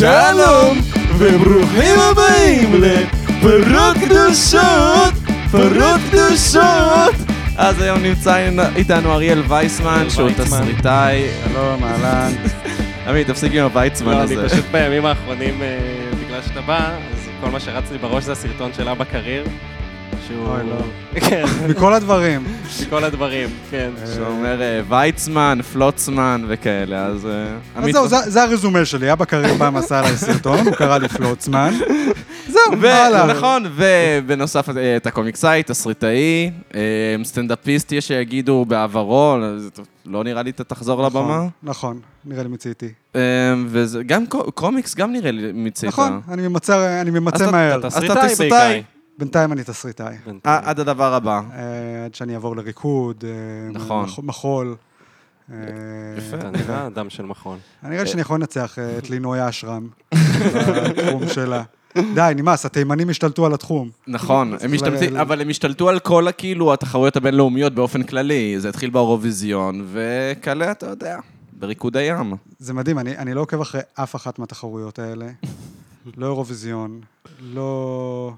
שלום, וברוכים הבאים לפרות קדושות, פרות קדושות. אז היום נמצא איתנו אריאל וייסמן, שהוא. תסריטאי. שלום, אהלן. עמי, תפסיק עם הוויצמן לא, אני הזה. פשוט בימים האחרונים, אה, בגלל שאתה בא, אז כל מה שרץ לי בראש זה הסרטון של אבא קריר. שהוא... אוי, לא. כן, מכל הדברים. כל הדברים, כן. שאומר אה, ויצמן, פלוצמן וכאלה, אז... אה, אז זהו, זה- הרזומה שלי. אבא קריר פעם עשה עליי סרטון, הוא קרא לי פלוצמן. זהו, הלאה. ונכון, ובנוסף אה, אתה קומיקסאי, תסריטאי, אה, סטנדאפיסט יש שיגידו בעברו, לא נראה לי אתה תחזור לבמה. נכון, נכון, נראה לי מיציתי. אה, וזה גם קו- קומיקס גם נראה לי מיצית. נכון, אני ממצה אתה- מהר. אתה אז אתה תסריטאי תסריטאי. בעיקר. בינתיים אני תסריטאי. עד הדבר הבא. אה, עד שאני אעבור לריקוד, אה, נכון. מח- מחול. אה, יפה. אתה נראה אדם של מכון. אני נראה לי שאני יכול לנצח את לינוי אשרם בתחום שלה. די, נמאס, התימנים השתלטו על התחום. נכון, הם משתלטים, אבל הם השתלטו על כל הכאילו התחרויות הבינלאומיות באופן כללי. זה התחיל באירוויזיון, וכאלה, אתה יודע, בריקוד הים. זה מדהים, אני, אני לא עוקב אחרי אף אחת מהתחרויות האלה. לא אירוויזיון, לא,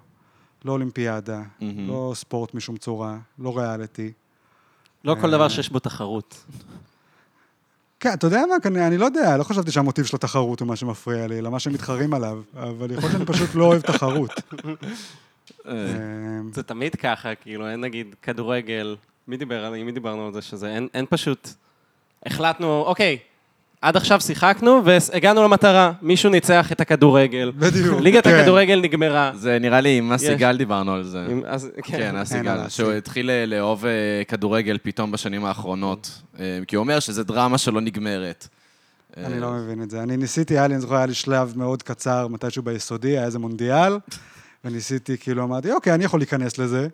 לא אולימפיאדה, מהמם. לא ספורט משום צורה, לא ריאליטי. לא כל דבר שיש בו תחרות. כן, אתה יודע מה, אני, אני לא יודע, לא חשבתי שהמוטיב של התחרות הוא מה שמפריע לי, אלא מה שהם מתחרים עליו, אבל יכול להיות שאני פשוט לא אוהב תחרות. אה, אה, זה תמיד ככה, כאילו, אין נגיד כדורגל. מי דיבר על מי דיברנו על זה שזה? אין, אין פשוט... החלטנו, אוקיי, עד עכשיו שיחקנו והגענו למטרה. מישהו ניצח את הכדורגל. בדיוק. ליגת כן. הכדורגל נגמרה. זה נראה לי עם אסי. גל דיברנו על זה. עם- אז, כן, אסי אין על גל, אסי. שהוא התחיל אה, לאהוב אה, כדורגל פתאום בשנים האחרונות. אה, כי הוא אומר שזה דרמה שלא נגמרת. אני לא מבין את זה. אני ניסיתי, היה לי, אני זוכר, היה לי שלב מאוד קצר, מתישהו ביסודי, היה איזה מונדיאל, וניסיתי, כאילו, אמרתי, אוקיי, אני יכול להיכנס לזה.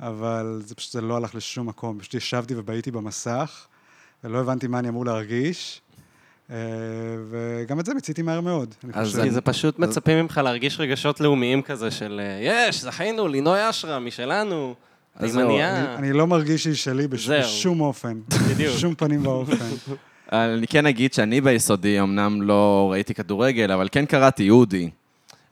אבל זה פשוט זה לא הלך לשום מקום. פשוט ישבתי ובהיתי במסך, ולא הבנתי מה אני אמור להרגיש, וגם את זה מיציתי מהר מאוד. אני אז. כי זה פשוט מצפים ממך להרגיש רגשות לאומיים כזה של אה, יש, זכינו, לינוי אשרה, משלנו, אז זהו, תימניה. אני לא מרגיש שהיא שלי. בשום אופן. בדיוק. בשום פנים ואופן. אני כן אגיד שאני ביסודי אמנם לא ראיתי כדורגל, אבל כן קראתי אודי.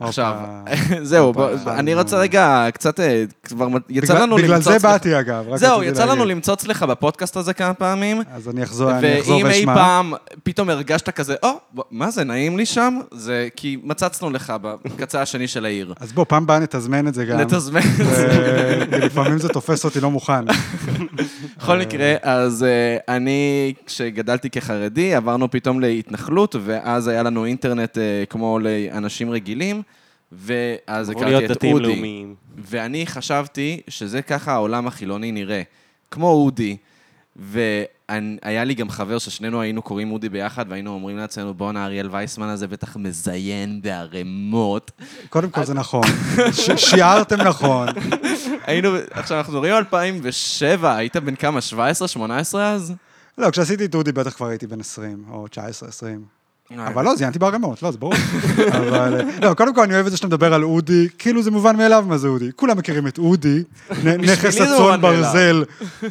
עכשיו. זהו, אני. רוצה רגע, קצת, אה, כבר יצא בגלל- לנו בגלל למצוץ... זה לך- באתי, אגב. זהו, יצא לנו. למצוץ לך בפודקאסט הזה כמה פעמים, אז אני אחזור אחזור ואם אי ואשמע. פעם פתאום הרגשת כזה, או, מה זה, נעים לי שם? זה כי מצצנו לך בקצה השני של העיר. אז בוא, פעם באה נתזמן את זה גם. נתזמן את זה. אה, לפעמים זה תופס אותי לא מוכן. בכל מקרה, אז אה, אני, כשגדלתי כחרדי, עברנו פתאום להתנחלות, ואז היה לנו אינטרנט אה, כמו לאנשים רגילים, ואז אמור הכרתי להיות את דתיים אודי. לאומיים. ואני חשבתי שזה ככה העולם החילוני נראה. כמו אודי. והיה לי גם חבר ששנינו היינו קוראים אודי ביחד, והיינו אומרים לעצמנו, בואנה, אריאל וייסמן הזה בטח מזיין בערימות. קודם כל זה נכון. ש- שיערתם נכון. היינו, עכשיו, אנחנו מדברים על 2007, היית בן כמה, 17, 18 אז? לא, כשעשיתי את אודי בטח כבר הייתי בן 20, או 19, 20. אבל לא, זיינתי בערימות, לא, זה ברור. אבל... אה, לא, קודם כל אני אוהב את זה שאתה מדבר על אודי, כאילו זה מובן מאליו מה זה אודי. כולם מכירים את אודי, נכס הצאן. ברזל,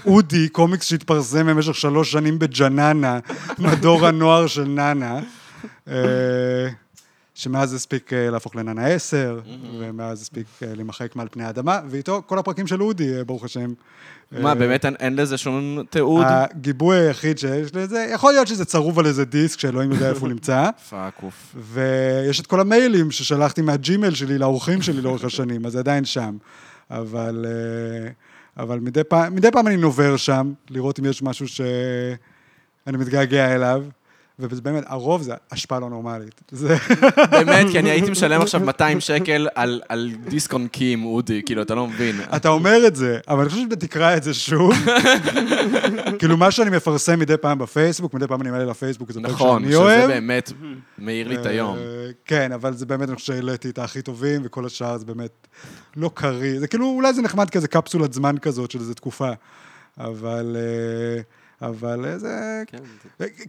אודי, קומיקס שהתפרסם במשך שלוש שנים בג'ננה, מדור הנוער של ננה. שמאז הספיק אה, להפוך לננה 10, ומאז הספיק אה, להימחק מעל פני האדמה, ואיתו כל הפרקים של אודי, אה, ברוך השם. מה, באמת אין- לזה שום תיעוד? הגיבוי היחיד שיש לזה, יכול להיות שזה צרוב על איזה דיסק שאלוהים יודע איפה הוא נמצא, fuck off. ויש את כל המיילים ששלחתי מהג'ימייל שלי לאורחים שלי לאורך השנים, אז זה עדיין שם. אבל, אבל מדי, פעם, מדי פעם אני נובר שם, לראות אם יש משהו שאני מתגעגע אליו, וזה באמת, הרוב זה השפעה לא נורמלית. זה... באמת, כי אני הייתי משלם עכשיו 200 שקל על- על דיסק און קי עם אודי, כאילו, אתה לא מבין. אתה אומר את זה, אבל אני חושב שאתה תקרא את זה שוב. כאילו, מה שאני מפרסם מדי פעם בפייסבוק, מדי פעם אני מעלה לפייסבוק, זה פרק נכון, שאני שזה אוהב. באמת מאיר לי את היום. אה, כן, אבל זה באמת, אני חושב שהעליתי את הכי טובים, וכל השאר זה באמת לא קריא. זה כאילו, אולי זה נחמד כזה קפסולת זמן כזאת של איזו תקופה. אבל... אה, אבל אה, זה... כן,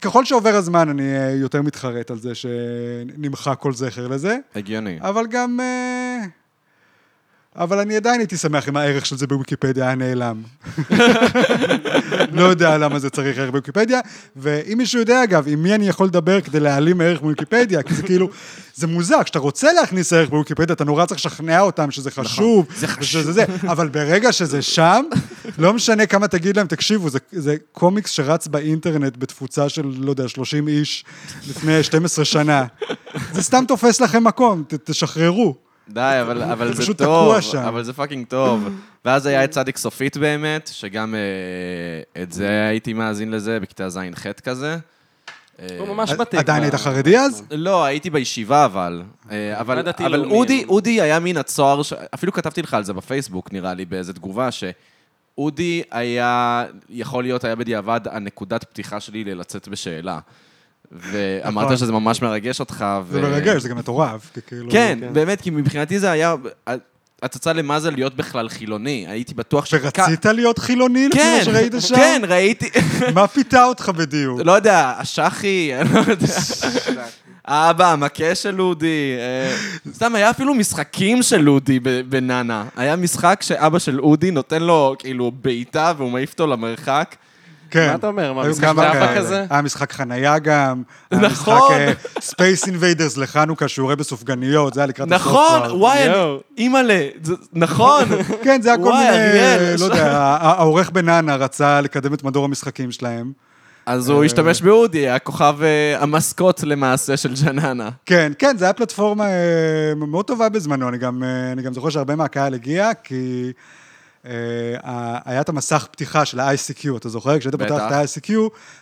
ככל שעובר הזמן, אני אה, יותר מתחרט על זה שנמחק כל זכר לזה, הגיוני. אבל גם... אבל אני עדיין הייתי שמח אם הערך של זה בוויקיפדיה היה נעלם. לא יודע למה זה צריך ערך בוויקיפדיה, ואם מישהו יודע, אגב, עם מי אני יכול לדבר כדי להעלים ערך בוויקיפדיה, כי זה כאילו, זה מוזר, כשאתה רוצה להכניס ערך בוויקיפדיה, אתה נורא צריך לשכנע אותם שזה חשוב. זה חשוב. ושזה זה, אבל ברגע שזה שם, לא משנה כמה תגיד להם, תקשיבו, זה, זה קומיקס שרץ באינטרנט בתפוצה של, לא יודע, 30 איש לפני 12 שנה. זה סתם תופס לכם מקום, ת, תשחררו. די, אבל, אבל זה פשוט טוב, תקוע שם. אבל זה fucking טוב. ואז היה את צדיק סופית באמת, שגם אה, את זה הייתי מאזין לזה, בכיתה ז'-ח' כזה. אה, הוא ממש בתקווה. עדיין היית חרדי אז? לא, הייתי בישיבה אבל. אה, אבל, אודי, אודי היה מן הצוהר, ש... אפילו כתבתי לך על זה בפייסבוק, נראה לי, באיזה תגובה, שאודי היה, יכול להיות, היה בדיעבד הנקודת פתיחה שלי ללצאת בשאלה. ואמרת נכון. שזה ממש מרגש אותך. זה מרגש, זה גם מטורף. כאילו... כן, כן. באמת, כי מבחינתי זה היה הצצה למה זה להיות בכלל חילוני. הייתי בטוח ש... ורצית להיות חילוני לפי כן, מה שראית שם? כן, ראיתי, מה פיתה אותך בדיוק? לא יודע, השחי, אני לא יודע. האבא, המכה של לודי. אה, סתם, היה אפילו משחקים של לודי ב- בנאנה. היה משחק שאבא של אודי נותן לו, כאילו, בעיטה והוא מעיף אותו למרחק. כן. מה אתה אומר? מה, משחק כאלה. כזה? היה משחק חנייה גם. היה נכון. משחק ספייס אינביידרס לחנוכה, שיעורי בסופגניות, זה היה לקראת הסוף נכון. וואי. אימא'לה, נכון. כן, זה היה כל מיני, לא יודע, העורך בנאנה רצה לקדם את מדור המשחקים שלהם. אז הוא השתמש באודי, הכוכב אה, המסקוט למעשה של ג'ננה. כן, כן, זו הייתה פלטפורמה אה, מאוד טובה בזמנו, אני גם, אה, אני גם זוכר שהרבה מהקהל הגיע, כי אה, היה את המסך פתיחה של ה-ICQ, אתה זוכר? כשהיית פותח. את ה-ICQ,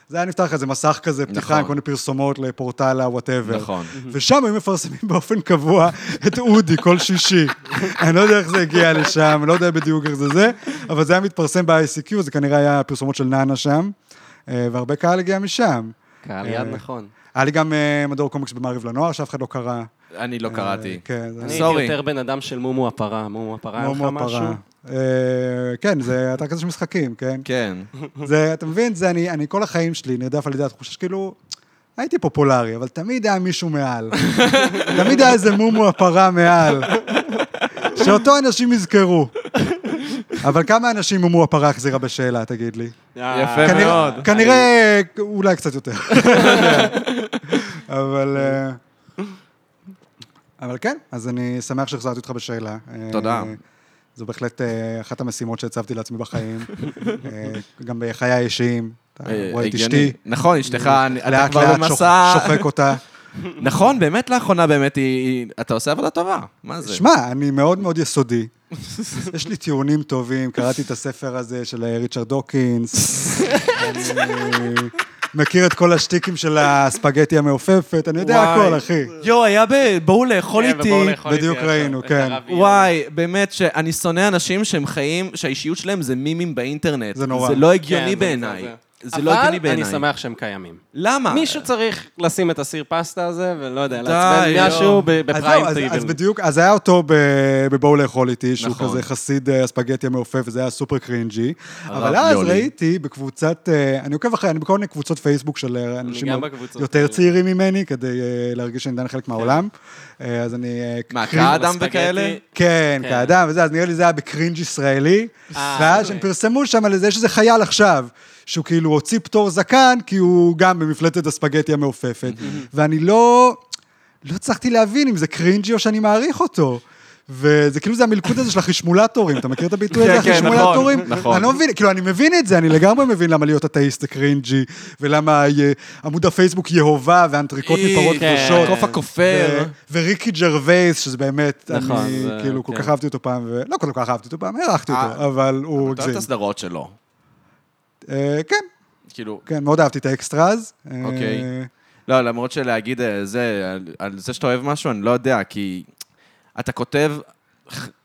זה היה נפתח איזה מסך כזה, פתיחה נכון. עם כל מיני פרסומות לפורטל ה-whatever. נכון. ושם היו מפרסמים באופן קבוע את אודי כל שישי. אני לא יודע איך זה הגיע לשם, אני לא יודע בדיוק איך זה זה, אבל זה היה מתפרסם ב-ICQ, זה כנראה היה פרסומות של נאנה שם, אה, והרבה קהל הגיע משם. קהל אה, יד נכון. היה לי גם אה, מדור קומיקס במעריב לנוער, שאף אחד לא קרא. אני לא קראתי. אה, כן, זה- אני סורי. הייתי יותר בן אדם של מומו הפרה. מומו הפרה, היה לך מומו משהו? אה, כן, זה אתר כזה של משחקים, כן? כן. זה, אתה מבין, זה אני, אני כל החיים שלי נרדף על ידי התחושה שכאילו, הייתי פופולרי, אבל תמיד היה מישהו מעל. תמיד היה איזה מומו הפרה מעל. שאותו אנשים יזכרו. אבל כמה אנשים מומו הפרה החזירה בשאלה, תגיד לי? אה, יפה מאוד. כנראה, אולי קצת יותר. אבל... אה, אבל כן, אז אני שמח שהחזרתי אותך בשאלה. אה, תודה. זו בהחלט אה, אחת המשימות שהצבתי לעצמי בחיים. אה, גם בחיי האישיים. אתה אה, רואה את. אשתי, נכון, אשתך, אתה כבר במסע... שוח- שוחק אותה. נכון, באמת לאחרונה באמת היא... אתה עושה עבודה טובה. מה זה? שמע, אני מאוד מאוד יסודי. יש לי טיעונים טובים, קראתי את הספר הזה של אה, ריצ'רד דוקינס. מכיר את כל השטיקים של הספגטי המעופפת, אני יודע. הכל, אחי. יואו, היה ב... בואו לאכול כן, איתי. בדיוק ראינו, כן. וואי, באמת שאני שונא אנשים שהם חיים, שהאישיות שלהם זה מימים באינטרנט. זה נורא. זה לא כן, הגיוני זה בעיניי. זה לא הגיוני אבל אני בעיניי. שמח שהם קיימים. למה? מישהו צריך לשים את הסיר פסטה הזה, ולא יודע, לעצבן לא. משהו בפריים טריבל. אז בדיוק, אז היה אותו בבואו לאכול איתי, שהוא נכון. כזה חסיד אה, הספגטי המעופף, וזה היה סופר קרינג'י. אבל אז. ראיתי בקבוצת, אה, אני עוקב אחרי, אני בכל מיני קבוצות פייסבוק של אה, אנשים יותר. צעירים ממני, כדי אה, להרגיש שאני עדיין חלק מהעולם. אה, אז אני... אה, מה, כאדם. וכאלה? כן, כן. כאדם וזה, אז נראה לי זה היה בקרינג' ישראלי. אה, ואז אוקיי. הם פרסמו שם על איזה, יש איזה חייל עכשיו, שהוא כאילו הוציא פטור זקן, כי הוא גם במפלצת הספגטי המעופפת. ואני לא, לא הצלחתי להבין אם זה cringey או שאני מעריך אותו. וזה כאילו זה המלכוד הזה של החשמולטורים, אתה מכיר את הביטוי הזה, כן, כן, החשמולטורים? נכון, נכון. אני לא מבין, כאילו, אני מבין את זה, אני לגמרי מבין למה להיות אתאיסט זה cringey, ולמה עמוד הפייסבוק יהובה ואנטריקוט מפרות כן. קדושות. הקוף הכופר. וריקי ג'רווייס, שזה באמת, נכון, אני זה- כאילו כל כן. כך אהבתי אותו פעם, לא כל כך אהבתי אותו פעם, הערכתי אה, אותו, אבל הוא אתה אוהב הגזים. את הסדרות שלו. אה, כן, כאילו, כן, מאוד אהבתי את ה Extras. אה, אוקיי. לא, למרות שלהגיד אה, זה, על- זה שאתה אוהב משהו, אני לא יודע, כי אתה כותב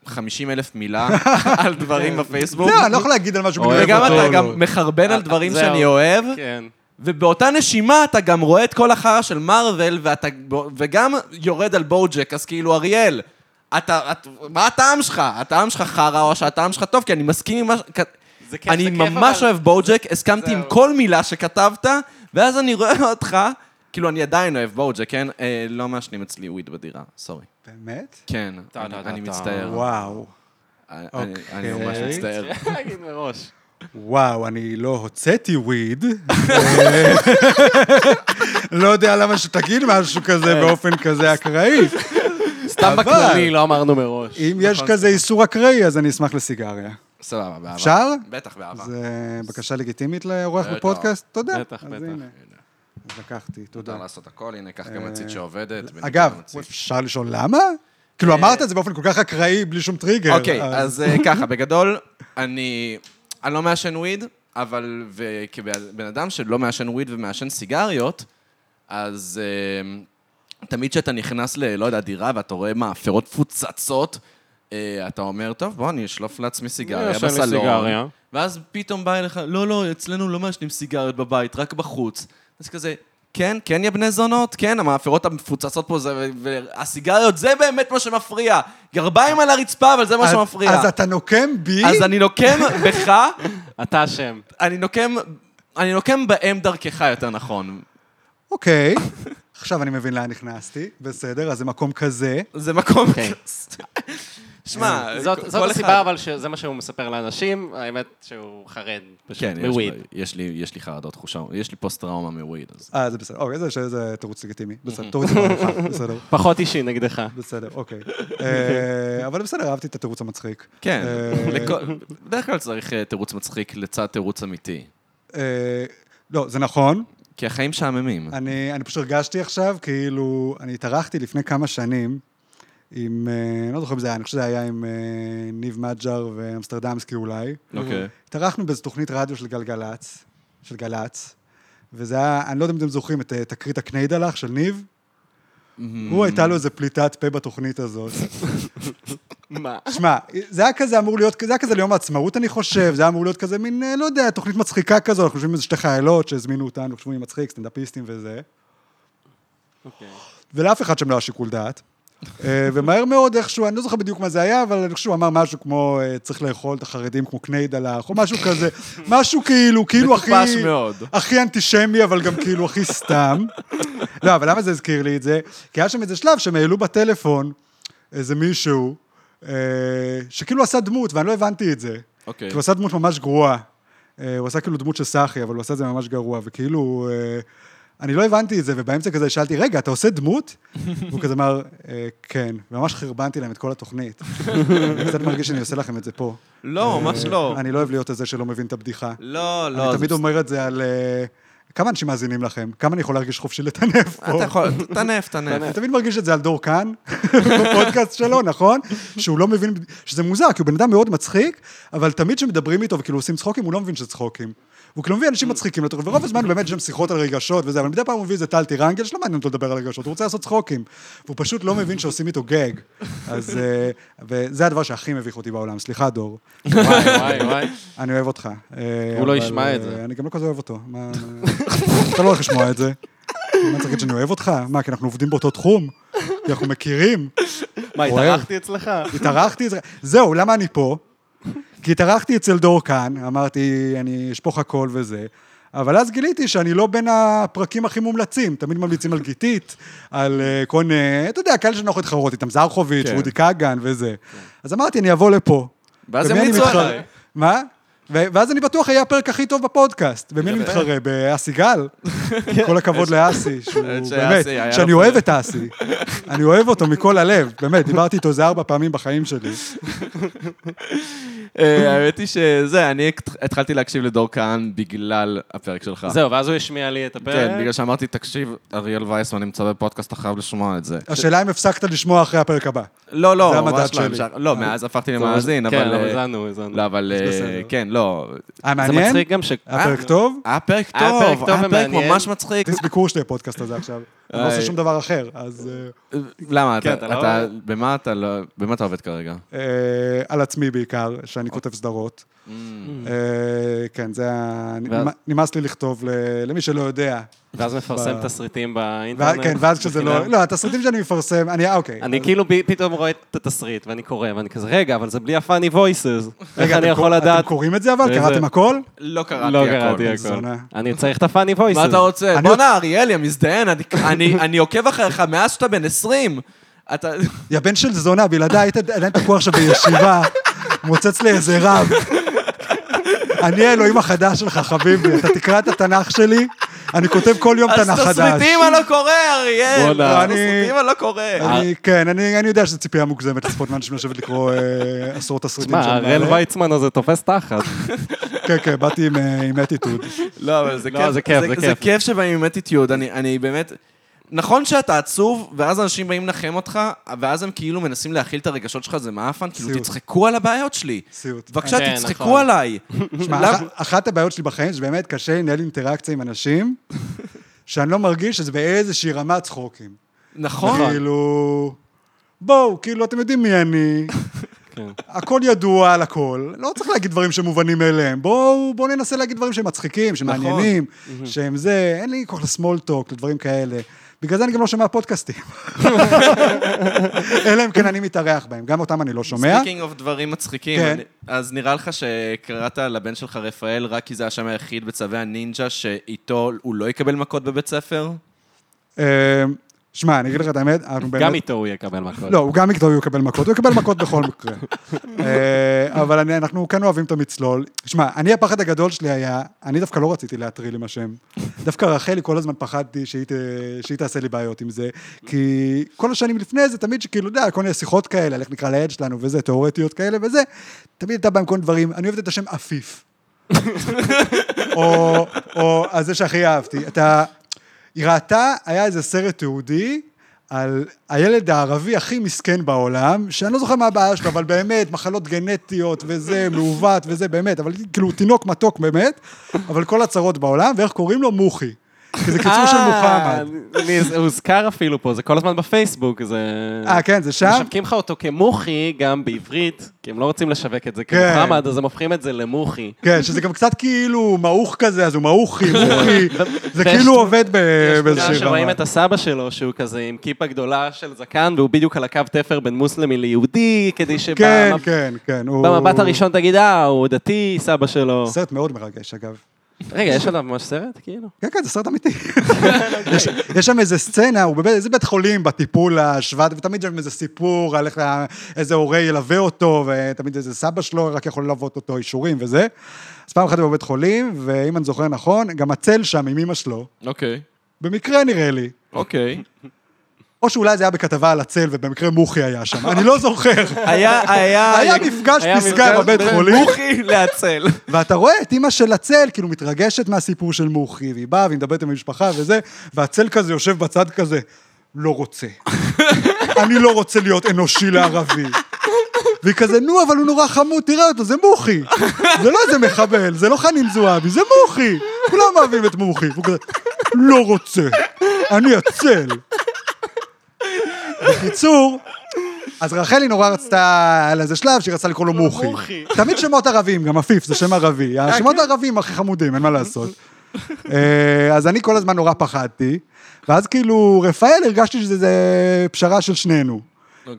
50 אלף מילה על דברים בפייסבוק, לא, אני לא יכול להגיד על משהו, אוהב וגם אתה. גם מחרבן על דברים. שאני אוהב, כן. ובאותה נשימה אתה גם רואה את כל החרא של Marvel, ואתה, וגם יורד על BoJack, אז כאילו, אריאל, אתה, את, מה הטעם שלך? הטעם שלך חרא או שהטעם שלך טוב? כי אני מסכים עם מה... זה כיף, אני זה כיף, ממש אבל- אוהב בואוג'ק, הסכמתי עם. כל מילה שכתבת, ואז אני רואה אותך, כאילו, אני עדיין אוהב בואוג'ק, כן? אה, לא מעשנים אצלי וויד בדירה, סורי. באמת? כן, טה, אני- טה, אני טה. מצטער. וואו. אני- אוקיי. אני ממש מצטער. להגיד מראש. וואו, אני לא הוצאתי וויד. אה, לא יודע למה שתגיד משהו כזה באופן כזה אקראי. סתם בכללי, לא אמרנו מראש. אם יש נכון. כזה איסור אקראי, אז אני אשמח לסיגריה. סבבה, באהבה. אפשר? בטח, באהבה. זה בקשה לגיטימית לאורח בטח. בפודקאסט? תודה. בטח, אז בטח. הנה, אז לקחתי, תודה. מותר לעשות הכל, הנה, קח גם מצית שעובדת. בניגוד אגב. אפשר לשאול למה? כאילו, אמרת את זה באופן כל כך אקראי, בלי שום טריגר. אוקיי, אז אה, ככה, בגדול, אני לא מעשן weed, אבל וכבן אדם שלא מעשן weed ומעשן סיגריות, אז אה, תמיד כשאתה נכנס ל, לא יודע, דירה ואתה רואה מאפרות מפוצצות, אה, אתה אומר, טוב, בוא, אני אשלוף לעצמי סיגריה יש לי בסלון. סיגריה. ואז פתאום בא אליך, לא, לא, אצלנו לא מעשנים סיגריות בבית, רק בחוץ. אז כזה, כן, כן, יא בני זונות, כן, המאפרות המפוצצות פה, זה, והסיגריות, זה באמת מה שמפריע. גרביים על הרצפה, אבל זה מה אז- שמפריע. אז אתה נוקם בי? אז אני נוקם בך, אתה אשם. אני נוקם, אני נוקם בהם דרכך, יותר נכון. אוקיי. עכשיו אני מבין לאן נכנסתי, בסדר, אז זה מקום כזה. זה מקום... כן. שמע, זאת כל זאת הסיבה, אבל שזה מה שהוא מספר לאנשים, האמת שהוא חרד פשוט כן, יש מוויד. לי- יש לי, יש לי חרדות חושה, יש לי פוסט-טראומה מוויד. אה, זה בסדר. אוקיי, זה- זה תירוץ לגיטימי. בסדר, תירוץ לגיטימי, בסדר. פחות אישי נגדך. בסדר, אוקיי. אה, אבל בסדר, אהבתי את התירוץ המצחיק. כן, אה, בדרך כלל צריך אה, תירוץ מצחיק לצד תירוץ אמיתי. אה, לא, זה נכון. כי החיים משעממים. אני, אני פשוט הרגשתי עכשיו, כאילו, אני התארחתי לפני כמה שנים עם, אה, אני לא זוכר אם זה היה, אני חושב שזה היה עם אה, ניב מג'ר ואמסטרדמסקי אולי. אוקיי. התארחנו באיזו תוכנית רדיו של גלגלצ, של גל"צ, וזה היה, אני לא יודע אם אתם זוכרים את אה, תקרית הקניידלח של ניב. הוא הייתה לו איזה פליטת פה בתוכנית הזאת. מה? שמע, זה היה כזה אמור להיות, זה היה כזה ליום העצמאות, אני חושב, זה היה אמור להיות כזה מין, לא יודע, תוכנית מצחיקה כזו, אנחנו יושבים עם איזה שתי חיילות שהזמינו אותנו, חושבים עם מצחיק, סטנדאפיסטים וזה. אוקיי. ולאף אחד שם לא היה שיקול דעת. אה, ומהר מאוד איכשהו, אני לא זוכר בדיוק מה זה היה, אבל אני חושב שהוא אמר משהו כמו, אה, צריך לאכול את החרדים כמו קניידלח, או משהו כזה, משהו כאילו, כאילו הכי... מטופש מאוד. הכי אנטישמי, אבל גם כאילו הכי סתם. לא, אבל למה זה הזכיר לי את זה? כי היה שם איזה שלב שהם העלו בטלפון איזה מישהו, אה, שכאילו עשה דמות, ואני לא הבנתי את זה. אוקיי. כי הוא עשה דמות ממש גרועה. הוא עשה כאילו דמות של סאחי, אבל הוא עשה את זה ממש גרוע, וכאילו... אה, אני לא הבנתי את זה, ובאמצע כזה שאלתי, רגע, אתה עושה דמות? והוא כזה אמר, "אה, כן, וממש חרבנתי להם את כל התוכנית. אני קצת מרגיש שאני עושה לכם את זה פה. לא, ממש לא. אני לא אוהב להיות הזה שלא מבין את הבדיחה. לא, לא. אני תמיד אומר את זה על... אה, כמה אנשים מאזינים לכם? כמה אני יכול להרגיש חופשי לטנף פה? אתה יכול, תנף, תנף. אני תמיד מרגיש את זה על דור כאן, בפודקאסט שלו, נכון? שהוא לא מבין, שזה מוזר, כי הוא בן אדם מאוד מצחיק, אבל תמיד כשמדברים איתו וכאילו עושים צחוקים, הוא לא מבין שזה צחוקים. הוא כאילו מביא אנשים מצחיקים לתוך, ורוב הזמן באמת יש שם שיחות על רגשות וזה, אבל מדי פעם הוא מביא איזה טל טירנגל, שלא מעניין אותו לדבר על רגשות, הוא רוצה לעשות צחוקים. והוא פשוט לא מבין שעושים איתו גג. אז... אה, וזה הדבר שהכי מביך אותי בעולם, סליחה, דור. וואי, וואי. אני אוהב אותך. אה, הוא לא ישמע את אה, זה. אני גם לא כזה אוהב אותו. אתה לא הולך לשמוע את זה. מה צריך להגיד שאני אוהב אותך? מה, כי אנחנו עובדים באותו תחום? כי אנחנו מכירים? מה. התארחתי אצלך? התארחתי אצל... זהו, למה אני פה? כי התארחתי אצל דור כאן, אמרתי, אני אשפוך הכל וזה, אבל אז גיליתי שאני לא בין הפרקים הכי מומלצים. תמיד ממליצים על גיתית, על אה, כל מיני, אתה יודע, כאלה שנוח להתחרות איתם, זרחוביץ', כן. וודי כגן וזה. אז אמרתי, אני אבוא לפה. ואז ימליצו? עליי. מה? ואז אני בטוח יהיה הפרק הכי טוב בפודקאסט. במי אני יפה. מתחרה? באסי גל? כל הכבוד לאסי, שהוא באמת, היה לו שאני אוהב את אסי. אני אוהב אותו מכל הלב, באמת, דיברתי איתו איזה ארבע פעמים בחיים שלי. אה, האמת היא שזה, אני התחלתי להקשיב לדור כהן בגלל הפרק שלך. זהו, ואז הוא השמיע לי את הפרק. כן, בגלל שאמרתי, תקשיב, אריאל וייסמן נמצא בפודקאסט, אתה חייב לשמוע את זה. השאלה אם הפסקת לשמוע אחרי הפרק הבא. לא, לא, זה המדד ממש לא. לא, מאז הפכתי למאזין, כן, אבל... אבל אה, האזנו, האזנו. לא, אבל... אה. כן, לא. היה זה מעניין? מצחיק גם ש... היה פרק טוב? היה פרק טוב, היה פרק. ממש מצחיק. כרטיס ביקור שלי הפודקאסט הזה עכשיו. אני לא עושה. שום דבר אחר, אז... אה, למה? כן, לא- אתה... במה אתה לא... במה אתה עובד כרגע? אה, על עצמי בעיקר, שאני כותב סדרות. אה, כן, זה ה... נמאס לי לכתוב ל- למי שלא יודע. ואז מפרסם תסריטים באינטרנט. כן, ואז כשזה לא... לא, התסריטים שאני מפרסם, אני... אה, אוקיי. אני כאילו פתאום רואה את התסריט, ואני קורא, ואני כזה, רגע, אבל זה בלי הפאני וויסס. איך רגע, אני יכול לדעת? אתם קוראים את זה אבל? קראתם הכל? לא קראתי לא הכל. אני צריך את הפאני וויסס. מה אתה רוצה? אני- בואנה, אריאלי, המזדיין, אני- עוקב אחריך מאז שאתה בן 20. אתה... יא בן של זונה, בלעדיי היית עדיין תקוע עכשיו בישיבה, מוצץ לי איזה רב. אני האלוהים החדש שלך, חביבי, אתה תקרא את התנ"ך שלי, אני כותב כל יום תנ"ך אז חדש. תסריטים אני לא קורא, אריאל. תסריטים אני לא קורא. כן, אני, אני יודע שזו ציפייה מוגזמת לצפות מאנשים לשבת לקרוא אה, עשרות תסריטים הראל מעלה. ויצמן הזה תופס תחת. כן, כן, באתי עם, אה, עם אטיטוד. לא, אבל זה לא, כיף. זה כיף, זה כיף. שבאים עם אטיטיוד. אני אני באמת... נכון שאתה עצוב, ואז אנשים באים לנחם אותך, ואז הם כאילו מנסים להכיל את הרגשות שלך, זה מעפן, כאילו סיוט. תצחקו על הבעיות שלי. סיוט. בבקשה, כן, תצחקו נכון. עליי. שמע, אח- אחת הבעיות שלי בחיים, שבאמת קשה לי לנהל אינטראקציה עם אנשים, שאני לא מרגיש שזה באיזושהי רמת צחוקים. נכון. כאילו, בואו, כאילו, אתם יודעים מי אני, כן. הכל ידוע על הכל, לא צריך להגיד דברים שמובנים מאליהם, בואו בואו ננסה להגיד דברים שהם מצחיקים, שמעניינים, שהם זה, אין לי כוח ל small talk, לדברים כאלה. בגלל זה אני גם לא שומע פודקאסטים. אלא אם כן אני מתארח בהם, גם אותם אני לא שומע. speaking אוף דברים מצחיקים, כן. אני- אז נראה לך שקראת לבן שלך רפאל רק כי זה השם היחיד בצווי הנינג'ה שאיתו הוא לא יקבל מכות בבית ספר? שמע, אני אגיד לך את האמת, אנחנו באמת... גם איתו הוא יקבל מכות. לא, הוא גם איתו הוא יקבל מכות, הוא יקבל מכות בכל מקרה. אה, אבל אני- אנחנו כן אוהבים את המצלול. שמע, אני, הפחד הגדול שלי היה, אני דווקא לא רציתי להטריל עם השם. דווקא רחלי, כל הזמן פחדתי שהיא שהיא תעשה לי בעיות עם זה, כי כל השנים לפני זה, תמיד שכאילו, אתה יודע, כל מיני שיחות כאלה, על איך נקרא לעד שלנו וזה, תיאורטיות כאלה וזה, תמיד הייתה בהם כל מיני דברים, אני אוהבת את השם עפיף. או, או על זה שהכי אהבתי. אתה, היא ראתה, היה איזה סרט תיעודי על הילד הערבי הכי מסכן בעולם, שאני לא זוכר מה הבעיה שלו, אבל באמת, מחלות גנטיות וזה, מעוות וזה, באמת, אבל כאילו, תינוק מתוק באמת, אבל כל הצרות בעולם, ואיך קוראים לו? מוחי. כי זה קיצור של מוחמד. אה, אני- זה הוזכר אפילו פה, זה כל הזמן בפייסבוק, זה... אה, כן, זה שם? משווקים לך אותו כמוחי, גם בעברית, כי הם לא רוצים לשווק את זה כן. כמוחמד, אז הם הופכים את זה למוחי. כן, שזה גם קצת כאילו מעוך כזה, אז הוא מעוכי, מוחי, זה כאילו עובד יש באיזושהי תמונה שרואים רמה. את הסבא שלו, שהוא כזה עם כיפה גדולה של זקן, והוא בדיוק על הקו תפר בין מוסלמי ליהודי, כדי שבמבט כן, כן. הראשון תגיד, אה, הוא דתי, סבא שלו. סרט מאוד מרגש, אגב. רגע, יש עליו ממש סרט, כאילו? כן, כן, זה סרט אמיתי. יש, שם איזה סצנה, הוא בבית, איזה בית חולים בטיפול השבט, ותמיד יש שם איזה סיפור על איך איזה הורה ילווה אותו, ותמיד איזה סבא שלו רק יכול ללוות אותו, אישורים וזה. אז פעם אחת הוא בבית חולים, ואם אני זוכר נכון, גם הצל שם עם אמא שלו, אוקיי, במקרה נראה לי. אוקיי. או שאולי זה היה בכתבה על הצל, ובמקרה מוחי היה שם, אני לא זוכר. היה, היה... היה מפגש פסגה בבית חולים, מוחי להצל. ואתה רואה את אימא של הצל, כאילו מתרגשת מהסיפור של מוחי, והיא באה והיא מדברת עם המשפחה וזה, והצל כזה יושב בצד כזה, לא רוצה. אני לא רוצה להיות אנושי לערבי. והיא כזה, נו, אבל הוא נורא חמוד, תראה אותו, זה מוחי. זה לא איזה מחבל, זה לא חנין זועבי, זה מוחי. כולם אוהבים את מוחי. והוא כזה, לא רוצה, אני הצל. בקיצור, אז רחלי נורא רצתה, על איזה שלב שהיא רצתה לקרוא לו מוחי. מוחי. תמיד שמות ערבים, גם עפיף, זה שם ערבי. השמות הערבים הכי חמודים, אין מה לעשות. אה, אז אני כל הזמן נורא פחדתי, ואז כאילו, רפאל, הרגשתי שזה פשרה של שנינו.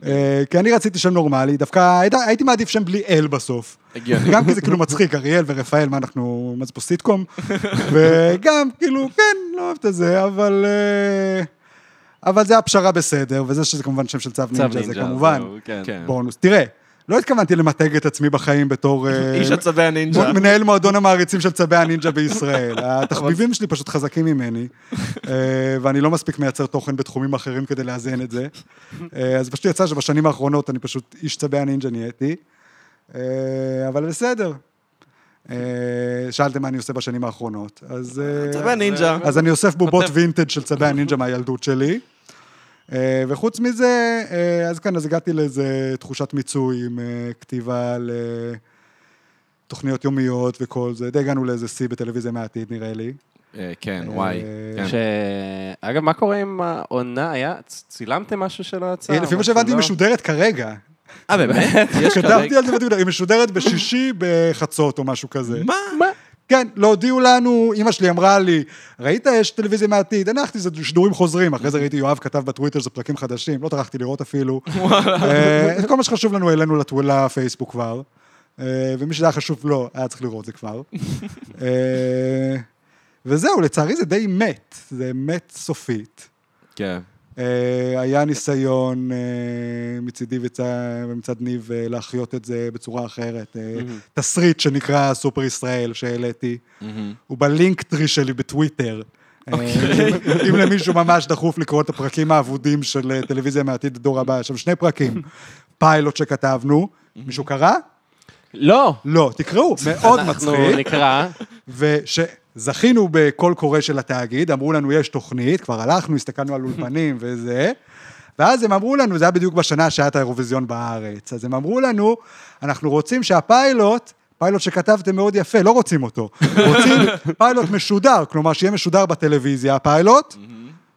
אה, כי אני רציתי שם נורמלי, דווקא הייתי- הייתי מעדיף שם בלי אל בסוף. הגיוני. גם כי זה כאילו מצחיק, אריאל ורפאל, מה אנחנו, מה זה פה סיטקום? וגם, כאילו, כן, לא אוהב את זה, אבל... אה, אבל זה הפשרה בסדר, וזה שזה כמובן שם של צבי הנינג'ה, זה כמובן כן. כן. בונוס. תראה, לא התכוונתי למתג את עצמי בחיים בתור... אה, איש הצבי הנינג'ה. מנהל מועדון המעריצים של צבי הנינג'ה בישראל. התחביבים שלי פשוט חזקים ממני, אה, ואני לא מספיק מייצר תוכן בתחומים אחרים כדי לאזן את זה. אה, אז פשוט יצא שבשנים האחרונות אני פשוט איש צבי הנינג'ה נהייתי, אבל בסדר. אה, שאלתם מה אני עושה בשנים האחרונות, אז... אה, צבי הנינג'ה. אז אני אוסף בובות. וינטג' של צבי הנינג'ה מהילדות שלי. אה, וחוץ מזה, אז כן, אז הגעתי לאיזה תחושת מיצוי עם כתיבה לתוכניות יומיות וכל זה. די הגענו לאיזה שיא בטלוויזיה מהעתיד, נראה לי. כן, וואי. כן. ש... אגב, מה קורה עם העונה? היה... צילמתם משהו שלא יצא? אה, לפי מה שהבנתי, היא לא? משודרת כרגע. אה, באמת? יש כתבתי כרגע... על זה בטוויטר, היא משודרת בשישי בחצות או משהו כזה. מה? מה? כן, לא הודיעו לנו, אימא שלי אמרה לי, ראית, יש טלוויזיה מהעתיד, הנחתי, זה שידורים חוזרים, אחרי זה ראיתי יואב כתב בטוויטר, זה פרקים חדשים, לא טרחתי לראות אפילו. אה, את כל מה שחשוב לנו העלינו לטו- לפייסבוק כבר, אה, ומי שזה היה חשוב לו, היה צריך לראות זה כבר. אה, וזהו, לצערי זה די מת, זה מת סופית. כן. אה, היה ניסיון אה, מצידי ומצד ניב אה, להחיות את זה בצורה אחרת. תסריט שנקרא סופר ישראל שהעליתי, הוא בלינקטרי שלי בטוויטר. אה, אם- למישהו ממש דחוף לקרוא את הפרקים האבודים של טלוויזיה מהעתיד הדור הבא, יש שם שני פרקים, פיילוט שכתבנו, מישהו קרא? לא. לא, תקראו, מאוד אנחנו מצחיק. נקרא. ושזכינו בקול קורא של התאגיד, אמרו לנו, יש תוכנית, כבר הלכנו, הסתכלנו על אולפנים וזה, ואז הם אמרו לנו, זה היה בדיוק בשנה שהיה את האירוויזיון בארץ, אז הם אמרו לנו, אנחנו רוצים שהפיילוט, פיילוט שכתבתם מאוד יפה, לא רוצים אותו, רוצים פיילוט משודר, כלומר שיהיה משודר בטלוויזיה, הפיילוט,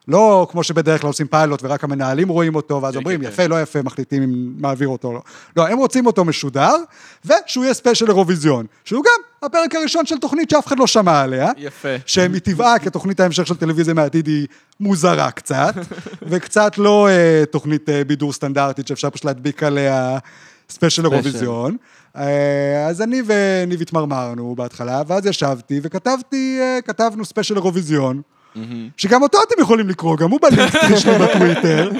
לא כמו שבדרך כלל עושים פיילוט ורק המנהלים רואים אותו, ואז כן, אומרים, כן, יפה, לא יפה, מחליטים אם מעביר אותו או לא. לא, הם רוצים אותו משודר, ושהוא יהיה special אירוויזיון, שהוא גם הפרק הראשון של תוכנית שאף אחד לא שמע עליה. יפה. שמטבעה כתוכנית ההמשך של טלוויזיה מהעתיד היא מוזרה קצת, וקצת לא אה, תוכנית אה, בידור סטנדרטית שאפשר פשוט להדביק עליה special אירוויזיון. אה, אז אני וניב התמרמרנו בהתחלה, ואז ישבתי וכתבתי, כתבנו special אירוויזיון. שגם אותו אתם יכולים לקרוא, גם הוא ב Linktree שלי בטוויטר,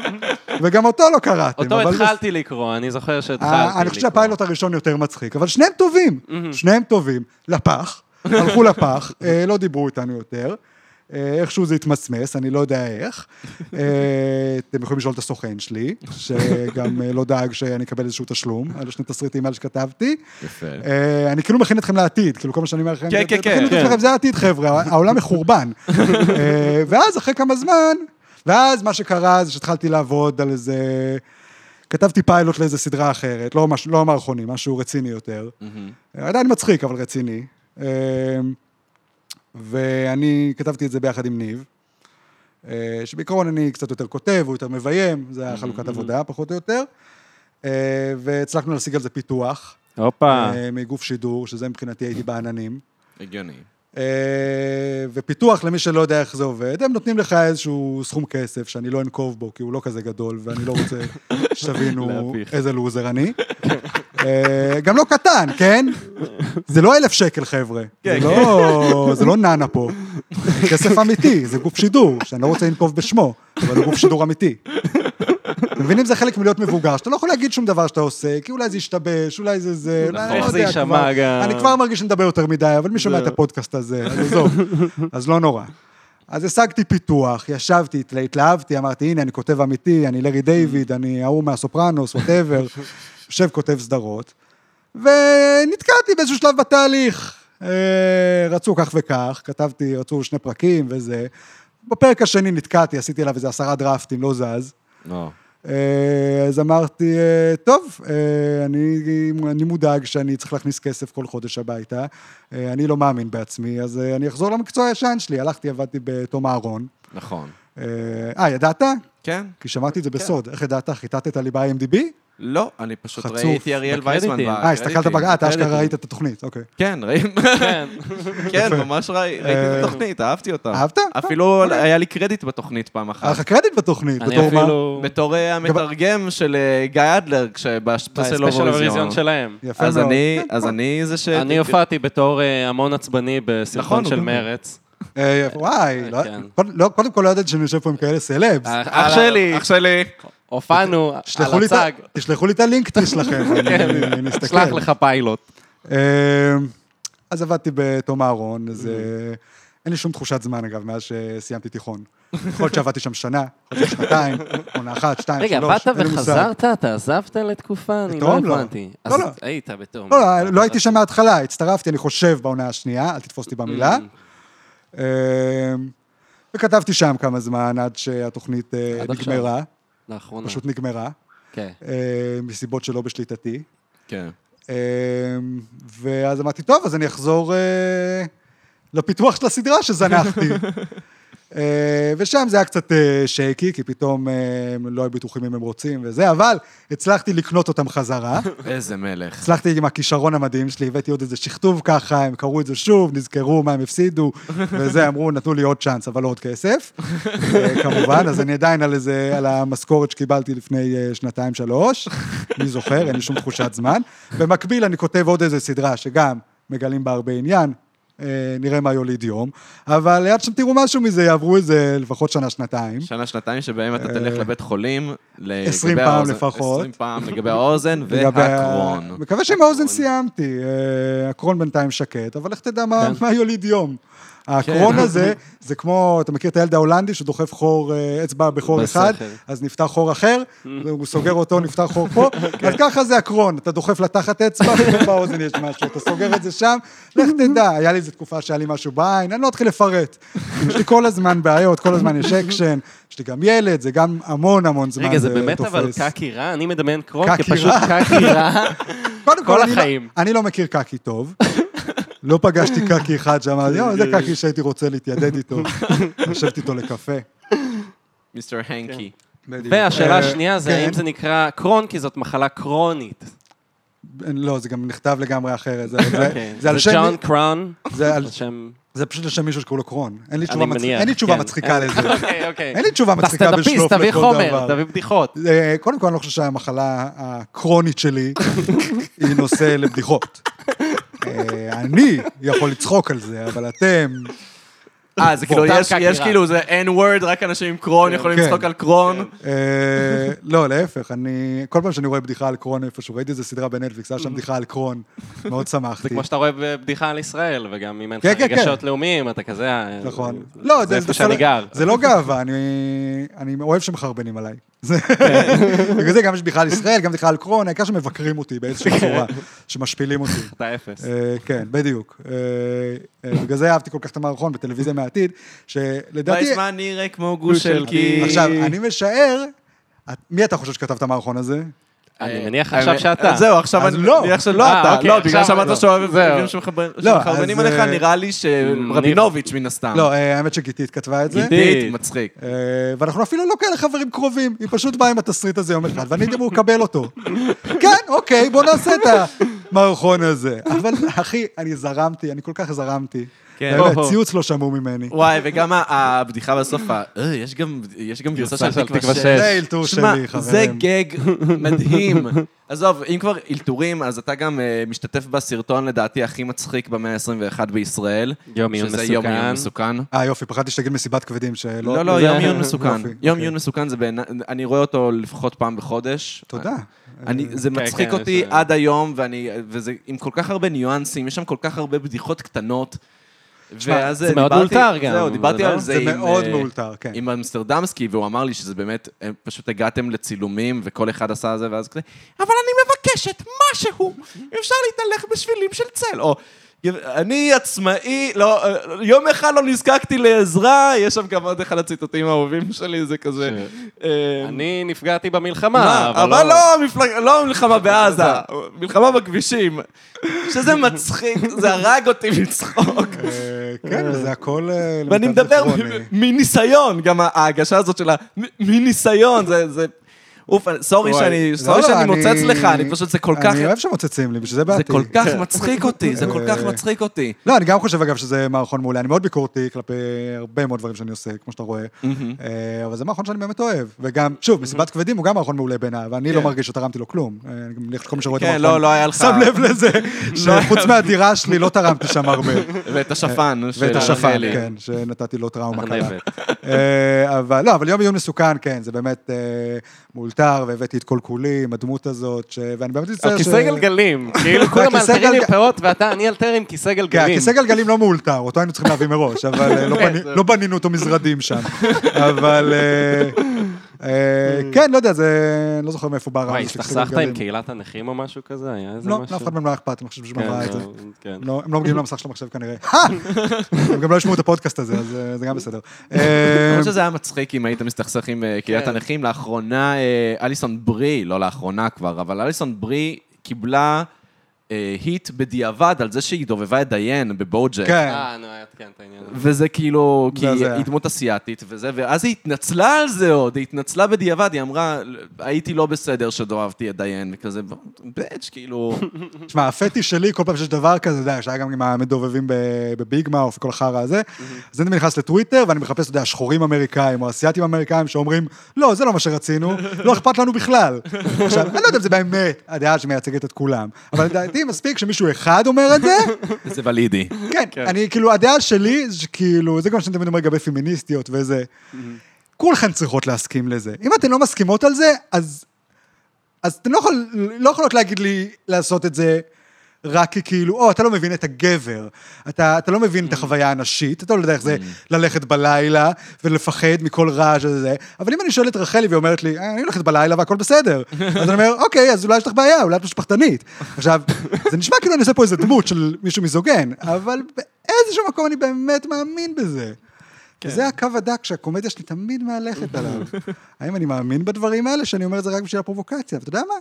וגם אותו לא קראתם. אותו התחלתי לקרוא, אני זוכר שהתחלתי אה, לקרוא. אני חושב שהפיילוט הראשון יותר מצחיק, אבל שניהם טובים, שניהם טובים. לפח, הלכו לפח, אה, לא דיברו איתנו יותר. אה, איכשהו זה התמסמס, אני לא יודע איך. אה, אתם יכולים לשאול את הסוכן שלי, שגם אה, לא דאג שאני אקבל איזשהו תשלום על שני תסריטים האלה שכתבתי. יפה. אני כאילו מכין אתכם לעתיד, כאילו כל מה שאני אומר לכם, כן, כן, כן. זה העתיד חבר'ה, העולם מחורבן. ואז אחרי כמה זמן, ואז מה שקרה זה שהתחלתי לעבוד על איזה... כתבתי פיילוט לאיזה סדרה אחרת, לא, מש... לא המערכונים, משהו רציני יותר. עדיין מצחיק, אבל רציני. ואני כתבתי את זה ביחד עם ניב, אה, שבעיקרון אני קצת יותר כותב, הוא יותר מביים, זה היה חלוקת עבודה, פחות או יותר. אה, והצלחנו להשיג על זה פיתוח. הופה. אה, מגוף שידור, שזה מבחינתי הייתי בעננים. הגיוני. ופיתוח, למי שלא יודע איך זה עובד, הם נותנים לך איזשהו סכום כסף שאני לא אנקוב בו, כי הוא לא כזה גדול, ואני לא רוצה שתבינו. איזה לוזר אני. אה, גם לא קטן, כן? זה לא אלף שקל, חבר'ה. כן, זה לא- זה לא נאנה פה. כסף אמיתי, זה גוף שידור, שאני לא רוצה לנקוב בשמו, אבל הוא גוף שידור אמיתי. אתם מבינים? זה חלק מלהיות מבוגר, שאתה לא יכול להגיד שום דבר שאתה עושה, כי אולי זה ישתבש, אולי זה זה, אולי, אני איך לא יודע כבר. גם. אני כבר מרגיש שאני מדבר יותר מדי, אבל מי שומע את. הפודקאסט הזה, אז עזוב, אז לא נורא. אז השגתי פיתוח, ישבתי, התלה- התלהבתי, אמרתי, הנה, אני כותב אמיתי, אני לארי דיוויד, אני ההוא מהסופרנוס, ווטאבר, יושב, כותב סדרות, ונתקעתי באיזשהו שלב בתהליך. אה, רצו כך וכך, כתבתי, רצו שני פרקים וזה. בפרק השני נתקעתי, עשיתי עליו איזה עשרה דרפטים, לא זז. לא. אה, אז אמרתי, אה, טוב, אני, אני מודאג שאני צריך להכניס כסף כל חודש הביתה, אני לא מאמין בעצמי, אז אני אחזור למקצוע הישן שלי. הלכתי, עבדתי בתום אהרון. נכון. אה, ידעת? כן? כי שמעתי את זה בסוד. איך ידעת? חיטטת לי ב-IMDb? לא, אני פשוט חצוף. ראיתי אריאל וייסמן. אה, הסתכלת. אה, אתה אשכרה. ראית את התוכנית, אוקיי. כן, ראיתי, כן. כן, ממש ראי- ראיתי אה, את התוכנית, אהבתי אותה. אהבת? אפילו היה לי קרדיט בתוכנית פעם היה לך אחת. קרדיט בתוכנית, בתור מה? בתור אה, המתרגם של אה, גיא אדלר, כשב special ב special אירוויזיון. שלהם. יפה אז מאוד. אני, אז אני זה ש... אני הופעתי בתור אה, המון עצבני בסרטון נכון, של מרץ. אה, וואי, לא- כן. קודם- לא, קודם כל לא ידעתי שאני יושב פה עם כאלה סלבס. אה, אח שלי, אח שלי. הופענו על הצג. תשלחו לי את הלינקטרי שלכם, אני- אני אסתכל. שלח לך פיילוט. אה, אז עבדתי בתום אהרון, אז אה, אין לי שום תחושת זמן, אגב, מאז שסיימתי תיכון. יכול להיות שעבדתי שם שנה, יכול להיות שנה, עונה אחת, שתיים, רגע, שלוש, באת אין לי מושג. וחזרת? אתה עזבת לתקופה? אני לא לא. הבנתי. אז לא, לא. היית בתום. לא, לא, לא הייתי שם מההתחלה, הצטרפתי, אני חושב, בעונה השנייה, אל תתפוס אותי במילה. Mm. אה, וכתבתי שם כמה זמן עד שהתוכנית אה, עד. נגמרה, לאחרונה. פשוט נגמרה, כן. אה, מסיבות שלא בשליטתי. כן. אה, ואז אמרתי, טוב, אז אני אחזור אה, לפיתוח של הסדרה שזנחתי. אה, ושם זה היה קצת אה, שייקי, כי פתאום אה, הם לא היו בטוחים אם הם רוצים וזה, אבל הצלחתי לקנות אותם חזרה. איזה מלך. הצלחתי עם הכישרון המדהים שלי, הבאתי עוד איזה שכתוב ככה, הם קראו את זה שוב, נזכרו מה הם הפסידו, וזה, אמרו, נתנו לי עוד צ'אנס, אבל לא עוד כסף, אה, כמובן, אז אני עדיין על איזה, על המשכורת שקיבלתי לפני אה, שנתיים, שלוש, מי זוכר, אין לי שום תחושת זמן. במקביל, אני כותב עוד איזה סדרה שגם מגלים בה הרבה עניין, אה, נראה מה יוליד יום, אבל עד שתראו משהו מזה, יעברו איזה לפחות שנה-שנתיים. שנה, שנתיים שבהם אתה תלך לבית חולים. לגבי 20 פעם האוזן- לפחות. 20 פעם לגבי האוזן והקרון. מקווה שעם האוזן סיימתי. אה, הקרון בינתיים שקט, אבל לך תדע מה- כן. מה יוליד יום. הקרוהן הזה, זה כמו, אתה מכיר את הילד ההולנדי שדוחף חור, אה, אצבע בחור. אחד, אז נפתח חור אחר, הוא סוגר אותו, נפתח חור פה, אז ככה זה הקרוהן, אתה דוחף לתחת אצבע, פתאום באוזן יש משהו, אתה סוגר את זה שם, לך תדע, היה לי איזו תקופה שהיה לי משהו בעין, אני לא אתחיל לפרט. יש לי כל הזמן בעיות, כל הזמן יש אקשן, יש לי גם ילד, זה גם המון המון זמן רגע, זה זה באמת אבל. קקי רע? אני מדמיין קרוהן כפשוט? קקי רע. כל לא- החיים. אני לא מכיר קקי טוב. לא פגשתי קקי אחד שאמר, יואו, זה קקי שהייתי רוצה להתיידד איתו, לשבת איתו לקפה. מיסטר הנקי. בדיוק. והשאלה אה, השנייה זה כן. האם זה נקרא קרון, כי זאת מחלה קרונית. לא, זה גם נכתב לגמרי אחרת. זה- זה- אוקיי. זה על זה שם... ג'ון קרון. זה על- על שם... זה פשוט על שם מישהו שקוראים לו קרון. אין לי אני תשובה מצ- מניח. אין לי תשובה כן. מצחיקה לזה. אוקיי, אוקיי. אין לי תשובה אתה מצחיקה בשלוף לכל תביא חומר, דבר. תביא בדיחות. אה, קודם כל, אני לא חושב שהמחלה הקרונית שלי היא נושא לבדיחות. אה, אני יכול לצחוק על זה, אבל אתם... אה, זה כאילו, יש-. כאילו, זה N-word, רק אנשים עם קרון יכולים כן. לצחוק על קרון. אה, לא, להפך, אני... כל פעם שאני רואה בדיחה על קרון איפשהו, ראיתי איזה סדרה בנטפליקס, היה שם בדיחה על קרון, מאוד שמחתי. זה כמו שאתה רואה בבדיחה על ישראל, וגם אם אין לך כן, כן, כן. רגשות לאומיים, אתה כזה... אה, נכון. זה- לא, זה איפה שאני לא- גר. זה לא גאווה, אני, אני אוהב שמחרבנים עליי. זה- בגלל זה גם יש על ישראל, גם על קרון, העיקר שמבקרים אותי באיזושהי צורה, שמשפילים אותי. אתה אפס. אה, כן, בדיוק. אה, אה, בגלל זה אהבתי כל כך את המערכון בטלוויזיה מהעתיד, שלדעתי... ויצמן נראה כמו גוש של כי... עכשיו, אני משער, מי אתה חושב שכתב את המערכון הזה? אני מניח עכשיו שאתה. זהו, עכשיו אני לא. מניח שלא אה, אתה. אוקיי, לא, בגלל עכשיו- שאמרת. שאוהב זהו. דברים שמחבר- לא, שמחרבנים עליך, אה, נראה לי שרבינוביץ' מן הסתם. לא, אה, האמת שגיתית כתבה את זה. גיתית, מצחיק. אה, ואנחנו אפילו לא כאלה חברים קרובים, היא פשוט באה עם התסריט הזה יום אחד, ואני אמור לקבל אותו. כן, אוקיי, בוא נעשה את המערכון הזה. אבל אחי, אני זרמתי, אני כל כך זרמתי. כן. באמת, או-הו. ציוץ לא שמעו ממני. וואי, וגם הבדיחה בסוף, אה, יש גם- יש גם גרסה של תקווה תקווה 6. שש. זה אלתור שלי, חברים. זה גג מדהים. עזוב, אם כבר אלתורים, אז אתה גם אה, משתתף בסרטון, לדעתי, הכי מצחיק במאה ה-21 בישראל. יום עיון שזה יום מסוכן. עיון מסוכן. אה, יופי, פחדתי שתגיד מסיבת כבדים שלא... לא, לא, יום עיון מסוכן. יום אוקיי. עיון מסוכן זה בעיניי, אני רואה אותו לפחות פעם בחודש. תודה. אני, זה כן, מצחיק כן, אותי זה- עד היום, ואני, וזה עם כל כך הרבה ניואנסים, יש שם כל כך הרבה בדיחות קטנות. ואז זה מאוד דיברתי- מאולתר גם, זהו, זה דיברתי לא? על זה זה עם... מאוד אה, מאולתר, כן. עם אמסטרדמסקי, והוא אמר לי שזה באמת, הם פשוט הגעתם לצילומים, וכל אחד עשה זה, ואז כזה, אבל אני מבקשת משהו, אפשר להתהלך בשבילים של צל, או... אני עצמאי, לא, יום אחד לא נזקקתי לעזרה, יש שם גם עוד אחד הציטוטים האהובים שלי, זה כזה... אה, אני נפגעתי במלחמה, מה, אבל אבל לא מפלג- לא מלחמה בעזה, מלחמה בכבישים. שזה מצחיק, זה הרג אותי מצחוק. כן, וזה הכל... אה, ואני מדבר מניסיון, גם ההגשה הזאת של מניסיון, זה... אוף, סורי. שאני, לא, סורי לא, שאני אני- מוצץ לך, אני פשוט, זה כל כך... אני אוהב שמוצצים לי, בשביל זה באתי. זה כל כך מצחיק אותי, זה כל כך מצחיק אותי. לא, אני גם חושב, אגב, שזה מערכון מעולה. אני מאוד ביקורתי כלפי הרבה מאוד דברים שאני עושה, כמו שאתה רואה. אה, אבל זה מערכון שאני באמת אוהב. וגם, שוב, מסיבת כבדים הוא גם מערכון מעולה בעיניי, ואני לא כן. מרגיש שתרמתי לו כלום. אה, אני גם מניח שכל מי שרואה את כן, המערכון... לא, לא היה לך... שם לב לזה, שחוץ מהדירה שלי לא תרמתי שם הרבה. ואת השפן. ואת השפן. כן, שנתתי לו טראומה קלה. אה, אבל לא, אבל יום עיון מסוכן, כן, זה באמת אה, מאולתר, והבאתי את כל כולי עם הדמות הזאת, ש- ואני באמת מצטער על ש... כיסא גלגלים, כאילו כולם הכיסא אלתרים עם פאות, ואתה, אני אלתר עם כיסא כן, גלגלים. הכיסא גלגלים לא מאולתר, אותו היינו צריכים להביא מראש, אבל אה, לא בני- לא בנינו אותו מזרדים שם. אבל אה, כן, לא יודע, זה... אני לא זוכר מאיפה בא הרעיון. של כיסא הסתכסכת עם. קהילת הנכים או משהו כזה? היה איזה לא, משהו? לאף אחד מהם לא היה אכפת, אני חושב שבשביל כן, מה את זה. לא, כן. לא, הם לא מגיעים למסך של המחשב כנראה. הם גם לא ישמעו את הפודקאסט הזה, אז אה, זה גם בסדר. אה, למרות שזה היה מצחיק אם היית מסתכסך עם אה, קהילת כן. הנכים. לאחרונה, אה, אליסון ברי, לא לאחרונה כבר, אבל אליסון ברי קיבלה אה, היט בדיעבד על זה שהיא דובבה את דיין בבוג'ק. כן. כן, את העניין הזה. וזה כאילו, כי היא דמות אסיאתית וזה, ואז היא התנצלה על זה עוד, היא התנצלה בדיעבד, היא אמרה, הייתי לא בסדר שדואבתי את דיין, וכזה, בץ', כאילו, תשמע, הפטיש שלי, כל פעם שיש דבר כזה, אתה יודע, שהיה גם עם המדובבים ב- בביג מאוף וכל החרא הזה, אז אני נכנס לטוויטר ואני מחפש, אתה יודע, שחורים אמריקאים או אסיאתים אמריקאים שאומרים, לא, זה לא מה שרצינו, לא אכפת לנו בכלל. עכשיו, אני לא יודע אם זה באמת הדעה שמייצגת את כולם, אבל לדעתי מספיק שמישהו אחד אומר את זה, זה ולידי. כן, אני כאילו, הדעה שלי, שכאילו, זה גם שאני תמיד אומר לגבי פמיניסטיות וזה, כולכן צריכות להסכים לזה. אם אתן לא מסכימות על זה, אז, אז אתן לא, יכול, לא יכולות להגיד לי לעשות את זה רק כי כאילו, או, אתה לא מבין את הגבר, אתה, אתה לא מבין את החוויה הנשית, אתה לא יודע איך זה ללכת בלילה ולפחד מכל רעש וזה, אבל אם אני שואל את רחלי והיא אומרת לי, "אה, אני הולכת בלילה והכל בסדר, אז אני אומר, אוקיי, אז אולי יש לך בעיה, אולי את משפחתנית. עכשיו, זה נשמע כאילו אני עושה פה איזה דמות של מישהו מיזוגן, אבל באיזשהו מקום אני באמת מאמין בזה. וזה הקו הדק שהקומדיה שלי תמיד מהלכת עליו. האם אני מאמין בדברים האלה, שאני אומר את זה רק בשביל הפרובוקציה? ואתה יודע מה?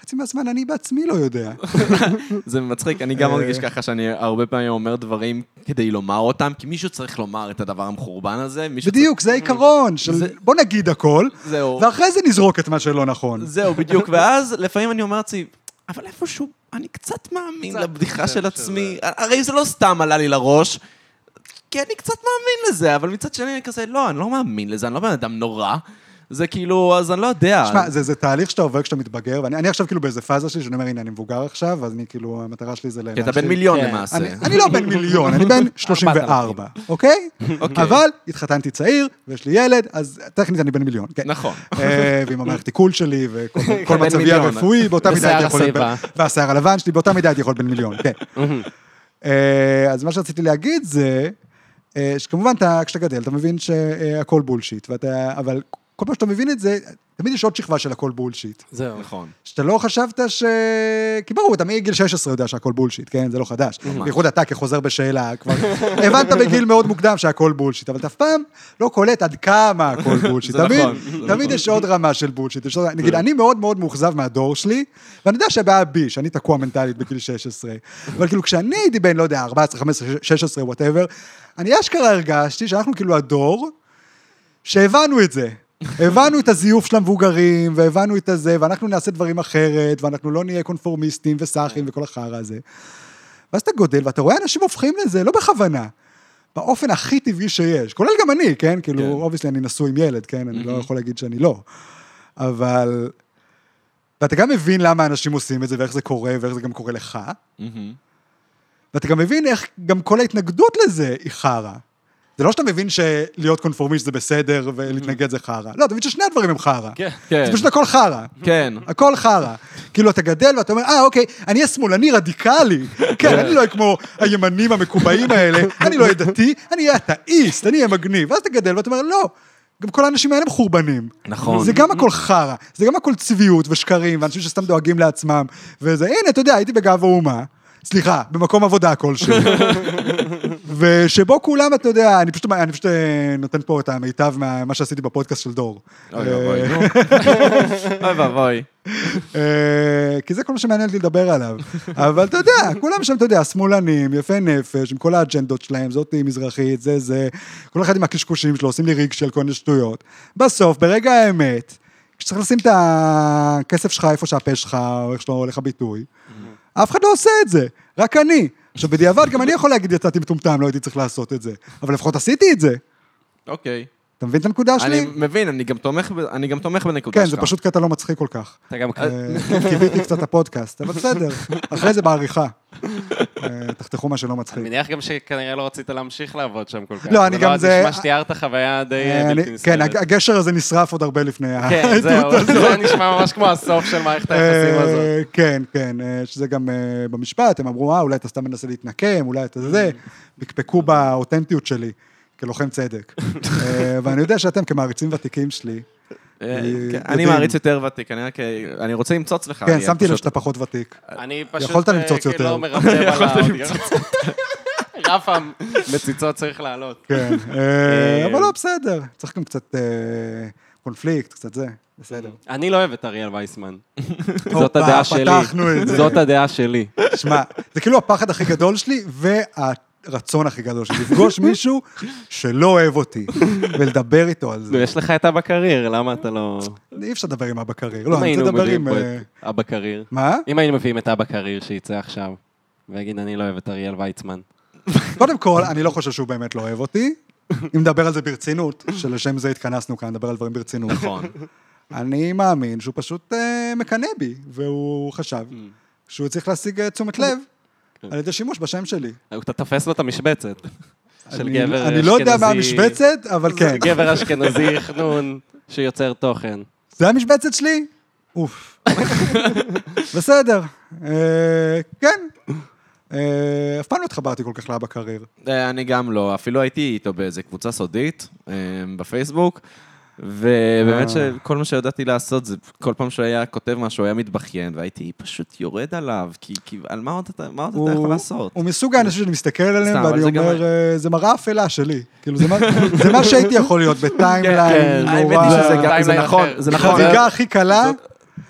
חצי מהזמן אני בעצמי לא יודע. זה מצחיק, אני גם אה. מרגיש ככה שאני הרבה פעמים אומר דברים כדי לומר אותם, כי מישהו צריך לומר את הדבר המחורבן הזה, בדיוק, זה העיקרון של זה- בוא נגיד הכל, צריך... זהו. ואחרי זה נזרוק את מה שלא נכון. זהו, בדיוק, ואז לפעמים אני אומר לעצמי, אבל איפשהו, אני קצת מאמין לבדיחה חושב של עצמי. הרי זה לא סתם עלה לי לראש, כי אני קצת מאמין לזה, אבל מצד שני אני כזה, לא, אני לא מאמין לזה, אני לא בן אדם נורא. זה כאילו, אז אני לא יודע. שמע, זה, זה תהליך שאתה עובר כשאתה מתבגר, ואני אני עכשיו כאילו באיזה פאזה שלי, שאני אומר, הנה, אני מבוגר עכשיו, אז אני כאילו, המטרה שלי זה כי אתה בן מיליון כן. למעשה. אני, אני לא בן מיליון, אני בן 34, אוקיי? אוקיי. אבל התחתנתי צעיר, ויש לי ילד, אז טכנית אני בן מיליון, כן. נכון. אה, ועם המערכת עיכול שלי, וכל מצבי. הרפואי, באותה מידה הייתי יכול להיות... השיבה. בן- והשיער הלבן שלי, באותה מידה הייתי יכול להיות בן מיליון, כן. אה, אז מה שרציתי להגיד זה, שכמובן, אתה- כשאתה גדל, אתה מבין שהכל בולשיט, ואתה, אבל כל פעם שאתה מבין את זה, תמיד יש עוד שכבה של הכל בולשיט. זהו. נכון. שאתה לא חשבת ש... כי ברור, אתה מגיל 16 יודע שהכל בולשיט, כן? זה לא חדש. בייחוד אתה כחוזר בשאלה, כבר הבנת בגיל מאוד מוקדם שהכל בולשיט, אבל אתה אף פעם לא קולט עד כמה הכל בולשיט. זה תמיד, נכון, תמיד יש עוד רמה של בולשיט. נגיד, אני מאוד מאוד מאוכזב מהדור שלי, ואני יודע שהבעיה בי, שאני תקוע מנטלית בגיל 16. אבל כאילו, כשאני הייתי בן, לא יודע, 14, 15, 16, whatever, אני אשכרה הרגשתי שאנחנו כאילו הדור שהבנו את זה. הבנו את הזיוף של המבוגרים, והבנו את הזה, ואנחנו נעשה דברים אחרת, ואנחנו לא נהיה קונפורמיסטים וסאחים וכל החרא הזה. ואז אתה גודל, ואתה רואה אנשים הופכים לזה, לא בכוונה, באופן הכי טבעי שיש, כולל גם אני, כן? כאילו, כן. obviously אני נשוי עם ילד, כן? אני לא יכול להגיד שאני לא. אבל... ואתה גם מבין למה אנשים עושים את זה, ואיך זה קורה, ואיך זה גם קורה לך, מהמם. ואתה גם מבין איך גם כל ההתנגדות לזה היא חרא. זה לא שאתה מבין שלהיות קונפורמיסט זה בסדר ולהתנגד זה חרא. לא, אתה מבין ששני הדברים הם חרא. כן. כן, זה פשוט הכל חרא. כן. הכל חרא. כאילו, אתה גדל ואתה אומר, אה, אוקיי, אני השמאלני רדיקלי. כן, אני לא אהיה כמו הימנים המקובעים האלה, אני לא אהיה דתי, אני אהיה אתאיסט, אני אהיה מגניב. ואז אתה גדל ואתה אומר, לא, גם כל האנשים האלה הם חורבנים. נכון. זה גם הכל חרא, זה גם הכל צביעות ושקרים, ואנשים שסתם דואגים לעצמם. וזה, הנה, אתה יודע, הייתי בגב האומה. סליחה, במקום עבודה כלשהו. ושבו כולם, אתה יודע, אני פשוט, אני פשוט אה, נותן פה את המיטב מה שעשיתי בפודקאסט של דור. אוי אה, ואבוי, נו. אוי ואבוי. אה, כי זה כל מה שמעניין אותי לדבר עליו. אבל אתה יודע, כולם שם, אתה יודע, שמאלנים, יפי נפש, עם כל האג'נדות שלהם, זאתי מזרחית, זה זה, כל אחד עם הקשקושים שלו, עושים לי ריג של כל מיני שטויות. בסוף, ברגע האמת, כשצריך לשים את הכסף שלך איפה שהפה שלך, או איך שלא הולך הביטוי, אף אחד לא עושה את זה, רק אני. עכשיו, בדיעבד, גם אני יכול להגיד, יצאתי מטומטם, לא הייתי צריך לעשות את זה. אבל לפחות עשיתי את זה. אוקיי. אתה מבין את הנקודה אני שלי? מבין, אני גם תומך אני גם תומך בנקודה כן, שלך. זה פשוט קטע לא מצחיק כל כך. אתה גם... אה, קיוויתי קצת הפודקאסט, אבל בסדר, אחרי זה בעריכה. אה, תחתכו מה שלא אני מצחיק. מניח גם שכנראה לא רצית להמשיך לעבוד שם כל כך. לא, אני גם זה- זה נשמע שתיארת חוויה די אה, אני- בלתי נסבלת. כן, הג- הגשר הזה נשרף עוד הרבה לפני כן, העדות זהו, הזאת. זה נשמע ממש כמו הסוף של מערכת היחסים הזאת. כן, כן, שזה גם במשפט, הם אמרו, אה, אולי אתה סתם מנסה להתנקם, אולי אתה זה, פקפקו באותנטיות שלי, כלוחם צדק. אה, ואני יודע שאתם כמעריצים ותיקים שלי, אה, אה, כן. אני מעריץ יותר ותיק, אני רק... אני רוצה למצוץ לך. כן, שמתי לב שאתה פחות ותיק. אני פשוט... יכולת אה, למצוץ כאילו יותר. לא על האודיו. רף המציצות צריך לעלות. כן, אבל לא, בסדר, צריך גם קצת קונפליקט, קצת זה, בסדר. אני לא אוהב את אריאל וייסמן. זאת הדעה שלי. פתחנו את זה. זאת הדעה שלי. שמע, זה כאילו הפחד הכי גדול שלי, הרצון הכי גדול שלי, לפגוש מישהו שלא אוהב אותי, ולדבר איתו על זה. יש לך את אבא קרייר, למה אתה לא... אי אפשר לדבר עם אבא קרייר. לא, אני רוצה לדבר עם... אה, אבא קרייר. מה? אם היינו מביאים את אבא קרייר שיצא עכשיו, ויגיד, אני לא אוהב את אריאל ויצמן. קודם כל, אני לא חושב שהוא באמת לא אוהב אותי. אם נדבר על זה ברצינות, שלשם זה התכנסנו כאן, נדבר על דברים ברצינות. נכון. אני מאמין שהוא פשוט אה, מקנא בי, והוא חשב שהוא צריך להשיג אה, תשומת לב. על ידי שימוש בשם שלי. אתה תופס לו את המשבצת. של אני- גבר אני לא יודע מה אשכנזי. המשבצת, אבל כן. גבר אשכנזי חנון שיוצר תוכן. זה המשבצת שלי? אוף. בסדר. אה, כן. אה, אף פעם לא התחברתי כל כך לאבא קרייר. אה, אני גם לא, אפילו הייתי איתו באיזה קבוצה סודית בפייסבוק, ובאמת אה. שכל מה שידעתי לעשות זה כל פעם שהוא היה כותב משהו, הוא היה מתבכיין, והייתי פשוט יורד עליו, כי, כי על מה עוד אתה, מה עוד אתה יכול לעשות? הוא מסוג האנשים שאני מסתכל עליהם, ואני זה גם- אומר, אה, זה מראה אפלה שלי. כאילו, זה מה- זה מה שהייתי יכול להיות בטיימליין כן, האמת נורא. היא שזה גם, זה נכון. זה נכון. חריגה הכי קלה,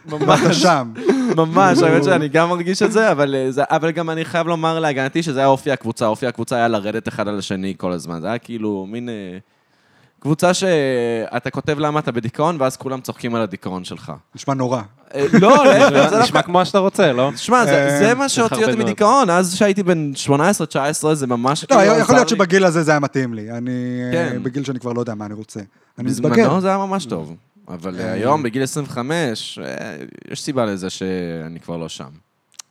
ואתה שם. ממש, האמת שאני גם מרגיש את זה, אבל, אה, זה, אבל גם אני חייב לומר להגנתי שזה היה אופי הקבוצה. אופי הקבוצה היה לרדת אחד על השני כל הזמן. זה היה כאילו מין קבוצה שאתה כותב למה אתה בדיכאון, ואז כולם צוחקים על הדיכאון שלך. נשמע נורא. אה, לא, להפך, זה נשמע. כמו שאתה רוצה, לא? שמע, זה, אה, מה שהוציא אותי. מדיכאון, אז שהייתי בן 18-19, זה ממש לא, כאילו יכול עזר להיות. שבגיל הזה זה היה מתאים לי. אני אה, כן. בגיל שאני כבר לא יודע מה אני רוצה. אני מתבגר. בזמנו זה היה ממש טוב. אבל. היום, בגיל 25, אה, יש סיבה לזה שאני כבר לא שם.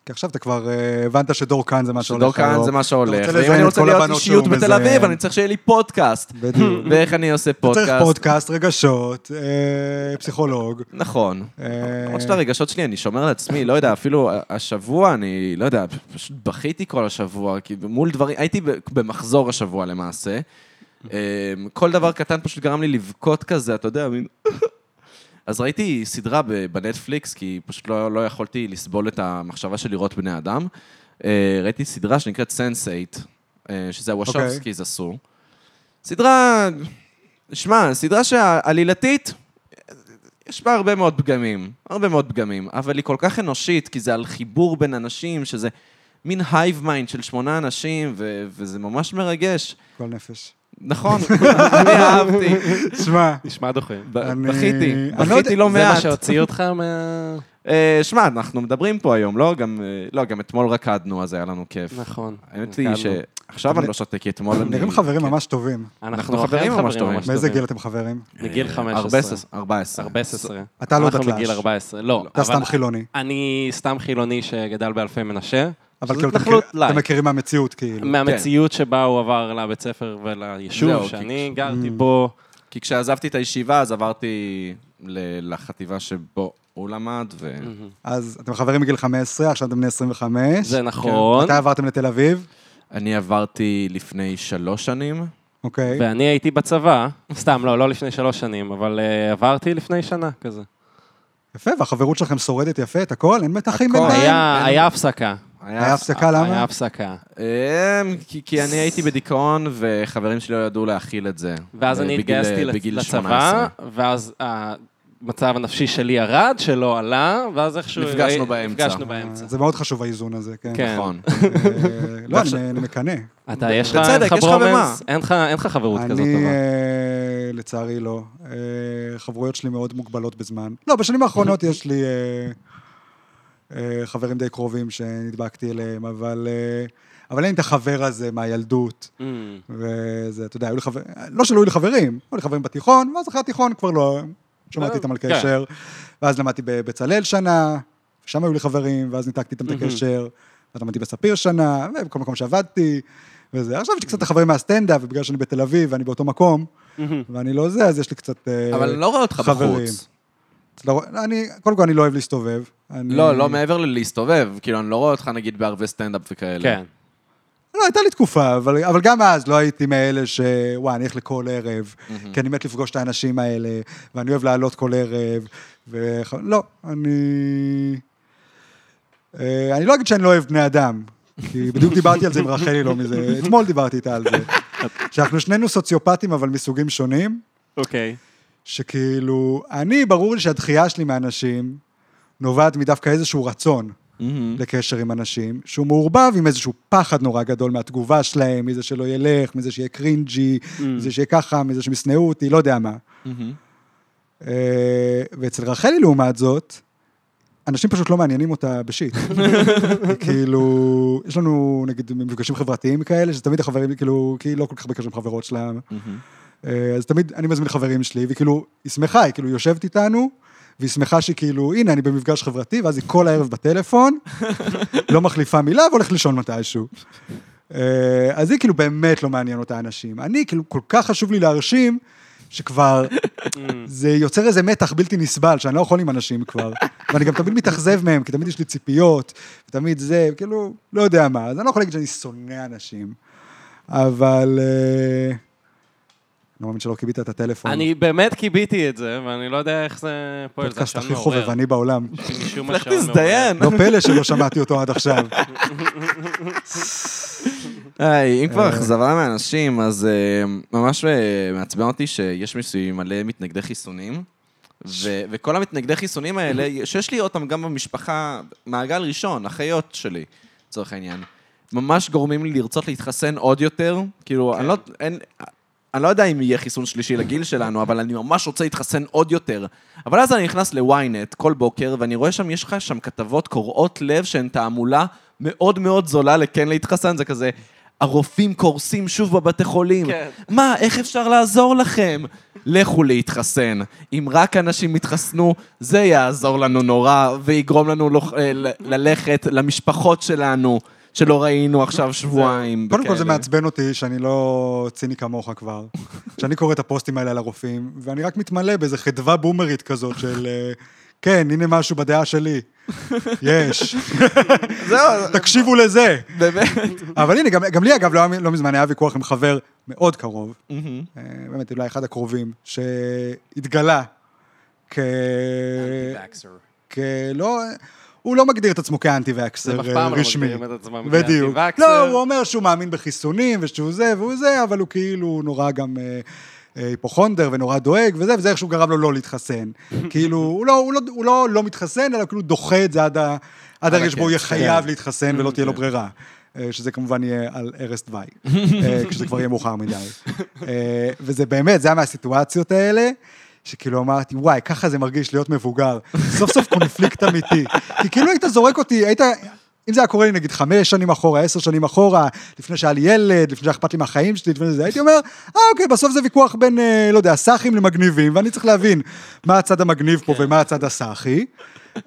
כי עכשיו אתה כבר אה, הבנת שדור כאן זה מה שהולך שדור כאן זה מה שהולך. ואם אני רוצה להיות אישיות בתל אביב. אני צריך שיהיה לי פודקאסט. בדיוק. ואיך אני עושה אתה צריך פודקאסט. פודקאסט, רגשות, אה, פסיכולוג. נכון. אה, למרות שאת הרגשות שלי אני שומר לעצמי, לא יודע, אפילו השבוע אני, לא יודע, פשוט בכיתי כל השבוע, כי מול דברים, הייתי במחזור השבוע למעשה. כל דבר קטן פשוט גרם לי לבכות כזה, אתה יודע, מין... אז ראיתי סדרה בנטפליקס, כי פשוט לא, לא יכולתי לסבול את המחשבה של לראות בני אדם. אה, ראיתי סדרה שנקראת Sense8, שזה הוושובסקיז עשו. סדרה, שמע, סדרה שעלילתית, יש בה הרבה מאוד פגמים, הרבה מאוד פגמים, אבל היא כל כך אנושית, כי זה על חיבור בין אנשים, שזה מין hive mind של שמונה אנשים, ו- וזה ממש מרגש. כל נפש. נכון, אני אהבתי. שמע, נשמע דוחה. אני- בכיתי, אני לא בכיתי יודע- לא זה מה מעט. שהוציא אותך מה... אה, שמע, אנחנו מדברים פה היום, לא? גם, אה, לא, גם אתמול רקדנו, אז היה לנו כיף. נכון. האמת היא רקדנו. שעכשיו אני לא שותה, כי אתמול אני... נראים חברים כן. ממש טובים. אנחנו אכן חברים ממש טובים. מאיזה טובים. גיל אתם חברים? מגיל אה, 15. 14. 14. 14. אתה לא אנחנו דתל"ש. בגיל 14. לא. אתה אבל סתם חילוני. אני סתם חילוני שגדל באלפי מנשה. אבל כאילו, אתם התנחלות אתם lite. מכירים מהמציאות, כאילו. מהמציאות שבה הוא עבר לבית ספר וליישוב, זהו, שאני כי- גרתי Mm. בו. כי כשעזבתי את הישיבה, אז עברתי ל- לחטיבה שבו הוא למד, ו... אז אתם חברים מגיל 15, עכשיו אתם בני 25. זה נכון. מתי עברתם לתל אביב? אני עברתי לפני שלוש שנים. אוקיי. ואני הייתי בצבא, סתם, לא, לא לפני שלוש שנים, אבל אה, עברתי לפני שנה כזה. יפה, והחברות שלכם שורדת יפה, את הכל? אין מתחים. בינתיים? היה הפסקה. היה הפסקה, למה? היה הפסקה. אמ, כי, כי אני הייתי בדיכאון, וחברים שלי לא ידעו להכיל את זה. ואז אה, אני התגייסתי בגיל לצבא, 18. ואז המצב הנפשי שלי ירד, שלא עלה, ואז איכשהו... נפגשנו באמצע. נפגשנו באמצע. זה מאוד חשוב האיזון הזה, כן. כן. נכון. אה, לא, אני אני מקנא. אתה, יש לך בצדק, אין לך יש לך במה. ברומנס? אין לך- חברות כזאת אני, טובה. אה, לצערי לא. אה, חברויות שלי מאוד מוגבלות בזמן. לא, בשנים האחרונות יש לי אה, אה, חברים די קרובים שנדבקתי אליהם, אבל... אה, אבל אין את החבר הזה מהילדות, Mm. וזה, אתה יודע, היו לי חברים, לא שלא היו לי חברים, היו לי חברים בתיכון, ואז אחרי התיכון כבר לא, שמעתי איתם על כן. קשר, ואז למדתי בבצלאל שנה, ושם היו לי חברים, ואז ניתקתי איתם את מהמם. הקשר, ואז למדתי בספיר שנה, ובכל מקום שעבדתי, וזה. עכשיו יש לי קצת את החברים מהסטנדאפ, ובגלל שאני בתל אביב ואני באותו מקום, ואני לא זה, אז יש לי קצת אה, אבל אני לא רואה אותך חברים. בחוץ. לא, אני, קודם כל אני לא אוהב להסתובב. אני- לא, לא מעבר ללהסתובב. כאילו, אני לא רואה אותך נגיד בערבי סטנדאפ וכאלה. כן. לא, הייתה לי תקופה, אבל, אבל גם אז לא הייתי מאלה ש... וואי, אני הולך לכל ערב, כי אני מת לפגוש את האנשים האלה, ואני אוהב לעלות כל ערב, ו... לא, אני... אה, אני לא אגיד שאני לא אוהב בני אדם, כי בדיוק דיברתי על זה עם רחלי לא מזה, אתמול דיברתי איתה על זה. שאנחנו שנינו סוציופטים, אבל מסוגים שונים, אוקיי. שכאילו, אני, ברור לי שהדחייה שלי מאנשים נובעת מדווקא איזשהו רצון. לקשר עם אנשים, שהוא מעורבב עם איזשהו פחד נורא גדול מהתגובה שלהם, מזה שלא ילך, מזה שיהיה קרינג'י, מזה שיהיה ככה, מזה שהם ישנאו אותי, לא יודע מה. אה, ואצל רחלי, לעומת זאת, אנשים פשוט לא מעניינים אותה בשיט. כאילו, יש לנו, נגיד, מפגשים חברתיים כאלה, שתמיד החברים, כאילו, כי היא לא כל כך בקשר עם חברות שלה. אה, אז תמיד אני מזמין חברים שלי, וכאילו, היא שמחה, היא כאילו יושבת איתנו, והיא שמחה שכאילו, הנה, אני במפגש חברתי, ואז היא כל הערב בטלפון, לא מחליפה מילה והולכת לישון מתישהו. אה, אז היא כאילו באמת לא מעניין אותה אנשים. אני, כאילו, כל כך חשוב לי להרשים, שכבר, זה יוצר איזה מתח בלתי נסבל, שאני לא יכול עם אנשים כבר. ואני גם תמיד מתאכזב מהם, כי תמיד יש לי ציפיות, ותמיד זה, כאילו, לא יודע מה. אז אני לא יכול להגיד שאני שונא אנשים, אבל... אה, לא מאמין שלא כיבית את הטלפון. אני באמת כיביתי את זה, ואני לא יודע איך זה פועל. פודקאסט הכי. חובבני בעולם. משום מה לך שעון מעורר. תזדיין. לא פלא שלא שמעתי אותו עד עכשיו. היי, אם כבר אה. אכזבה מאנשים, אז אה, ממש אה, מעצבן אותי שיש מסביבי מלא מתנגדי חיסונים. ו- וכל המתנגדי חיסונים האלה, שיש לי אותם גם במשפחה, מעגל ראשון, אחיות שלי, לצורך העניין, ממש גורמים לי לרצות להתחסן עוד יותר. כאילו, אני לא, אין, אני לא יודע אם יהיה חיסון שלישי לגיל שלנו, אבל אני ממש רוצה להתחסן עוד יותר. אבל אז אני נכנס ל-ynet כל בוקר, ואני רואה שם, יש לך שם כתבות קורעות לב שהן תעמולה מאוד מאוד זולה לכן להתחסן, זה כזה... הרופאים קורסים שוב בבתי חולים. כן. מה, איך אפשר לעזור לכם? לכו להתחסן. אם רק אנשים יתחסנו, זה יעזור לנו נורא, ויגרום לנו לוח- אה, ללכת למשפחות שלנו, שלא ראינו עכשיו שבועיים. קודם כל זה. מעצבן אותי שאני לא ציני כמוך כבר. שאני קורא את הפוסטים האלה על הרופאים, ואני רק מתמלא באיזה חדווה בומרית כזאת של... אה, כן, הנה משהו בדעה שלי. יש. זהו, תקשיבו לזה. באמת. אבל הנה, גם, לי אגב, לא, לא מזמן היה ויכוח עם חבר מאוד קרוב, אה, באמת אולי אחד הקרובים, שהתגלה כ... כלא... הוא לא מגדיר את עצמו כאנטי-ואקסר הם אף פעם לא רשמי. מגדירים את עצמם. כאנטי-ואקסר. לא, הוא אומר שהוא מאמין בחיסונים ושהוא זה והוא זה, אבל הוא כאילו נורא גם אה, אה, היפוכונדר ונורא דואג וזה, וזה איכשהו גרם לו לא להתחסן. כאילו, הוא לא, הוא, לא, הוא לא לא מתחסן, אלא כאילו דוחה את זה עד, ה, עד הרגע שבו הוא יהיה חייב כן. להתחסן ולא תהיה לו ברירה. אה, שזה כמובן יהיה על ערש דווי, אה, כשזה כבר יהיה מאוחר מדי. אה, וזה באמת, זה היה מהסיטואציות האלה. שכאילו אמרתי, וואי, ככה זה מרגיש להיות מבוגר. סוף סוף קונפליקט אמיתי. כי כאילו היית זורק אותי, היית... אם זה היה קורה לי נגיד חמש שנים אחורה, עשר שנים אחורה, לפני שהיה לי ילד, לפני שהיה אכפת לי מהחיים שלי, לפני זה, הייתי אומר, אה אוקיי, בסוף זה ויכוח בין, אה, לא יודע, סאחים למגניבים, ואני צריך להבין מה הצד המגניב פה ומה הצד הסאחי.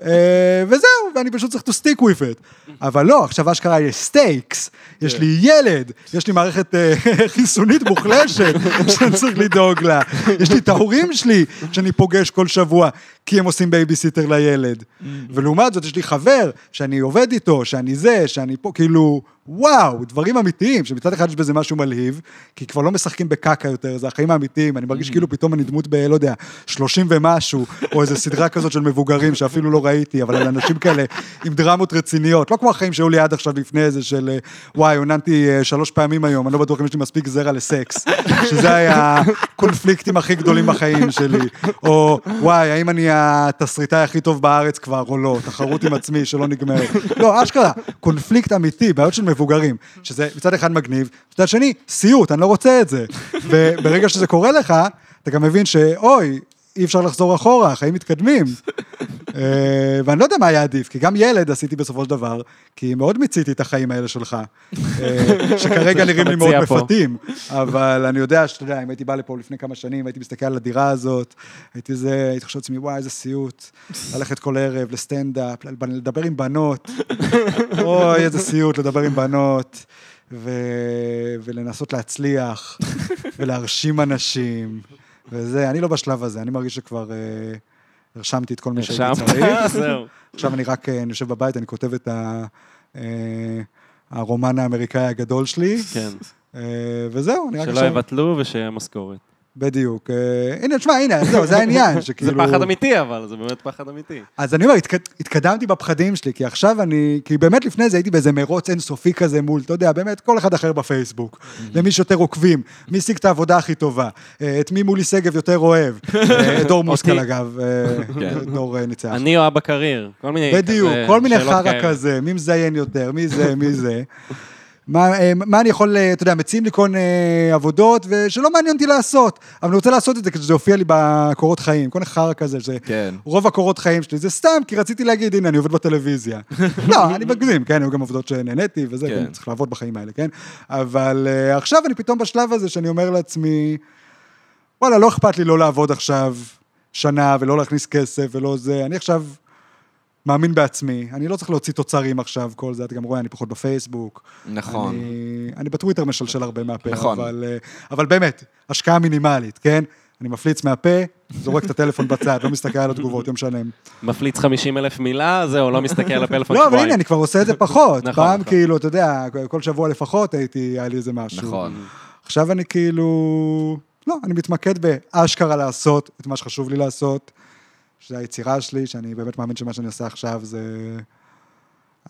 אה, וזהו, ואני פשוט צריך to stick with it. אבל לא, עכשיו אשכרה יש stakes, יש לי ילד, יש לי מערכת אה, חיסונית מוחלשת שאני צריך לדאוג לה, יש לי את ההורים שלי שאני פוגש כל שבוע, כי הם עושים בייביסיטר לילד. ולעומת זאת, יש לי חבר שאני עובד איתו, שאני זה, שאני פה, כאילו, וואו, דברים אמיתיים, שמצד אחד יש בזה משהו מלהיב, כי כבר לא משחקים בקקה יותר, זה החיים האמיתיים, אני מרגיש כאילו פתאום אני דמות ב, לא יודע, 30 ומשהו, או איזו סדרה כזאת של מבוגרים שאפילו לא ראיתי, אבל על אנשים כאלה עם דרמות רציניות, לא כמו החיים שהיו לי עד עכשיו לפני איזה של, אה, וואי, עוננתי אה, שלוש פעמים היום, אני לא בטוח אם יש לי מספיק זרע לסקס, שזה היה הקונפליקטים הכי גדולים בחיים שלי, או וואי, האם אני התסריטאי הכי טוב בארץ כבר, או לא, תחרות עם עצמי שלא נגמרת. לא, אשכרה, קונפליקט אמיתי, בעיות של מבוגרים, שזה מצד אחד מגניב, מצד שני, סיוט, אני לא רוצה את זה. וברגע שזה קורה לך, אתה גם מבין שאוי, אי אפשר לחזור אחורה, החיים מתקדמים. אה, ואני לא יודע מה היה עדיף, כי גם ילד עשיתי בסופו של דבר, כי מאוד מיציתי את החיים האלה שלך, אה, שכרגע נראים לי מאוד. מפתים, אבל אני יודע שאתה יודע, אם הייתי בא לפה לפני כמה שנים, הייתי מסתכל על הדירה הזאת, הייתי זה, הייתי חושב לעצמי, וואי, איזה סיוט, ללכת כל ערב לסטנדאפ, לדבר עם בנות, אוי, איזה סיוט לדבר עם בנות. ו... ולנסות להצליח, ולהרשים אנשים, וזה, אני לא בשלב הזה, אני מרגיש שכבר אה, הרשמתי את כל מי שהייתי? צריך. זהו. עכשיו אני רק, אה, אני יושב בבית, אני כותב את ה... אה, הרומן האמריקאי הגדול שלי, כן. אה, וזהו, אני רק שלא עכשיו... יבטלו ושיהיה משכורת. בדיוק. אה, הנה, תשמע, הנה, זהו, זה העניין, שכאילו... זה פחד אמיתי, אבל זה באמת פחד אמיתי. אז אני אומר, התק- התקדמתי בפחדים שלי, כי עכשיו אני, כי באמת לפני זה הייתי באיזה מרוץ אינסופי כזה מול, אתה יודע, באמת כל אחד אחר בפייסבוק. למי שיותר עוקבים, מי השיג את העבודה הכי טובה, אה, את מי מולי שגב יותר אוהב, אה, את דור אותי. אגב, כן. דור ניצח. אני או אבא קרייר, כל מיני בדיוק, כל מיני חרא. כזה, מי מזיין יותר, מי זה, מי זה. מה, אה, מה אני יכול, אה, אתה יודע, מציעים לי כל מיני עבודות, ושלא מעניין אותי לעשות, אבל אני רוצה לעשות את זה כדי שזה יופיע לי בקורות חיים, כל חרא כזה, כן. רוב הקורות חיים שלי זה סתם, כי רציתי להגיד, הנה, אני עובד בטלוויזיה. לא, אני מגזים, כן, היו גם עבודות שנהניתי וזה. כן. צריך לעבוד בחיים האלה, כן? אבל uh, עכשיו אני פתאום בשלב הזה שאני אומר לעצמי, וואלה, לא אכפת לי לא לעבוד עכשיו שנה ולא להכניס כסף ולא זה, אני עכשיו מאמין בעצמי, אני לא צריך להוציא תוצרים עכשיו, כל זה, אתה גם רואה, אני פחות בפייסבוק. נכון. אני, אני בטוויטר משלשל הרבה מהפה, נכון. אבל, אה, אבל באמת, השקעה מינימלית, כן? אני מפליץ מהפה, זורק את הטלפון בצד, לא מסתכל על התגובות יום שלם. מפליץ 50 אלף מילה, זהו, לא מסתכל על הפלאפון לא, אבל שבועיים. הנה, אני כבר עושה את זה פחות. נכון, פעם נכון. כאילו, אתה יודע, כל שבוע לפחות הייתי, היה לי איזה משהו. נכון. עכשיו אני כאילו... לא, אני מתמקד באשכרה לעשות את מה שחשוב לי לעשות, שזה היצירה שלי, שאני באמת מאמין שמה שאני עושה עכשיו זה...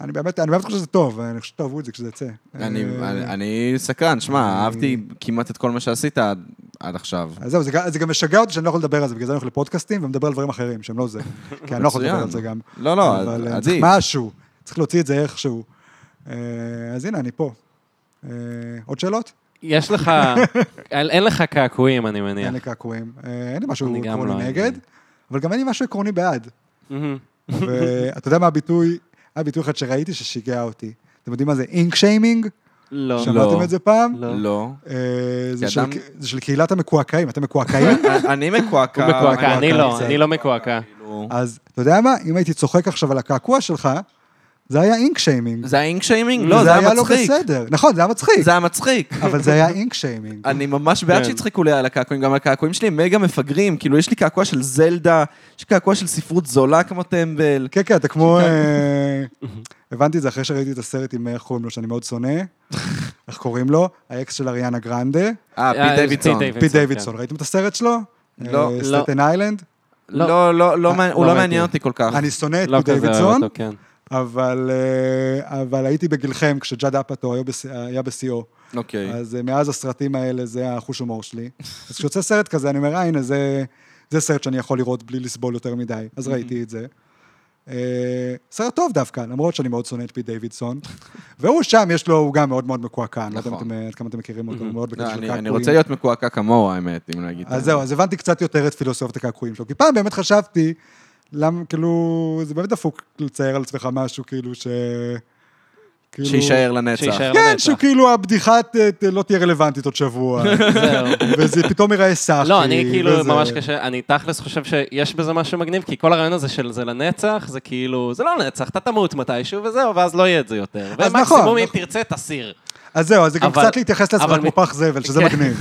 אני באמת, אני באמת חושב שזה טוב, אני חושב שתאהבו את זה כשזה יצא. אני- אה, אני- אני סקרן, שמע, אהבתי כמעט את כל מה שעשית עד- עד עכשיו. אז זהו, זה, גם- זה גם משגע אותי שאני לא יכול לדבר על זה, בגלל זה אני הולך לפודקאסטים ומדבר על דברים אחרים, שהם לא זה. כי אני לא יכול לדבר על זה. גם. לא, לא, אבל אה, עדיף. צריך משהו, צריך להוציא את זה איכשהו. אה, אז הנה, אני פה. אה, עוד שאלות? יש לך, אין לך קעקועים, אני מניח. אין לי קעקועים. אה, אין לי משהו אני גם עקרוני לא, נגד, אני- אבל גם אין לי משהו עקרוני בעד. ואתה יודע מה הביטוי, היה ביטוי אחד שראיתי ששיגע אותי. אתם יודעים מה זה אינק שיימינג? לא. שמעתם את זה פעם? לא. לא. אה, זה של- קהילת המקועקעים. אתם מקועקעים? אני מקועקע. הוא מקועקע, אני לא. אני לא מקועקע. כאילו, אז אתה יודע מה? אם הייתי צוחק עכשיו על הקעקוע שלך, זה היה אינק שיימינג. זה היה אינק שיימינג? לא, זה היה היה לא מצחיק. בסדר. נכון, זה היה מצחיק, זה היה מצחיק. אבל זה היה אינק שיימינג. אני ממש בעד כן. שיצחקו לי על הקעקועים, גם הקעקועים שלי הם מגה מפגרים, כאילו יש לי קעקוע של זלדה, יש לי קעקוע של ספרות זולה כמו טמבל. כן, כן, אתה כמו... אה, הבנתי את זה אחרי שראיתי את הסרט עם, איך קוראים לו, שאני מאוד שונא. איך קוראים לו? האקס של אריאנה גרנדה. אה, אה, פיט דיווידסון. פיט כן. דיווידסון. ראיתם את הסרט שלו? לא, אה, לא. סטטן איילנד? לא, לא, לא, הוא לא לא ראיתי. מעניין אותי כל כך. אני שונא את לא פיט דיווידסון. אבל אה, אבל הייתי בגילכם כשג'אד אפאטו היה בש- היה בשיאו. אוקיי. אז אה, מאז הסרטים האלה זה החוש הומור שלי. אז כשיוצא סרט כזה, אני אומר, אה, הנה, זה, זה סרט שאני יכול לראות בלי לסבול יותר מדי. אז ראיתי את זה. אה, סרט טוב דווקא, למרות שאני מאוד שונא את פי דיווידסון. והוא שם, יש לו, הוא גם מאוד מאוד מקועקע, אני לא יודע נכון. עד כמה אתם מכירים אותו, הוא מאוד לא, בקשר של אני-. רוצה להיות מקועקע כמוהו, האמת, אם נגיד. אז זהו, אז הבנתי קצת יותר את פילוסופיית הקעקועים שלו. כי פעם באמת חשבתי, למה, כאילו, זה באמת דפוק לצייר על עצמך משהו, כאילו, ש... כאילו- שיישאר לנצח. שיישאר כן, לנצח. שהוא כאילו הבדיחה ת- ת- לא תהיה רלוונטית עוד שבוע, זהו. וזה פתאום ייראה סאחי. לא, אני כאילו וזה- ממש קשה, אני תכלס חושב שיש בזה משהו מגניב, כי כל הרעיון הזה של זה לנצח, זה כאילו, זה לא לנצח, אתה תמות מתישהו וזהו, ואז לא יהיה את זה יותר. אז נכון, ומקסימום אם נכון. תרצה, תסיר. אז זהו, אז זה גם אבל- קצת להתייחס לעצמך אבל כמו פח זבל, שזה כן. מגניב.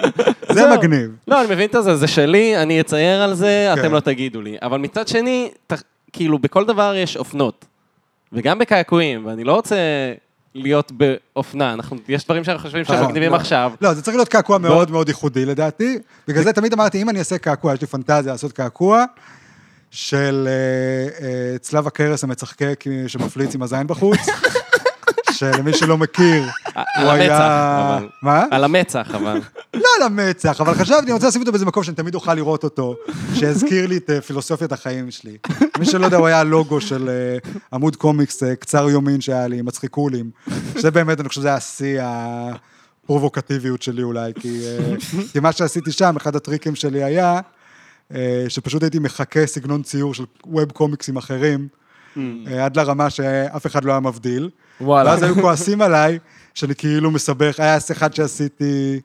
זה זהו. מגניב. לא, אני מבין את זה, זה שלי, אני אצייר על זה, כן. אתם לא תגידו לי. אבל מצד שני, ת- כאילו, בכל דבר יש אופנות. וגם בקעקועים, ואני לא רוצה להיות באופנה. אנחנו, יש דברים שאנחנו חושבים שהם נכון, מגניבים לא. עכשיו. לא, זה צריך להיות קעקוע מאוד מאוד ייחודי לדעתי. בגלל זה תמיד אמרתי, אם אני אעשה קעקוע, יש לי פנטזיה לעשות קעקוע של אה, אה, צלב הקרס המצחקק אה, שמפליץ עם הזין בחוץ. שלמי שלא מכיר, על הוא המצח, היה... אבל. מה? על המצח, אבל. לא על המצח, אבל חשבתי, אני רוצה לשים אותו באיזה מקום שאני תמיד אוכל לראות אותו, שיזכיר לי את אה, פילוסופיית החיים שלי. מי שלא יודע, הוא היה הלוגו של אה, עמוד קומיקס אה, קצר יומין שהיה לי, מצחיקולים. שזה באמת, אני חושב שזה היה שיא הפרובוקטיביות שלי אולי, כי, כי מה שעשיתי שם, אחד הטריקים שלי היה, שפשוט הייתי מחקה סגנון ציור של ווב קומיקסים אחרים, עד לרמה שאף אחד לא היה מבדיל. וואלה. ואז היו כועסים עליי, שאני כאילו מסבך, היה אחד שעשיתי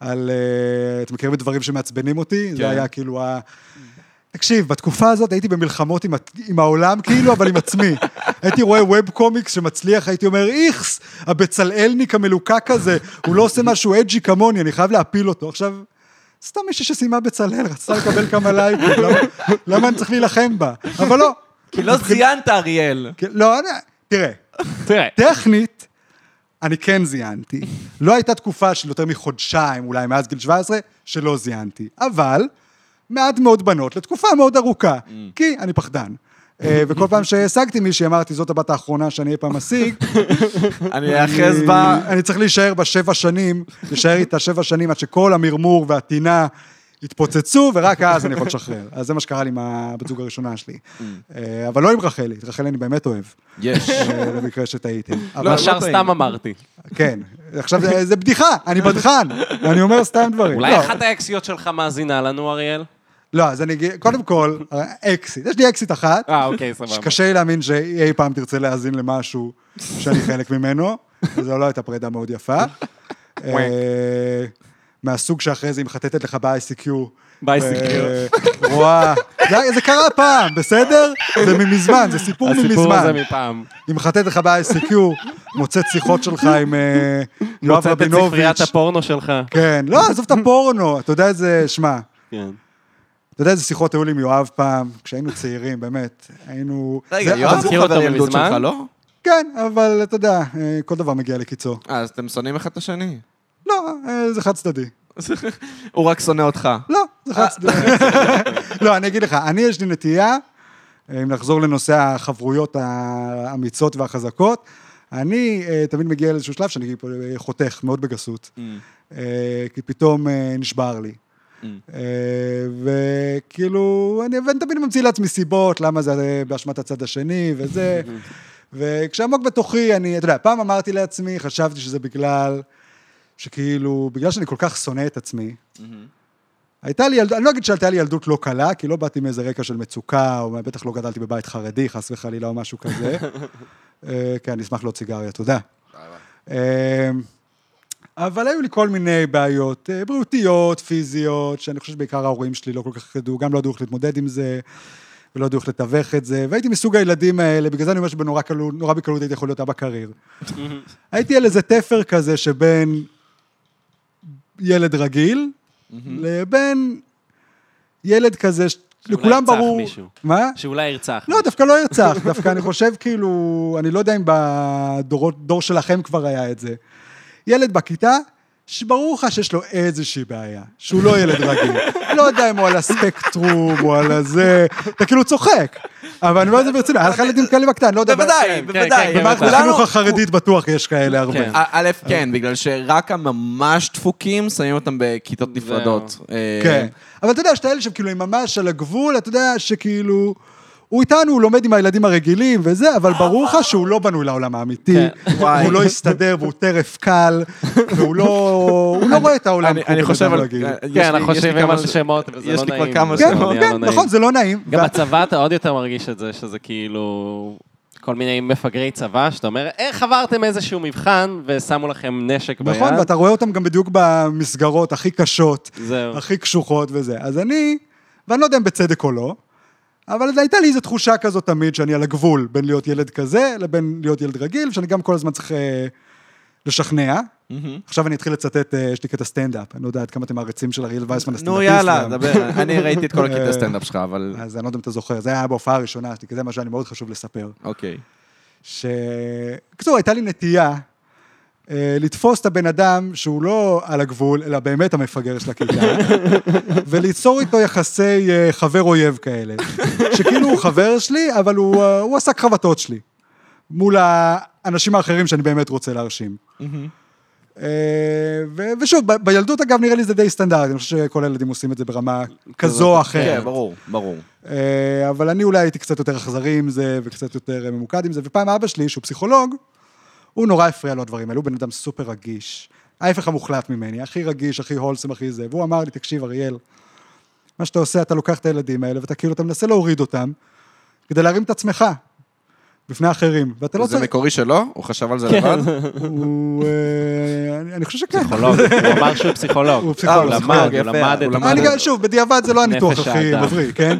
על, אה, אתם מכירים את דברים שמעצבנים אותי? זה כן. היה כאילו ה... תקשיב, בתקופה הזאת הייתי במלחמות עם, עם העולם כאילו, אבל עם עצמי. הייתי רואה ווב קומיקס שמצליח, הייתי אומר, איכס, הבצלאלניק המלוקק הזה, הוא לא עושה משהו אג'י כמוני, אני חייב להפיל אותו. עכשיו, סתם מישהי שסיימה בצלאל, רצתה לקבל כמה לייקים, למה, למה אני צריך להילחם בה? אבל לא. כי לא ציינת, אריאל. כי- לא, תראה, תראה, טכנית, אני כן זיינתי. לא הייתה תקופה של יותר מחודשיים, אולי מאז גיל 17, שלא זיינתי. אבל, מעט מאוד בנות לתקופה מאוד ארוכה, כי אני פחדן. אה, וכל פעם שהשגתי מישהי, אמרתי, זאת הבת האחרונה שאני אי פעם אשיג. אני אאחז בה... אני צריך להישאר בשבע שנים, להישאר איתה שבע שנים עד שכל המרמור והטינה יתפוצצו, ורק אז אני יכול לשחרר. אז זה מה שקרה לי עם הבת זוג הראשונה שלי. אה, אבל לא עם רחלי, את רחלי אני באמת אוהב, יש. אה, למקרה שטעיתם. לא, השאר. סתם אמרתי. כן, עכשיו זה- בדיחה, אני בדחן, אני אומר סתם דברים. אולי לא, אחת האקסיות שלך מאזינה לנו, אריאל? לא, אז אני אגיד, קודם כל, אקסיט, יש לי אקסיט אחת, אה, אוקיי, סבבה. שקשה לי להאמין שהיא אי פעם תרצה להאזין למשהו שאני חלק ממנו, וזו לא הייתה פרידה מאוד יפה. מהסוג שאחרי זה היא מחטטת לך ב-ICQ. ב-ICQ. אה, רואה, זה- קרה פעם, בסדר? זה ממזמן, זה סיפור הסיפור הזה. מפעם. היא מחטטת לך ב-ICQ, מוצאת שיחות שלך עם אה, יואב מוצאת את רבינוביץ'. ספריית הפורנו שלך. כן, לא, עזוב את הפורנו, אתה יודע איזה, שמע, כן. אתה יודע איזה שיחות היו לי עם יואב פעם, כשהיינו צעירים, באמת, היינו... רגע, יואב הוא חבר ילדות מזמן? שלך, לא? כן, אבל אתה יודע, אה, כל דבר מגיע לקיצו. אז אתם שונאים אחד את השני. לא, אה, זה חד צדדי. הוא רק שונא אותך. לא, זה חד צדדי. לא, אני אגיד לך, אני יש לי נטייה, אה, אם נחזור לנושא החברויות האמיצות והחזקות, אני אה, תמיד מגיע לאיזשהו שלב שאני חותך מאוד בגסות, אה, כי פתאום נשבר לי. אה, וכאילו, אני ואני תמיד ממציא לעצמי סיבות, למה זה באשמת הצד השני וזה. וכשעמוק בתוכי, אני, אתה יודע, פעם אמרתי לעצמי, חשבתי שזה בגלל, שכאילו, בגלל שאני כל כך שונא את עצמי, הייתה לי ילדות, אני לא אגיד שהייתה לי ילדות לא קלה, כי לא באתי מאיזה רקע של מצוקה, או בטח לא גדלתי בבית חרדי, חס וחלילה, או משהו כזה. אה, כן, אני אשמח להוציא סיגריה, תודה. אה, אבל היו לי כל מיני בעיות אה, בריאותיות, פיזיות, שאני חושב שבעיקר ההורים שלי לא כל כך ידעו, גם לא ידעו איך להתמודד עם זה, ולא ידעו איך לתווך את זה, והייתי מסוג הילדים האלה, בגלל זה אני אומר שבנורא קלות- נורא בקלות הייתי יכול להיות אבא קריר. הייתי על איזה תפר כזה שבין ילד רגיל, לבין ילד כזה, ש- שאולי לכולם ירצח ברור... מישהו. מה? שאולי ירצח. לא, דווקא לא ירצח, דווקא אני חושב כאילו, אני לא יודע אם בדור שלכם כבר היה את זה. ילד בכיתה, שברור לך שיש לו איזושהי בעיה, שהוא לא ילד רגיל. לא יודע אם הוא על הספקטרום או על הזה, אתה כאילו צוחק. אבל אני אומר את זה ברצינות, היה לך ילדים כאלה בקטן, לא יודע. בוודאי, כן, בוודאי. כן, במערכת כולנו- החינוך החרדית בטוח יש כאלה הרבה. כן. א', כן, בגלל שרק הממש דפוקים שמים אותם בכיתות. נפרדות. אה, כן. אבל אתה יודע, יש את האלה שהם כאילו ממש על הגבול, אתה יודע שכאילו... הוא איתנו, הוא לומד עם הילדים הרגילים וזה, אבל ברור לך שהוא לא בנוי לעולם האמיתי, כן. הוא לא יסתדר והוא טרף קל, והוא לא הוא לא רואה את העולם אני- חושב על... יש כן, אנחנו יש חושבים כמה על ש- שמות, וזה יש לא לי כבר נעים. כמה כן, שמות. לא כן, נעים. נכון, זה לא נעים. גם בצבא אתה עוד יותר מרגיש את זה, שזה כאילו... כל מיני מפגרי צבא, שאתה אומר, איך עברתם איזשהו מבחן ושמו לכם נשק ביד? נכון, ואתה רואה אותם גם בדיוק במסגרות הכי קשות. הכי קשוחות וזה. אז אני, ואני לא יודע אם בצדק או לא, אבל הייתה לי איזו תחושה כזאת תמיד, שאני על הגבול בין להיות ילד כזה לבין להיות ילד רגיל, שאני גם כל הזמן צריך אה, לשכנע. עכשיו אני אתחיל לצטט, אה, יש לי קטע סטנדאפ, אני לא יודע עד כמה אתם מעריצים של אריאל וייסמן נו הסטנדאפיסט. יאללה, גם. דבר. אני ראיתי את כל הקטע אה, סטנדאפ שלך, אבל... אז אני לא יודע אם אתה זוכר, זה היה בהופעה הראשונה שלי, כי זה מה שהיה לי מאוד חשוב לספר. אוקיי. ש... בקיצור, הייתה לי נטייה לתפוס את הבן אדם שהוא לא על הגבול, אלא באמת המפגר של הכיתה, וליצור איתו יחסי אה, חבר-אויב כאלה. שכאילו הוא חבר שלי, אבל הוא, אה, הוא השק חבטות שלי. מול האנשים האחרים שאני באמת רוצה להרשים. אה, ו- ושוב, ב- בילדות אגב נראה לי זה די סטנדרטי, אני חושב שכל הילדים עושים את זה ברמה כזו או אחרת. כן, ברור, ברור. אה, אבל אני אולי הייתי קצת יותר אכזרי עם זה, וקצת יותר אה, ממוקד עם זה, ופעם אבא שלי, שהוא פסיכולוג, הוא נורא הפריע לו הדברים האלה, הוא בן אדם סופר רגיש, ההפך המוחלט ממני, הכי רגיש, הכי הולסם, הכי זה, והוא אמר לי, תקשיב, אריאל, מה שאתה עושה, אתה לוקח את הילדים האלה, ואתה כאילו, אתה מנסה להוריד אותם, כדי להרים את עצמך, בפני אחרים, ואתה לא זה צריך... מקורי שלו? הוא חשב על זה לבד? הוא... אה, אני- אני חושב שכן. פסיכולוג, הוא אמר שהוא פסיכולוג. הוא פסיכולוג, הוא למד, הוא יפה, למד הוא את. אני זה. גם, שוב, בדיעבד זה לא הניתוח הכי. מבריא, כן?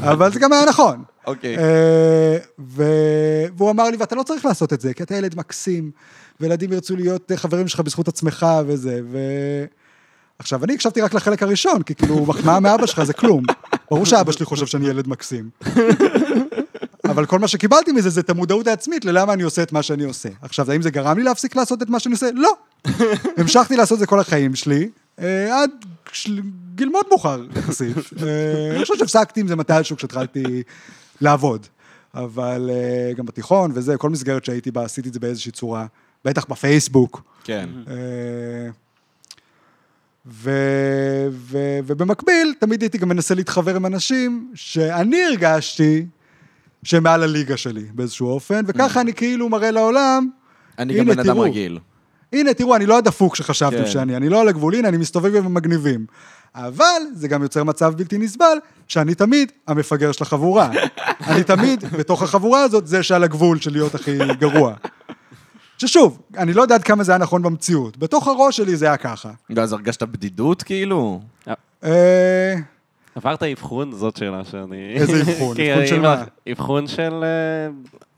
אבל זה גם היה נכון. אוקיי. אה, ו- והוא אמר לי, ואתה לא צריך לעשות את זה, כי אתה ילד מקסים, וילדים ירצו להיות אה, חברים שלך בזכות עצמך וזה, ו... עכשיו, אני הקשבתי רק לחלק הראשון, כי כאילו, מחמאה מאבא שלך זה כלום. ברור שאבא שלי חושב שאני ילד מקסים. אבל כל מה שקיבלתי מזה זה את המודעות העצמית ללמה אני עושה את מה שאני עושה. עכשיו, האם זה גרם לי להפסיק לעשות את מה שאני עושה? לא. המשכתי לעשות את זה כל החיים שלי, אה, עד של- גיל מאוד מאוחר יחסית. אה, אני חושב שהפסקתי עם זה מתישהו כשהתחלתי לעבוד. אבל אה, גם בתיכון וזה, כל מסגרת שהייתי בה, עשיתי את זה באיזושהי צורה. בטח בפייסבוק. כן. ו, ו, ובמקביל, תמיד הייתי גם מנסה להתחבר עם אנשים שאני הרגשתי שהם מעל הליגה שלי באיזשהו אופן, וככה אני כאילו מראה לעולם, אני גם הנה, בן אדם תראו. רגיל. הנה, תראו, אני לא הדפוק שחשבתם כן. שאני, אני לא על הגבול, הנה, אני מסתובב עם המגניבים. אבל זה גם יוצר מצב בלתי נסבל, שאני תמיד המפגר של החבורה. אני תמיד, בתוך החבורה הזאת, זה שעל הגבול של להיות הכי גרוע. ששוב, אני לא יודע עד כמה זה היה נכון במציאות. בתוך הראש שלי זה היה ככה. ואז הרגשת בדידות, כאילו? אה, עברת אבחון? זאת שאלה שאני... איזה אבחון? אבחון של אם- מה? אבחון של... אה,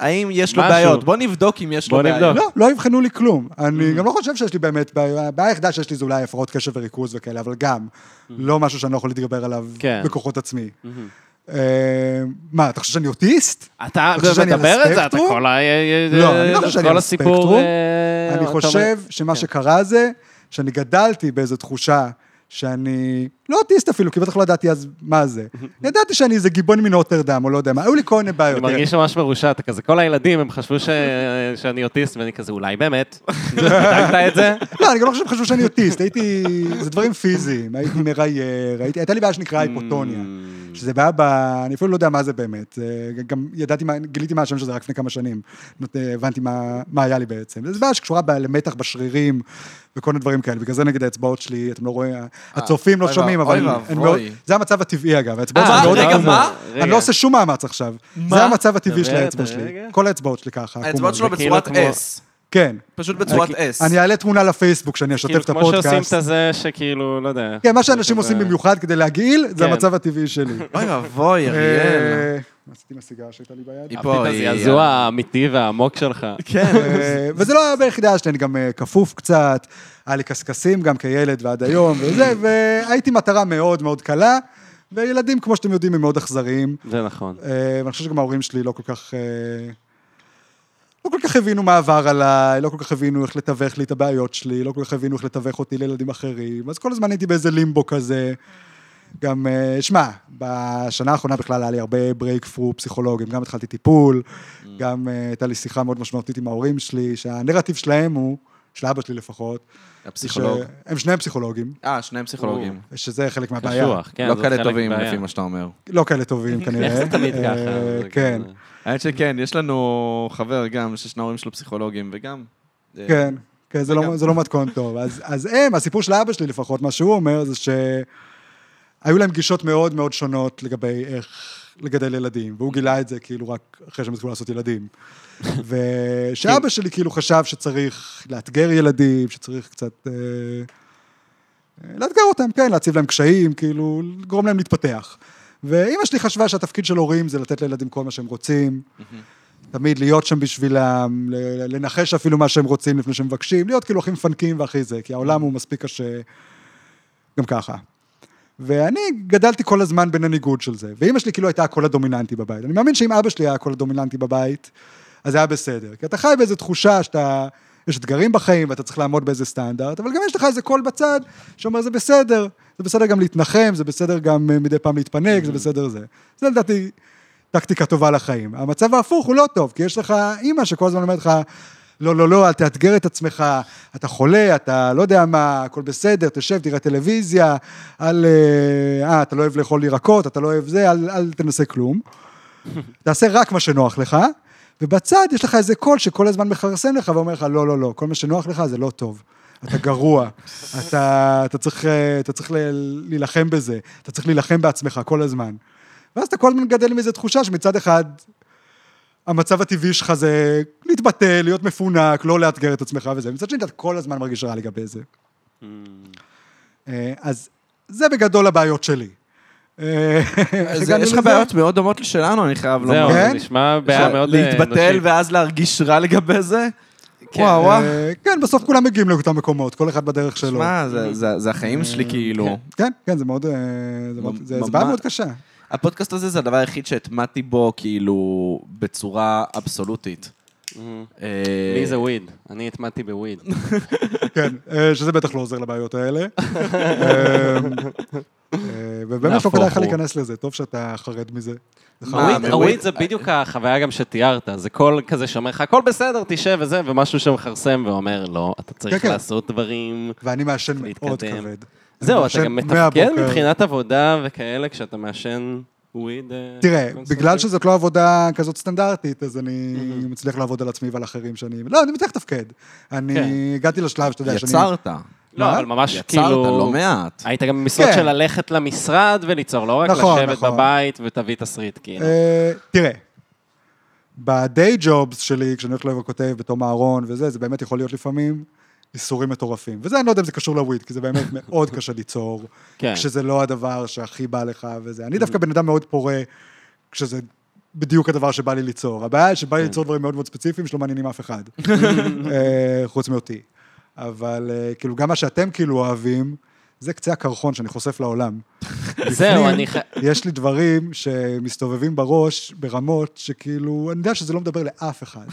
האם יש לו. בעיות? בוא נבדוק אם יש לו בעיות. לא, לא יבחנו לי כלום. אני גם לא חושב שיש לי באמת בעיה. הבעיה היחידה שיש לי זה אולי הפרעות קשב וריכוז וכאלה, אבל גם, לא משהו שאני לא יכול להתגבר עליו כן. בכוחות עצמי. אה, מה, אתה חושב שאני אוטיסט? אתה מדבר את זה, אתה? כל ה... לא, אני לא חושב שאני על. הספקטרום. אה, אני חושב שמה כן. שקרה זה שאני גדלתי באיזו תחושה שאני לא אוטיסט אפילו, כי בטח לא ידעתי אז מה זה. ידעתי שאני איזה גיבון מנוטרדם, או לא יודע מה, היו לי כל מיני בעיות. אני מרגיש ממש מרושע, אתה כזה, כל הילדים, הם חשבו ש- שאני אוטיסט, ואני כזה, אולי באמת? בדקת את זה? לא, אני גם לא חושב שחשבו שאני אוטיסט, הייתי... זה דברים פיזיים, הייתי מרייר, הייתי- הייתה לי בעיה שנקראה היפוטוניה. Mm. שזה בעיה ב... אני אפילו לא יודע מה זה באמת. גם ידעתי, גיליתי מה השם של זה רק לפני כמה שנים. נות- הבנתי מה, מה היה לי בעצם. זו בעיה שקשורה ב- למתח בשרירים וכל מיני דברים כאלה. בגלל זה נגיד האצבעות שלי, אתם לא רואים, הצופים לא אוי שומעים, ואבוי, אבל... ואבוי. אני מאוד- זה המצב הטבעי אגב, האצבעות אה, שלי מאוד... רגע. מה? אני לא עושה שום מאמץ עכשיו. זה המצב הטבעי של האצבע שלי. כל האצבעות שלי ככה. האצבעות. שלו כאילו בצורת S. כן. פשוט בצורת. S. אני אעלה תמונה לפייסבוק שאני אשתף כאילו, את כמו שעושים הפודקאסט. את הזה שכאילו, לא יודע. כן, מה שאנשים עושים במיוחד כדי להגעיל, זה כן. המצב הטבעי שלי. אוי ואבוי, אריאל. אה, עשיתי עם הסיגרה שהייתה לי ביד. היא פה, היא... הזעזוע האמיתי והעמוק שלך. כן. אה, וזה לא היה ביחידה שלי, אני גם אה, כפוף קצת, היה לי קשקשים גם כילד ועד היום וזה, והייתי מטרה מאוד מאוד קלה, וילדים, כמו שאתם יודעים, הם מאוד אכזריים. זה נכון. ואני חושב שגם ההורים שלי לא כל כך... לא כל כך הבינו מה עבר עליי, לא כל כך הבינו איך לתווך לי את הבעיות שלי, לא כל כך הבינו איך לתווך אותי לילדים אחרים, אז כל הזמן הייתי באיזה לימבו כזה. גם, אה, שמע, בשנה האחרונה בכלל היה לי הרבה ברייק פרו פסיכולוגיים, גם התחלתי טיפול, גם אה, הייתה לי שיחה מאוד משמעותית עם ההורים שלי, שהנרטיב שלהם הוא, של אבא שלי לפחות, הפסיכולוג. ש- הם שניהם פסיכולוגים, אה, שניהם פסיכולוגים. שזה חלק מהבעיה. קשוח, כן, לא כאלה טובים. לפי מה שאתה אומר. לא כאלה טובים כנראה. איך זה תמיד אה, ככה? כן. האמת שכן, יש לנו חבר גם, ששני ההורים שלו פסיכולוגים, וגם... אה, כן, כן, זה לא, לא מתכון טוב. אז, אז הם, הסיפור של אבא שלי לפחות, מה שהוא אומר זה שהיו להם גישות מאוד מאוד שונות לגבי איך לגדל ילדים, והוא גילה את זה כאילו רק אחרי שהם התחילו לעשות ילדים. ושאבא שלי כאילו חשב שצריך לאתגר ילדים, שצריך קצת... אה, אה, לאתגר אותם, כן, להציב להם קשיים, כאילו, לגרום להם להתפתח. ואימא שלי חשבה שהתפקיד של הורים זה לתת לילדים כל מה שהם רוצים, תמיד להיות שם בשבילם, לנחש אפילו מה שהם רוצים לפני שהם מבקשים, להיות כאילו הכי מפנקים והכי זה, כי העולם הוא מספיק קשה גם ככה. ואני גדלתי כל הזמן בין הניגוד של זה, ואימא שלי כאילו הייתה הקול הדומיננטי בבית. אני מאמין שאם אבא שלי היה הקול הדומיננטי בבית, אז זה היה בסדר. כי אתה חי באיזו תחושה שאתה, יש אתגרים בחיים ואתה צריך לעמוד באיזה סטנדרט, אבל גם יש לך איזה קול בצד שאומר זה בסדר, זה בסדר גם להתנחם, זה בסדר גם אה, מדי פעם להתפנק, זה בסדר זה. זה לדעתי טקטיקה טובה לחיים. המצב ההפוך הוא לא טוב, כי יש לך אימא שכל הזמן אומרת לך, לא, לא, לא, אל תאתגר את עצמך, אתה חולה, אתה לא יודע מה, הכל בסדר, תשב, תראה טלוויזיה, אל... אה, אה, אתה לא אוהב לאכול ירקות, אתה לא אוהב זה, אל, אל תנסה כלום. תעשה רק מה שנוח לך, ובצד יש לך איזה קול שכל הזמן מכרסם לך ואומר לך, לא, לא, לא, כל מה שנוח לך זה לא טוב. אתה גרוע, אתה, אתה צריך, אה, אתה צריך להילחם בזה, אתה צריך להילחם בעצמך כל הזמן. ואז אתה כל הזמן גדל עם איזו תחושה שמצד אחד, המצב הטבעי שלך זה להתבטא, להיות מפונק, לא לאתגר את עצמך וזה, ומצד שני אתה כל הזמן מרגיש רע לגבי זה. אה, אז זה בגדול הבעיות שלי. אה, איך אז הגענו יש לך? בעיות מאוד דומות לשלנו, אני חייב זהו, לומר. זה כן? נשמע בעיה מאוד אה, להתבטל אנושית. ואז להרגיש רע לגבי זה? כן, וואו, וואו. אה, כן, בסוף כולם מגיעים לאותם מקומות, כל אחד בדרך שלו. שמע, זה- זה- זה החיים שלי כאילו. כן, כן, זה מאוד, אה, זה מאוד- זה זה בעיה. מאוד קשה. הפודקאסט הזה זה הדבר היחיד שהטמעתי בו, כאילו, בצורה אבסולוטית. אה, לי זה וויד, אני הטמעתי בוויד. כן, אה, שזה בטח לא עוזר לבעיות האלה. אה, אה, ובאמת לא כדאי לך. להיכנס לזה, טוב שאתה חרד מזה. הוויד- הוויד זה בדיוק החוויה גם שתיארת, זה קול כזה שאומר לך, הכל בסדר, תשב וזה, ומשהו שמכרסם ואומר, לא, אתה צריך כן, כן. לעשות דברים. ואני מעשן מאוד. כבד. זהו, אתה גם מתפקד. מבחינת עבודה וכאלה כשאתה מעשן וויד. אה, תראה. בגלל שזאת לא עבודה כזאת סטנדרטית, אז אני מצליח לעבוד על עצמי ועל אחרים שאני... לא, אני מצליח לתפקד. אני כן. הגעתי לשלב שאתה יודע שאני... יצרת. לא? אבל ממש יצרת כאילו... לא מעט. היית גם במשרות כן. של ללכת למשרד וליצור, לא רק נכון, לשבת נכון. בבית ותביא תסריט, כאילו. אה, תראה, ב-day jobs שלי, כשאני הולך לבוא כותב בתום אהרון וזה, זה באמת יכול להיות לפעמים איסורים מטורפים. וזה, אני לא יודע אם זה קשור לוויד, כי זה באמת מאוד קשה ליצור, כן. כשזה לא הדבר שהכי בא לך וזה. אני דווקא בן אדם מאוד פורה, כשזה בדיוק הדבר שבא לי ליצור. הבעיה היא שבא לי כן. ליצור דברים מאוד מאוד ספציפיים שלא מעניינים אף אחד, אה, חוץ מאותי. אבל אה, כאילו, גם מה שאתם כאילו אוהבים, זה קצה הקרחון שאני חושף לעולם. זהו, אני ח... יש לי דברים שמסתובבים בראש ברמות שכאילו, אני יודע שזה לא מדבר לאף אחד.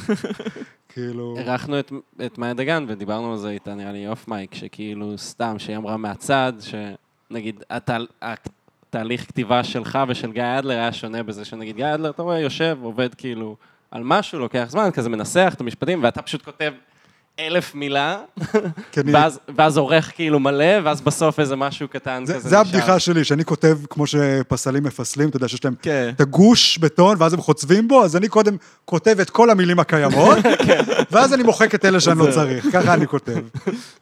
כאילו, אירחנו את, את מאיה דגן ודיברנו על זה איתה, נראה לי אוף מייק, שכאילו סתם, שהיא אמרה מהצד, שנגיד התהל, התהליך כתיבה שלך ושל גיא אדלר היה שונה בזה שנגיד גיא אדלר, אתה רואה, יושב, עובד כאילו על משהו, לוקח זמן, כזה מנסח את המשפטים, ואתה פשוט כותב אלף מילה, אני- ואז, ואז עורך כאילו מלא, ואז בסוף איזה משהו קטן זה, כזה זה נשאר. הבדיחה שלי, שאני כותב כמו שפסלים מפסלים, אתה יודע שיש להם כן. את הגוש בטון, ואז הם חוצבים בו, אז אני קודם כותב את כל המילים הקיימות, כן. ואז אני מוחק את אלה שאני לא צריך, ככה אני כותב.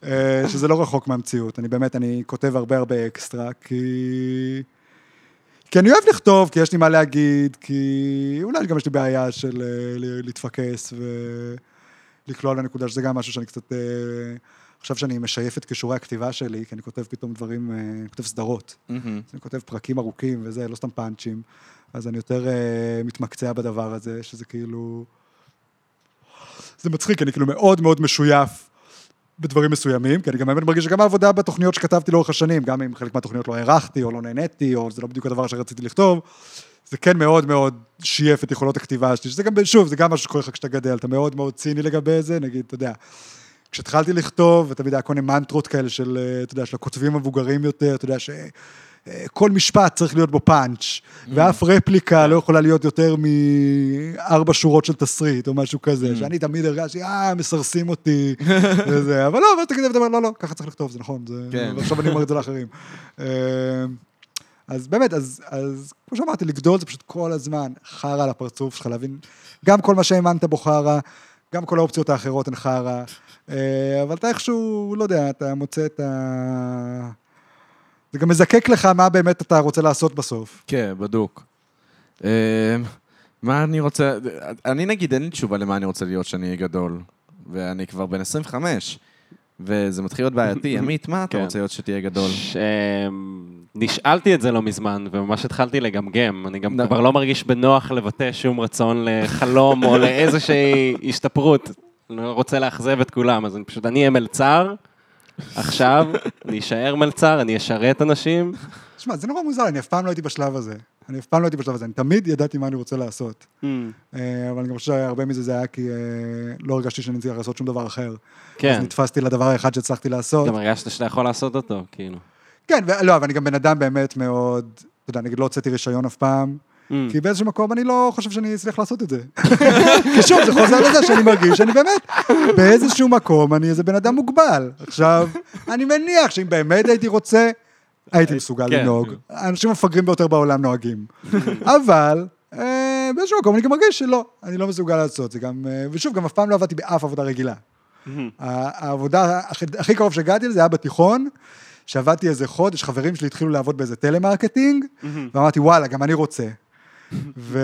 אה, שזה לא רחוק מהמציאות, אני באמת, אני כותב הרבה הרבה אקסטרה, כי... כי אני אוהב לכתוב, כי יש לי מה להגיד, כי אולי גם יש לי בעיה של אה, ל- ולקלוע לנקודה, שזה גם משהו שאני קצת... אה, עכשיו שאני משייף את כישורי הכתיבה שלי, כי אני כותב פתאום דברים, אה, אני כותב סדרות. אז אני כותב פרקים ארוכים וזה, לא סתם פאנצ'ים. אז אני יותר uh, מתמקצע בדבר הזה, שזה כאילו... זה מצחיק, אני כאילו מאוד מאוד משויף בדברים מסוימים, כי אני גם באמת מרגיש שגם העבודה בתוכניות שכתבתי לאורך השנים, גם אם חלק מהתוכניות לא הערכתי או לא נהניתי, או זה לא בדיוק הדבר שרציתי לכתוב, זה כן מאוד מאוד שייף את יכולות הכתיבה שלי, שזה גם, שוב, זה גם משהו שקורה לך כשאתה גדל, אתה מאוד מאוד ציני לגבי זה, נגיד, אתה יודע, כשהתחלתי לכתוב, ותמיד היה כל מיני מנטרות כאלה של, אה, אתה יודע, של הכותבים המבוגרים יותר, אתה יודע, שכל משפט צריך להיות בו פאנץ', ואף רפליקה לא יכולה להיות יותר מארבע שורות של תסריט, או משהו כזה, שאני תמיד הרגשתי, אה, מסרסים אותי, וזה, אבל לא, אבל תגיד, אתה אומר, לא, לא, ככה צריך לכתוב, זה נכון, זה... כן. ועכשיו אני אומר את זה לאחרים. אז באמת, אז, אז כמו שאמרתי, לגדול זה פשוט כל הזמן חרא על הפרצוף שלך, להבין, גם כל מה שהאמנת בו חרא, גם כל האופציות האחרות הן חרא, אה, אבל אתה איכשהו, לא יודע, אתה מוצא את ה... זה גם מזקק לך מה באמת אתה רוצה לעשות בסוף. כן, בדוק. אה, מה אני רוצה... אני נגיד, אין לי תשובה למה אני רוצה להיות כשאני אהיה גדול. ואני כבר בן 25, וזה מתחיל להיות בעייתי. עמית, מה אתה כן. רוצה להיות שתהיה גדול? ש... נשאלתי את זה לא מזמן, וממש התחלתי לגמגם. אני גם לא. כבר לא מרגיש בנוח לבטא שום רצון לחלום או לאיזושהי השתפרות. אני לא רוצה לאכזב את כולם, אז אני פשוט, אני אהיה מלצר, עכשיו, אני אשאר מלצר, אני אשרת אנשים. תשמע, זה נורא מוזר, אני אף פעם לא הייתי בשלב הזה. אני אף פעם לא הייתי בשלב הזה, אני תמיד ידעתי מה אני רוצה לעשות. Mm, אה, אבל אני גם חושב שהרבה מזה זה היה כי אה, לא הרגשתי שאני צריך לעשות שום דבר אחר. אז כן, נתפסתי לדבר האחד שהצלחתי לעשות. גם הרגשת שאתה יכול לעשות אותו, כאילו. כן, לא, אבל אני גם בן אדם באמת מאוד, אתה יודע, נגיד לא הוצאתי רישיון אף פעם, Mm, כי באיזשהו מקום אני לא חושב שאני אצליח לעשות את זה. כי שוב, זה חוזר לזה שאני מרגיש שאני באמת, באיזשהו מקום אני איזה בן אדם מוגבל. עכשיו, אני מניח שאם באמת הייתי רוצה, הייתי מסוגל כן. לנהוג. האנשים המפגרים ביותר בעולם נוהגים. אבל, אה, באיזשהו מקום אני גם מרגיש שלא, אני לא מסוגל לעשות זה גם, אה, ושוב, גם אף פעם לא עבדתי באף עבודה רגילה. העבודה הכי- קרוב שהגעתי לזה היה בתיכון, שעבדתי איזה חודש, חברים שלי התחילו לעבוד באיזה טלמרקטינג, ואמרתי, וואלה, גם אני רוצה. ו...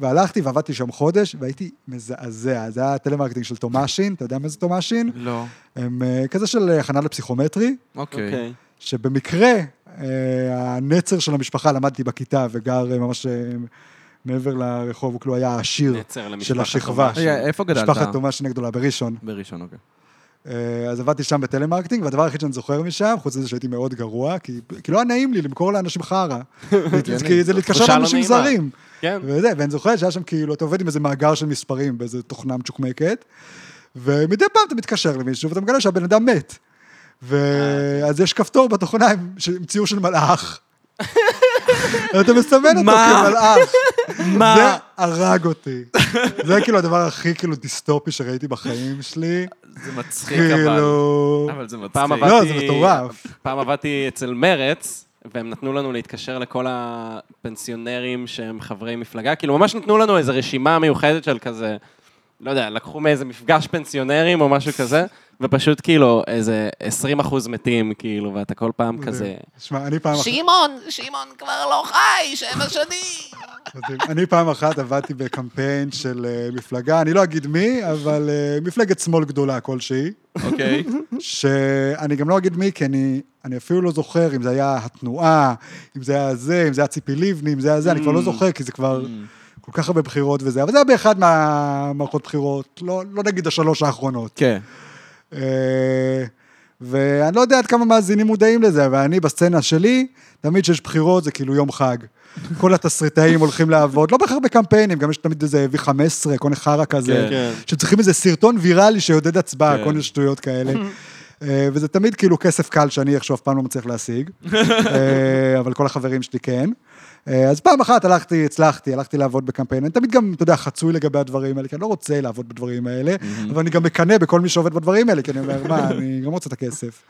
והלכתי ועבדתי שם חודש, והייתי מזעזע. זה היה טלמרקטינג של תומאשין, אתה יודע מה זה תומאשין? לא. הם אה, כזה של הכנה לפסיכומטרי, אוקיי. אוקיי. שבמקרה, אה, הנצר של המשפחה, למדתי בכיתה וגר אה, ממש אה, מעבר לרחוב, הוא כאילו היה העשיר של השכבה. רגע, איפה גדלת? משפחת תומאשין הגדולה, בראשון. בראשון, אוקיי. אז עבדתי שם בטלמרקטינג, והדבר היחיד שאני זוכר משם, חוץ מזה שהייתי מאוד גרוע, כי כי לא היה נעים לי למכור לאנשים חרא. כי זה להתקשר לא לאנשים. זרים. כן. וזה, ואני זוכר שהיה שם כאילו, אתה עובד עם איזה מאגר של מספרים באיזה תוכנה מצ'וקמקת, ומדי פעם אתה מתקשר למישהו ואתה מגלה שהבן אדם מת. ואז יש כפתור בתוכנה עם ציור של מלאך. ואתה מסמן אותו? כמלאך. מה? זה הרג אותי. זה כאילו הדבר הכי כאילו דיסטופי שראיתי בחיים שלי. זה מצחיק אבל. כאילו... אבל זה מצחיק. פעם לא. זה מטורף. פעם עבדתי אצל מרץ, והם נתנו לנו להתקשר לכל הפנסיונרים שהם חברי מפלגה, כאילו ממש נתנו לנו איזו רשימה מיוחדת של כזה, לא יודע, לקחו מאיזה מפגש פנסיונרים או משהו כזה, ופשוט כאילו איזה 20 אחוז מתים, כאילו, ואתה כל פעם כזה... שמע, אני פעם אחת... שמעון, שמעון כבר לא חי, שבע שנים. אני פעם אחת עבדתי בקמפיין של אה, מפלגה, אני לא אגיד מי, אבל אה, מפלגת שמאל גדולה כלשהי, אוקיי. שאני גם לא אגיד מי, כי אני, אני אפילו לא זוכר אם זה היה התנועה, אם זה היה זה, אם זה היה ציפי לבני, אם זה היה זה, אני כבר לא זוכר, כי זה כבר כל כך הרבה בחירות וזה, אבל זה היה באחד מהמערכות בחירות, לא, לא נגיד השלוש האחרונות. כן. אה, ואני לא יודע עד כמה מאזינים מודעים לזה, אבל אני בסצנה שלי, תמיד כשיש בחירות זה כאילו יום חג. כל התסריטאים הולכים לעבוד, לא בהכרח בקמפיינים, גם יש תמיד איזה V15, כל מיני חרא כזה, כן. שצריכים איזה סרטון ויראלי שיעודד הצבעה, כן. כל מיני שטויות כאלה. אה, וזה תמיד כאילו כסף קל שאני איכשהו אף פעם לא מצליח להשיג, אה, אבל כל החברים שלי כן. אה, אז פעם אחת הלכתי, הצלחתי, הלכתי לעבוד בקמפיין. אני תמיד גם, אתה יודע, חצוי לגבי הדברים האלה, כי אני לא רוצה לעבוד בדברים האלה, אבל אני גם מקנא בכל מי שעובד בדברים האלה, כי אני אומר, מה, אני גם רוצה את הכסף.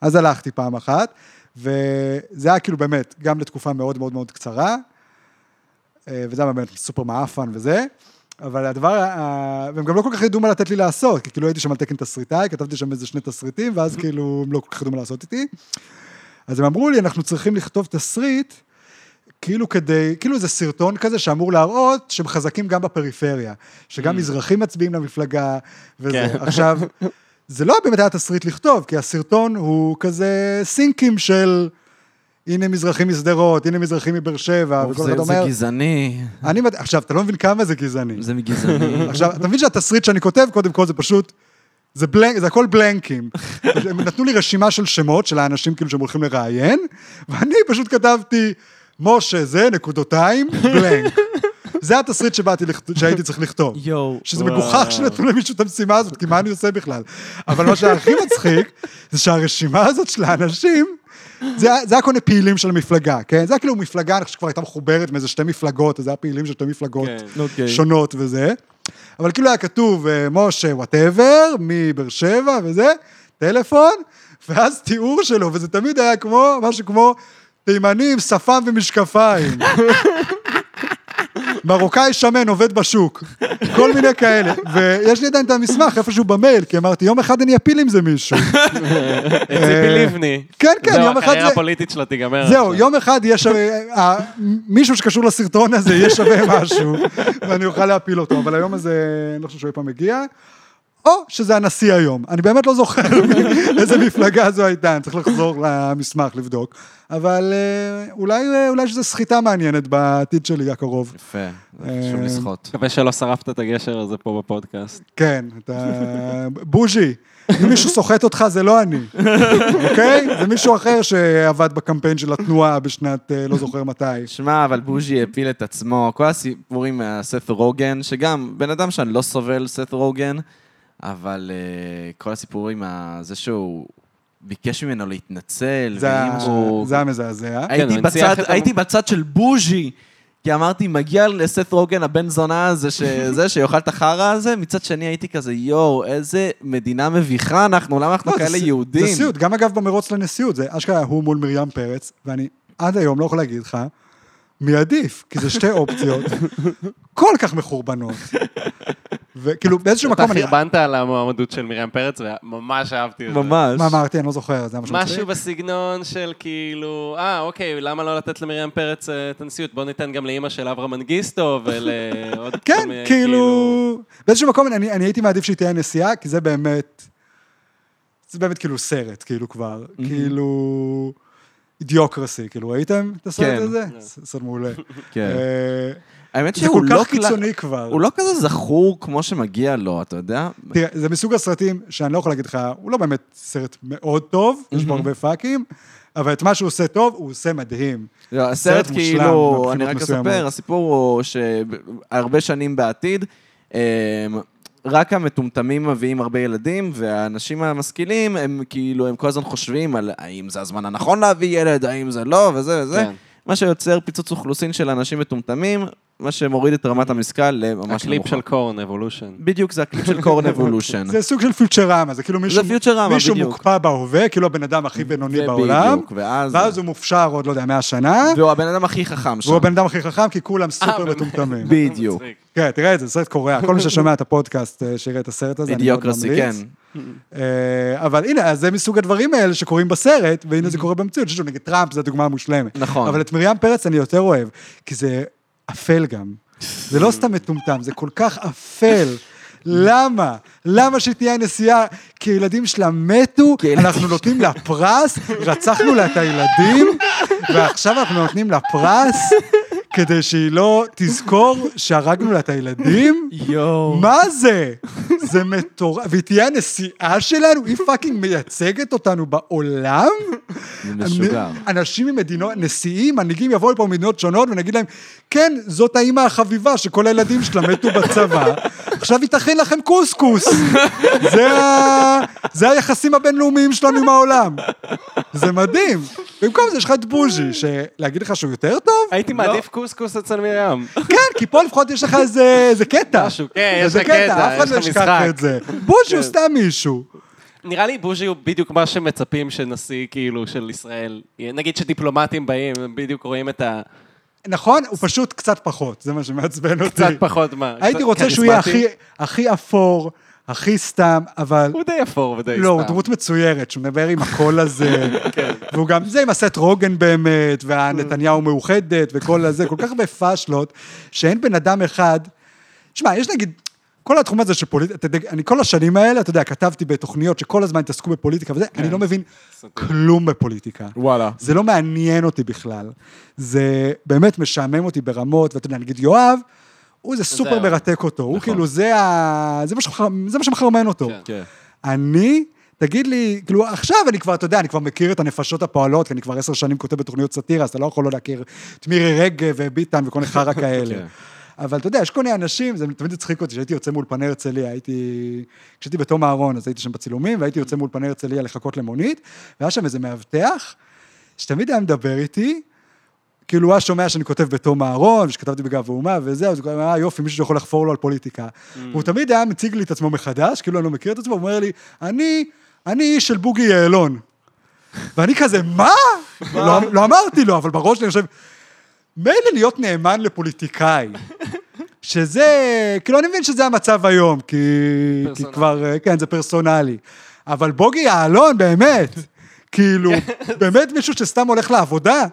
אז הלכתי פעם אחת, וזה היה כאילו באמת, גם לתקופה מאוד מאוד מאוד קצרה, אה, וזה היה באמת סופר מעפן וזה, אבל הדבר, והם גם לא כל כך ידעו מה לתת לי לעשות, כי כאילו הייתי שם על תקן תסריטאי, כתבתי שם איזה שני תסריטים, ואז כאילו הם לא כל כך ידעו מה לעשות איתי. אז הם אמרו לי, אנחנו צריכים לכתוב תסריט, כאילו כדי, כאילו איזה סרטון כזה שאמור להראות שהם חזקים גם בפריפריה, שגם מזרחים מצביעים למפלגה, וזה. כן. עכשיו, זה לא באמת היה תסריט לכתוב, כי הסרטון הוא כזה סינקים של... הנה מזרחים משדרות, הנה מזרחים מבאר שבע, וכל זה אחד זה אומר... גזעני. אני, עכשיו, אתה לא מבין כמה זה גזעני. זה מגזעני. עכשיו, אתה מבין שהתסריט שאני כותב, קודם כל זה פשוט, זה, בלנק, זה הכל בלנקים. הם נתנו לי רשימה של שמות של האנשים כאילו שהם הולכים לראיין, ואני פשוט כתבתי, משה זה, נקודותיים, blank. זה התסריט שבאתי, שהייתי צריך לכתוב. יואו. שזה מגוחך שנתנו למישהו את המשימה הזאת, כי מה אני עושה בכלל? אבל מה שהכי מצחיק, זה שהרשימה הזאת של האנשים, זה, זה היה כל מיני פעילים של המפלגה, כן? זה היה כאילו מפלגה, אני חושב שכבר הייתה מחוברת מאיזה שתי מפלגות, אז זה היה פעילים של שתי מפלגות כן. אוקיי. שונות וזה. אבל כאילו היה כתוב, אה, משה, whatever, מבאר שבע וזה, טלפון, ואז תיאור שלו, וזה תמיד היה כמו, משהו כמו תימני עם שפם ומשקפיים. מרוקאי שמן עובד בשוק, כל מיני כאלה. ויש לי עדיין את המסמך איפשהו במייל, כי אמרתי, יום אחד אני אפיל עם זה מישהו. ציפי לבני. כן, כן, זהו, יום אחד הקריירה זה- הפוליטית שלה תיגמר. זהו. יום אחד יהיה שווה, אה, מישהו שקשור לסרטון הזה יהיה שווה משהו, ואני אוכל להפיל אותו, אבל היום הזה, אני לא חושב שהוא אי פעם מגיע. או שזה הנשיא היום. אני באמת לא זוכר איזה מפלגה זו הייתה, אני צריך לחזור למסמך לבדוק. אבל אה, אולי, אה, אולי שזו סחיטה מעניינת בעתיד שלי הקרוב. יפה, זה חשוב אה, לשחות. מקווה שלא שרפת את הגשר הזה פה בפודקאסט. כן, אתה... בוז'י, אם מישהו סוחט אותך זה לא אני, אוקיי? זה מישהו אחר שעבד בקמפיין של התנועה בשנת לא זוכר מתי. שמע, אבל בוז'י הפיל את עצמו, כל הסיפורים מהספר רוגן, שגם בן אדם שאני לא סובל ספר רוגן, אבל uh, כל הסיפורים, ה- זה שהוא ביקש ממנו להתנצל, זה ואם ה- הוא... זה המזעזע. כן, הייתי, הנציח בצד, המ- הייתי בצד של בוז'י, כי אמרתי, מגיע לסת רוגן הבן זונה הזה, שזה, שיאכל את החרא הזה, מצד שני הייתי כזה, יואו, איזה מדינה מביכה אנחנו, למה אנחנו לא, כאלה יהודים? זה סיוט, גם אגב במרוץ לנשיאות, זה אשכרה הוא מול מרים פרץ, ואני עד היום לא יכול להגיד לך מי עדיף, כי זה שתי אופציות כל כך מחורבנות. וכאילו באיזשהו אתה מקום אני... חרבנת על המועמדות של מרים פרץ, וממש אהבתי את זה. ממש. מה אמרתי? אני לא זוכר, זה היה משהו? בסגנון של כאילו, אה, אוקיי, למה לא לתת למרים פרץ אה, את הנשיאות? בוא ניתן גם לאימא של אברהם מנגיסטו ולעוד כן, מיני, כאילו... באיזשהו מקום אני אני הייתי מעדיף שהיא תהיה נשיאה, כי זה באמת... זה באמת כאילו סרט, כאילו כבר. כאילו... אידיוקרסי, כאילו, ראיתם את הסרט כן. הזה? סרט מעולה. כן. אה, האמת זה שהוא כל לא כך קיצוני כבר. הוא לא כזה זכור כמו שמגיע לו, אתה יודע? תראה, זה מסוג הסרטים שאני לא יכול להגיד לך, הוא לא באמת סרט מאוד טוב, יש בו הרבה פאקים, אבל את מה שהוא עושה טוב, הוא עושה מדהים. לא, סרט הסרט כאילו, אני רק מסוימות. אספר, הסיפור הוא שהרבה שנים בעתיד, אמ, רק המטומטמים מביאים הרבה ילדים, והאנשים המשכילים, הם כאילו, הם כל הזמן חושבים על האם זה הזמן הנכון להביא ילד, האם זה לא, וזה וזה. כן. מה שיוצר פיצוץ אוכלוסין של אנשים מטומטמים, מה שמוריד את רמת המשכל לממש הקליפ נמוכה. של Korn, Evolution. בדיוק, זה הקליפ של Korn Evolution. זה סוג של פיוטרמה, זה כאילו מישהו, פיוטרמה, מישהו בדיוק. מוקפא בהווה, כאילו הבן אדם הכי בינוני בעולם, ואז... ואז הוא מופשר עוד, לא יודע, 100 שנה, והוא הבן אדם הכי חכם שם. והוא הבן אדם הכי חכם, כי כולם סופר באמת? מטומטמים. בדיוק. כן, תראה את זה, סרט קורע. כל מי ששומע את הפודקאסט, אה, שיראה את הסרט הזה, אני מאוד ממליץ. כן. אה, אבל הנה, אז זה מסוג הדברים האלה שקורים בסרט, והנה זה קורה במציאות. שוב, נגד טראמפ זו הדוגמה המושלמת. נכון. אבל את מרים פרץ אני יותר אוהב, כי זה אפל גם. זה לא סתם מטומטם, זה כל כך אפל. למה? למה שהיא תהיה הנשיאה? כי הילדים שלה מתו, אנחנו נותנים לה פרס, רצחנו לה את הילדים, ועכשיו אנחנו נותנים לה פרס כדי שהיא לא תזכור שהרגנו לה את הילדים? יואו. מה זה? זה מטורף. והיא תהיה הנשיאה שלנו? היא fucking מייצגת אותנו בעולם? זה משוגע. אנשים ממדינות, נשיאים, מנהיגים יבואו לפה ממדינות שונות ונגיד להם, כן, זאת האימא החביבה שכל הילדים שלה מתו בצבא, עכשיו היא תכין לכם קוסקוס. זה, ה... זה היחסים הבינלאומיים שלנו עם העולם. זה מדהים. במקום זה יש לך את בוז'י, שלהגיד לך שהוא יותר טוב? הייתי מעדיף קוסקוס אצל מרים. כן, כי פה לפחות יש לך איזה, קטע. משהו, כן, יש איזה לך קטע, אף אחד יש לא ישכח. את זה. בוז'י הוא כן. סתם מישהו. נראה לי בוז'י הוא בדיוק מה שמצפים שנשיא כאילו של ישראל. נגיד שדיפלומטים באים, הם בדיוק רואים את ה... נכון? הוא פשוט קצת פחות, זה מה שמעצבן אותי. קצת פחות מה. הייתי רוצה שהוא יהיה. הכי אפור, הכי סתם, אבל... הוא די אפור ודי סתם. לא, הוא דמות מצוירת, שהוא מדבר עם הקול הזה, והוא גם, זה עם הסט רוגן באמת, והנתניהו מאוחדת, וכל הזה, כל כך הרבה פאשלות, שאין בן אדם אחד... שמע, יש נגיד, כל התחום הזה של פוליטיקה, אני כל השנים האלה, אתה יודע, כתבתי בתוכניות שכל הזמן התעסקו בפוליטיקה וזה, אני לא מבין כלום בפוליטיקה. וואלה. זה לא מעניין אותי בכלל. זה באמת משעמם אותי ברמות, ואתה יודע, נגיד יואב, הוא זה סופר. מרתק אותו, הוא כאילו, זה ה... זה מה שמח- זה מה שמחרמן אותו. כן. כן. אני, תגיד לי, כאילו, עכשיו אני כבר, אתה יודע, אני כבר מכיר את הנפשות הפועלות, כי אני כבר עשר שנים כותב בתוכניות סאטירה, אז אתה לא יכול לא להכיר את מירי רגב וביטן וכל מיני חרא כאלה. כן. אבל אתה יודע, יש כל מיני אנשים, זה תמיד הצחיק אותי, כשהייתי יוצא מאולפני הרצליה, הייתי... כשהייתי בתום אהרון, אז הייתי שם בצילומים, והייתי יוצא מאולפני הרצליה לחכות למונית, והיה שם איזה מאבטח, שתמיד היה מדבר איתי, כאילו הוא היה שומע שאני כותב בתום אהרון, שכתבתי בגב האומה וזה, אז הוא אומר, אה יופי, מישהו שיכול לחפור לו על פוליטיקה. והוא תמיד היה מציג לי את עצמו מחדש, כאילו אני לא מכיר את עצמו, הוא אומר לי, אני, אני איש של בוגי יעלון. ואני כזה, מה? לא, לא אמרתי לו, אבל בראש אני חושב, מילא להיות נאמן לפוליטיקאי. שזה, כאילו, אני מבין שזה המצב היום, כי. כבר, אה, כן, זה פרסונלי. אבל בוגי יעלון, באמת, כאילו, באמת מישהו שסתם הולך לעבודה?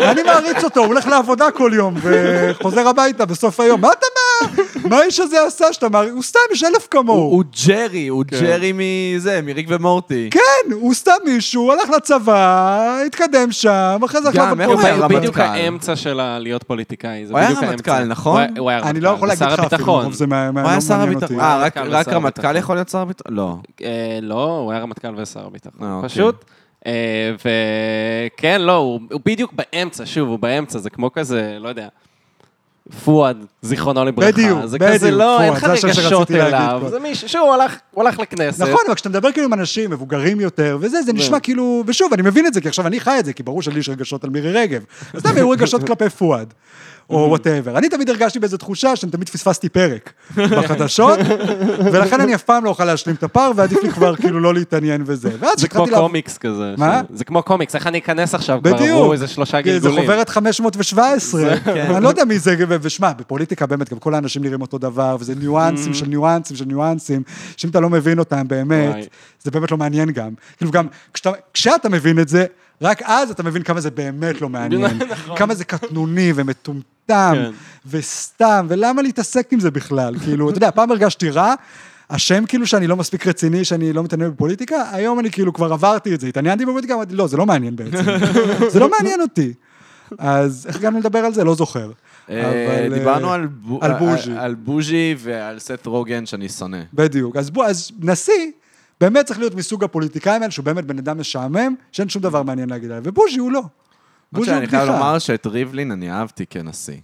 אני מעריץ אותו, הוא הולך לעבודה כל יום, וחוזר הביתה בסוף היום. מה אתה מה? מה האיש הזה עשה שאתה מעריץ? הוא סתם, יש אלף כמוהו. הוא הוא ג'רי, הוא ג'רי מזה, מריק ומורטי. כן, הוא סתם מישהו, הלך לצבא, התקדם שם, אחרי זה גם, הלך איך הוא הוא היה הוא רמטכ"ל? בדיוק האמצע של להיות פוליטיקאי. זה הוא היה בדיוק רמטכ"ל, האמצע. נכון? הוא היה- הוא היה אני לא יכול רמטכ"ל, להגיד לך שר אפילו, זה הוא לא מעניין הביטחון. אותי. אה, רק- רמטכ"ל רמטכ"ל. יכול להיות שר הביטחון? לא. לא, הוא היה רמטכ"ל ושר הביטחון. אה, אוקיי. פשוט. אה, וכן, לא, הוא הוא בדיוק באמצע, שוב, הוא באמצע, זה כמו כזה, לא יודע. פואד, זיכרונו לברכה. בדיוק, זה כזה, בדיוק, לא, אין פואד, לך זה השם רגשות אליו. זה מישהו, שהוא הלך- הוא הלך לכנסת. נכון, אבל כשאתה מדבר כאילו עם אנשים מבוגרים יותר, וזה, זה נשמע כאילו, ושוב, אני מבין את זה, כי עכשיו אני חי את זה, כי ברור שלי יש רגשות על מירי רגב. אז סתם היו רגשות כלפי פואד, או whatever. אני תמיד הרגשתי באיזו תחושה שאני תמיד פספסתי פרק בחדשות, ולכן אני אף פעם לא אוכל להשלים את הפער, ועדיף לי כבר כאילו לא להתעניין. ואז זה כמו קומיקס כזה. מה? זה כמו קומיקס, איך אני אכנס עכשיו? כבר בדיוק. עברו איזה שלושה זה גלגולים. חוברת 517, אני לא יודע מי זה, ושמע, בפוליטיקה באמת, גם כל האנשים נראים אותו דבר, וזה ניואנסים של ניואנסים של ניואנסים, שאם אתה לא מבין אותם באמת. זה באמת לא מעניין גם. כאילו גם, כשאתה מבין את זה, רק אז אתה מבין כמה זה באמת לא מעניין. כמה זה קטנוני ומטומטם, כן. וסתם, ולמה להתעסק עם זה בכלל? כאילו, אתה יודע, פעם הרגשתי רע, אשם כאילו שאני לא מספיק רציני, שאני לא מתעניין בפוליטיקה, היום אני כאילו כבר עברתי את זה, התעניינתי בפוליטיקה, אמרתי, לא, זה לא מעניין בעצם. זה לא מעניין אותי. אז איך הגענו לדבר על זה? לא זוכר. אה, אבל, דיברנו אה, על בו- על בוז'י. על- בוז'י ועל סט רוגן שאני שונא. בדיוק. אז נשיא, באמת צריך להיות מסוג הפוליטיקאים האלה, שהוא באמת בן אדם משעמם, שאין שום דבר מעניין להגיד עליו, ובוז'י הוא לא. בוז'י הוא שאני חייב בדיחה. לומר שאת ריבלין אני אהבתי כנשיא.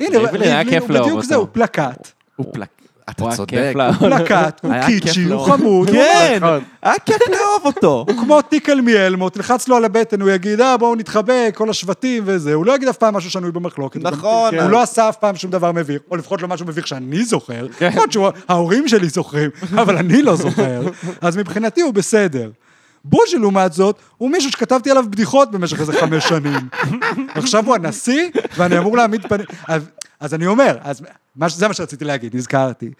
הנה, ריבלין היה כיף הוא בדיוק. זה, הוא פלקט. הוא פלק... אתה צודק. הוא פלקט, הוא קיצ'י, הוא. חמוד, כן, נכון. היה כיף לאהוב אותו. הוא כמו טיקל מאלמו, תלחץ לו על הבטן, הוא יגיד, אה, בואו נתחבק, כל השבטים וזה. הוא לא יגיד אף פעם משהו שנוי במחלוקת. נכון. הוא לא עשה אף פעם שום דבר מביך, או לפחות לא משהו מביך שאני זוכר. כן. להיות שההורים שלי זוכרים, אבל אני לא זוכר. אז מבחינתי הוא בסדר. בוז'י, לעומת זאת, הוא מישהו שכתבתי עליו בדיחות במשך איזה חמש שנים. עכשיו הוא הנשיא, ואני אמור להעמיד פנים... אז, אני אומר, אז מה, זה מה שרציתי להגיד, נזכרתי.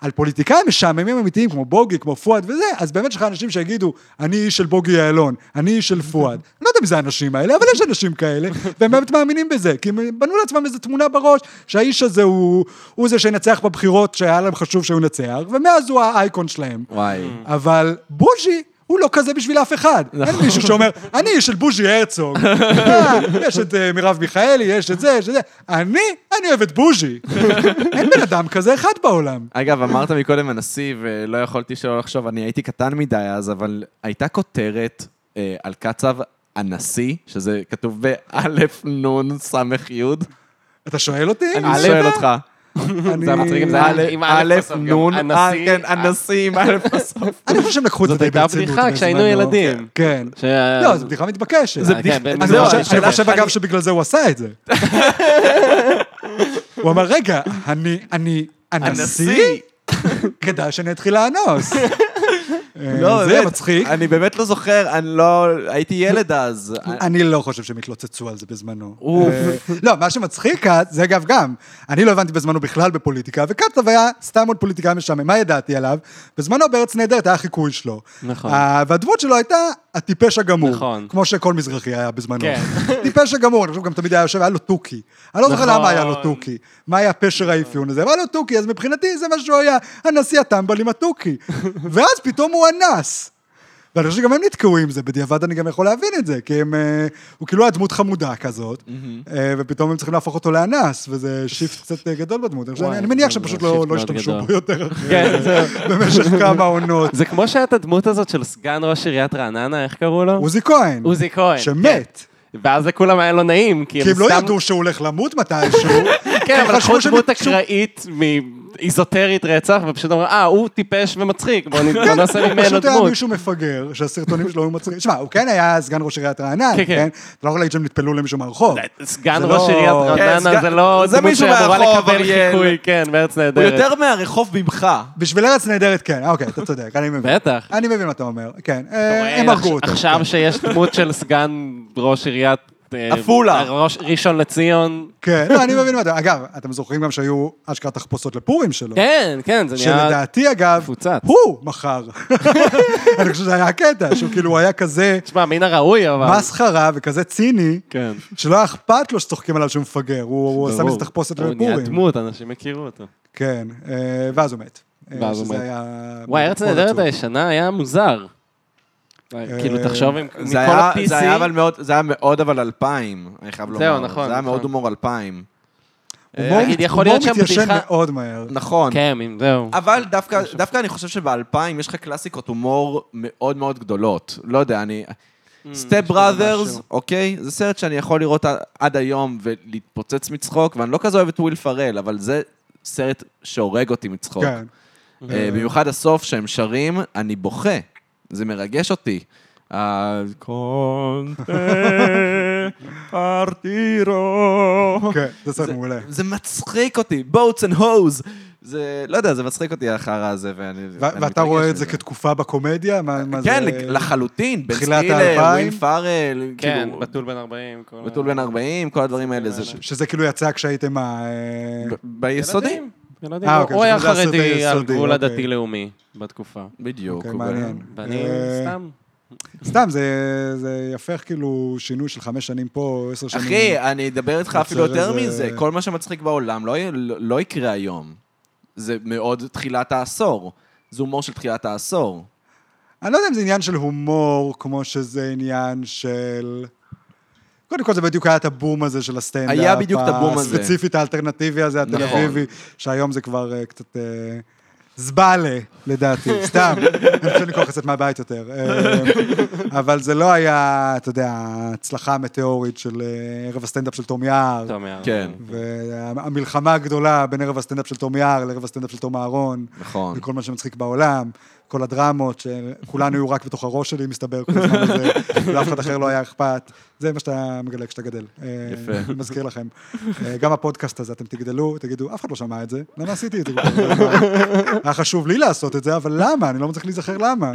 על פוליטיקאים משעממים אמיתיים, כמו בוגי, כמו פואד וזה, אז באמת יש לך אנשים שיגידו, אני איש של בוגי יעלון, אני איש של פואד. לא יודע מי זה האנשים האלה, אבל יש אנשים כאלה, והם באמת מאמינים בזה, כי הם בנו לעצמם איזו תמונה בראש, שהאיש הזה הוא, הוא זה שינצח בבחירות שהיה להם חשוב שהוא ינצח, ומאז הוא האייקון שלהם. וואי. אבל בוז'י... הוא לא כזה בשביל אף אחד. אין מישהו שאומר, אני של בוז'י הרצוג. אה, יש את אה, מרב מיכאלי, יש את זה, יש את זה. אני, אני אוהב את בוז'י. אין בן אדם כזה אחד בעולם. אגב, אמרת מקודם הנשיא, ולא יכולתי שלא לחשוב, אני הייתי קטן מדי אז, אבל הייתה כותרת אה, על קצב הנשיא, שזה כתוב באלף נון סמך יוד. אתה שואל אותי? אני שואל אותך. אני- זה היה מצחיק אם זה היה א', עם א' א', בסוף, נון, אה. כן, עם א' בסוף. אני חושב שהם לקחו את זה זאת די הייתה ברצינות בדיחה כשהיינו בזמנו. ילדים. כן. לא, זו בדיחה מתבקשת. זה אני בדיחה- חושב- אגב אני- שבגלל זה הוא עשה את זה. הוא אמר, רגע, אני, אני, הנשיא? כדאי שאני אתחיל לאנוס. אה, לא, זה באמת, מצחיק. אני באמת לא זוכר, אני לא... הייתי ילד אז. אני לא חושב שהם התלוצצו על זה בזמנו. אה, לא, מה שמצחיק, זה אגב גם, אני לא הבנתי בזמנו בכלל בפוליטיקה, וקצב היה סתם עוד פוליטיקאי משעמם, מה ידעתי עליו? בזמנו בארץ נהדרת היה חיקוי שלו. נכון. אה, והדמות שלו הייתה הטיפש הגמור. נכון. כמו שכל מזרחי היה בזמנו. כן. טיפש הגמור, אני חושב גם תמיד היה יושב, היה לו תוכי. אני לא זוכר נכון. למה היה לו תוכי. מה היה פשר האפיון הזה? אבל היה לו תוכי, אז מבחינתי זה מה שהוא היה, הנשיא הטמבל עם התוכי. ואז פתאום הוא אנס. ואני חושב שגם הם נתקעו עם זה, בדיעבד אני גם יכול להבין את זה, כי הם, אה, הוא כאילו היה דמות חמודה כזאת, אה, ופתאום הם צריכים להפוך אותו לאנס, וזה שיפט קצת אה, גדול בדמות. אני מניח שהם פשוט לא לא השתמשו. בו יותר כן. במשך כמה עונות. זה כמו שהיה את הדמות הזאת של סגן ראש עיריית רעננה, איך קראו לו? עוזי כהן, עוזי כהן. שמת. כן. ואז לכולם היה לא נעים, כי כי הם לא סתם- ידעו שהוא הולך למות מתישהו. כן, הם אבל לקחו דמות אקראית מאיזוטרית רצח, ופשוט אמרו, אה, הוא טיפש ומצחיק, בוא בוא נעשה ממנו פשוט היה דמות. מישהו מפגר, שהסרטונים שלו היו מצחיקים. שמע, הוא כן היה סגן ראש עיריית רעננה, כן, כן. כן? אתה לא יכול להגיד שהם נטפלו למישהו מהרחוב. סגן זה ראש לא- עיריית כן, רעננה זה לא דמות שאמורה לקבל. חיקוי, כן, בארץ הוא נהדרת. יותר מהרחוב ממך. בשביל ארץ נהדרת, כן, אוקיי, אתה צודק, אני מבין. בטח. אני מבין מה אתה אומר, כן. אה, הם הרגו אותו. עכשיו שיש דמות של סגן ראש עיריית... אה, עפולה. ראש- ראשון לציון. כן, לא, אני מבין מה אתה... אגב, אתם זוכרים גם שהיו אשכרה תחפושות לפורים שלו. כן, כן, זה נהיה... שלדעתי, אגב, מפוצץ. הוא מכר. אני חושב שזה היה הקטע, שהוא כאילו היה כזה תשמע, מן הראוי, אבל... מסחרה וכזה ציני, כן. שלא היה אכפת לו שצוחקים עליו שהוא מפגר, הוא עשה מזה תחפושת הוא נהיה לפורים. דמות, אנשים הכירו אותו. כן, אה, ואז הוא מת. אה, ואז הוא מת. וואי, ארץ נהדרת. הישנה היה מוזר. כאילו, תחשוב מכל ה-PC... זה היה אבל מאוד, זה היה מאוד אבל אלפיים, אני חייב לומר. זהו, נכון, זה היה מאוד נכון. הומור אלפיים. הומור להיות הומור מתיישן מאוד מהר. נכון. כן, זהו. אבל דווקא, אני חושב שבאלפיים יש לך קלאסיקות הומור מאוד מאוד גדולות. לא יודע, אני... סטפ בראדרס, משהו. אוקיי? זה סרט שאני יכול לראות עד- היום ולהתפוצץ מצחוק, ואני לא כזה אוהב את וויל פארל, אבל זה סרט שהורג אותי מצחוק. כן. אה, במיוחד הסוף שהם שרים, אני בוכה. זה מרגש אותי. Con te partirò. כן, זה סרט מעולה. זה מצחיק אותי, boats and hoes. זה, לא יודע, זה מצחיק אותי החרא הזה, ואני... ואתה רואה את זה. כתקופה בקומדיה? זה? כן, לחלוטין, תחילת סטילר, האלפיים? וויל פארל, כן, כאילו, בתול בן 40. כל ה- בתול בן 40, כל הדברים האלה, זה שזה כאילו יצא כשהייתם מה... אה, ב- ביסודי. ילדים. אה, הוא- אוקיי, הוא היה חרדי על גבול אוקיי. הדתי-לאומי בתקופה. בדיוק. אוקיי, מעניין. ואני אה, סתם... סתם, זה זה יפה איך כאילו שינוי של חמש שנים פה, עשר שנים. אחי, אני אדבר איתך אפילו יותר איזה- מזה, כל מה שמצחיק בעולם לא, לא, לא יקרה היום. זה מאוד תחילת העשור. זה הומור של תחילת העשור. אני לא יודע אם זה עניין של הומור, כמו שזה עניין של... קודם כל זה בדיוק היה את הבום הזה של הסטנדאפ. היה בדיוק את הבום הזה. הספציפית האלטרנטיבי הזה, התל נכון. אביבי, שהיום זה כבר אה, קצת... אה, זבאלה, לדעתי, סתם, אין חושב לקרוא לצאת מהבית יותר. אה, אבל זה לא היה, אתה יודע, ההצלחה המטאורית של ערב הסטנדאפ של תום יער. טוב, יאללה. כן, והמלחמה הגדולה בין ערב הסטנדאפ של תום יער לערב הסטנדאפ של תום אהרון. נכון. וכל מה שמצחיק בעולם, כל הדרמות, שכולנו היו רק בתוך הראש שלי, מסתבר, כל הזמן הזה, ולאף אחד אחר לא היה אכפת. זה מה שאתה מגלה כשאתה גדל. יפה. אני מזכיר לכם. אה, גם הפודקאסט הזה, אתם תגדלו, תגידו, אף אחד לא שמע את זה, למה עשיתי את זה? כל כך הרבה?" היה חשוב לי לעשות את זה, אבל למה? אני לא מצליח להיזכר למה.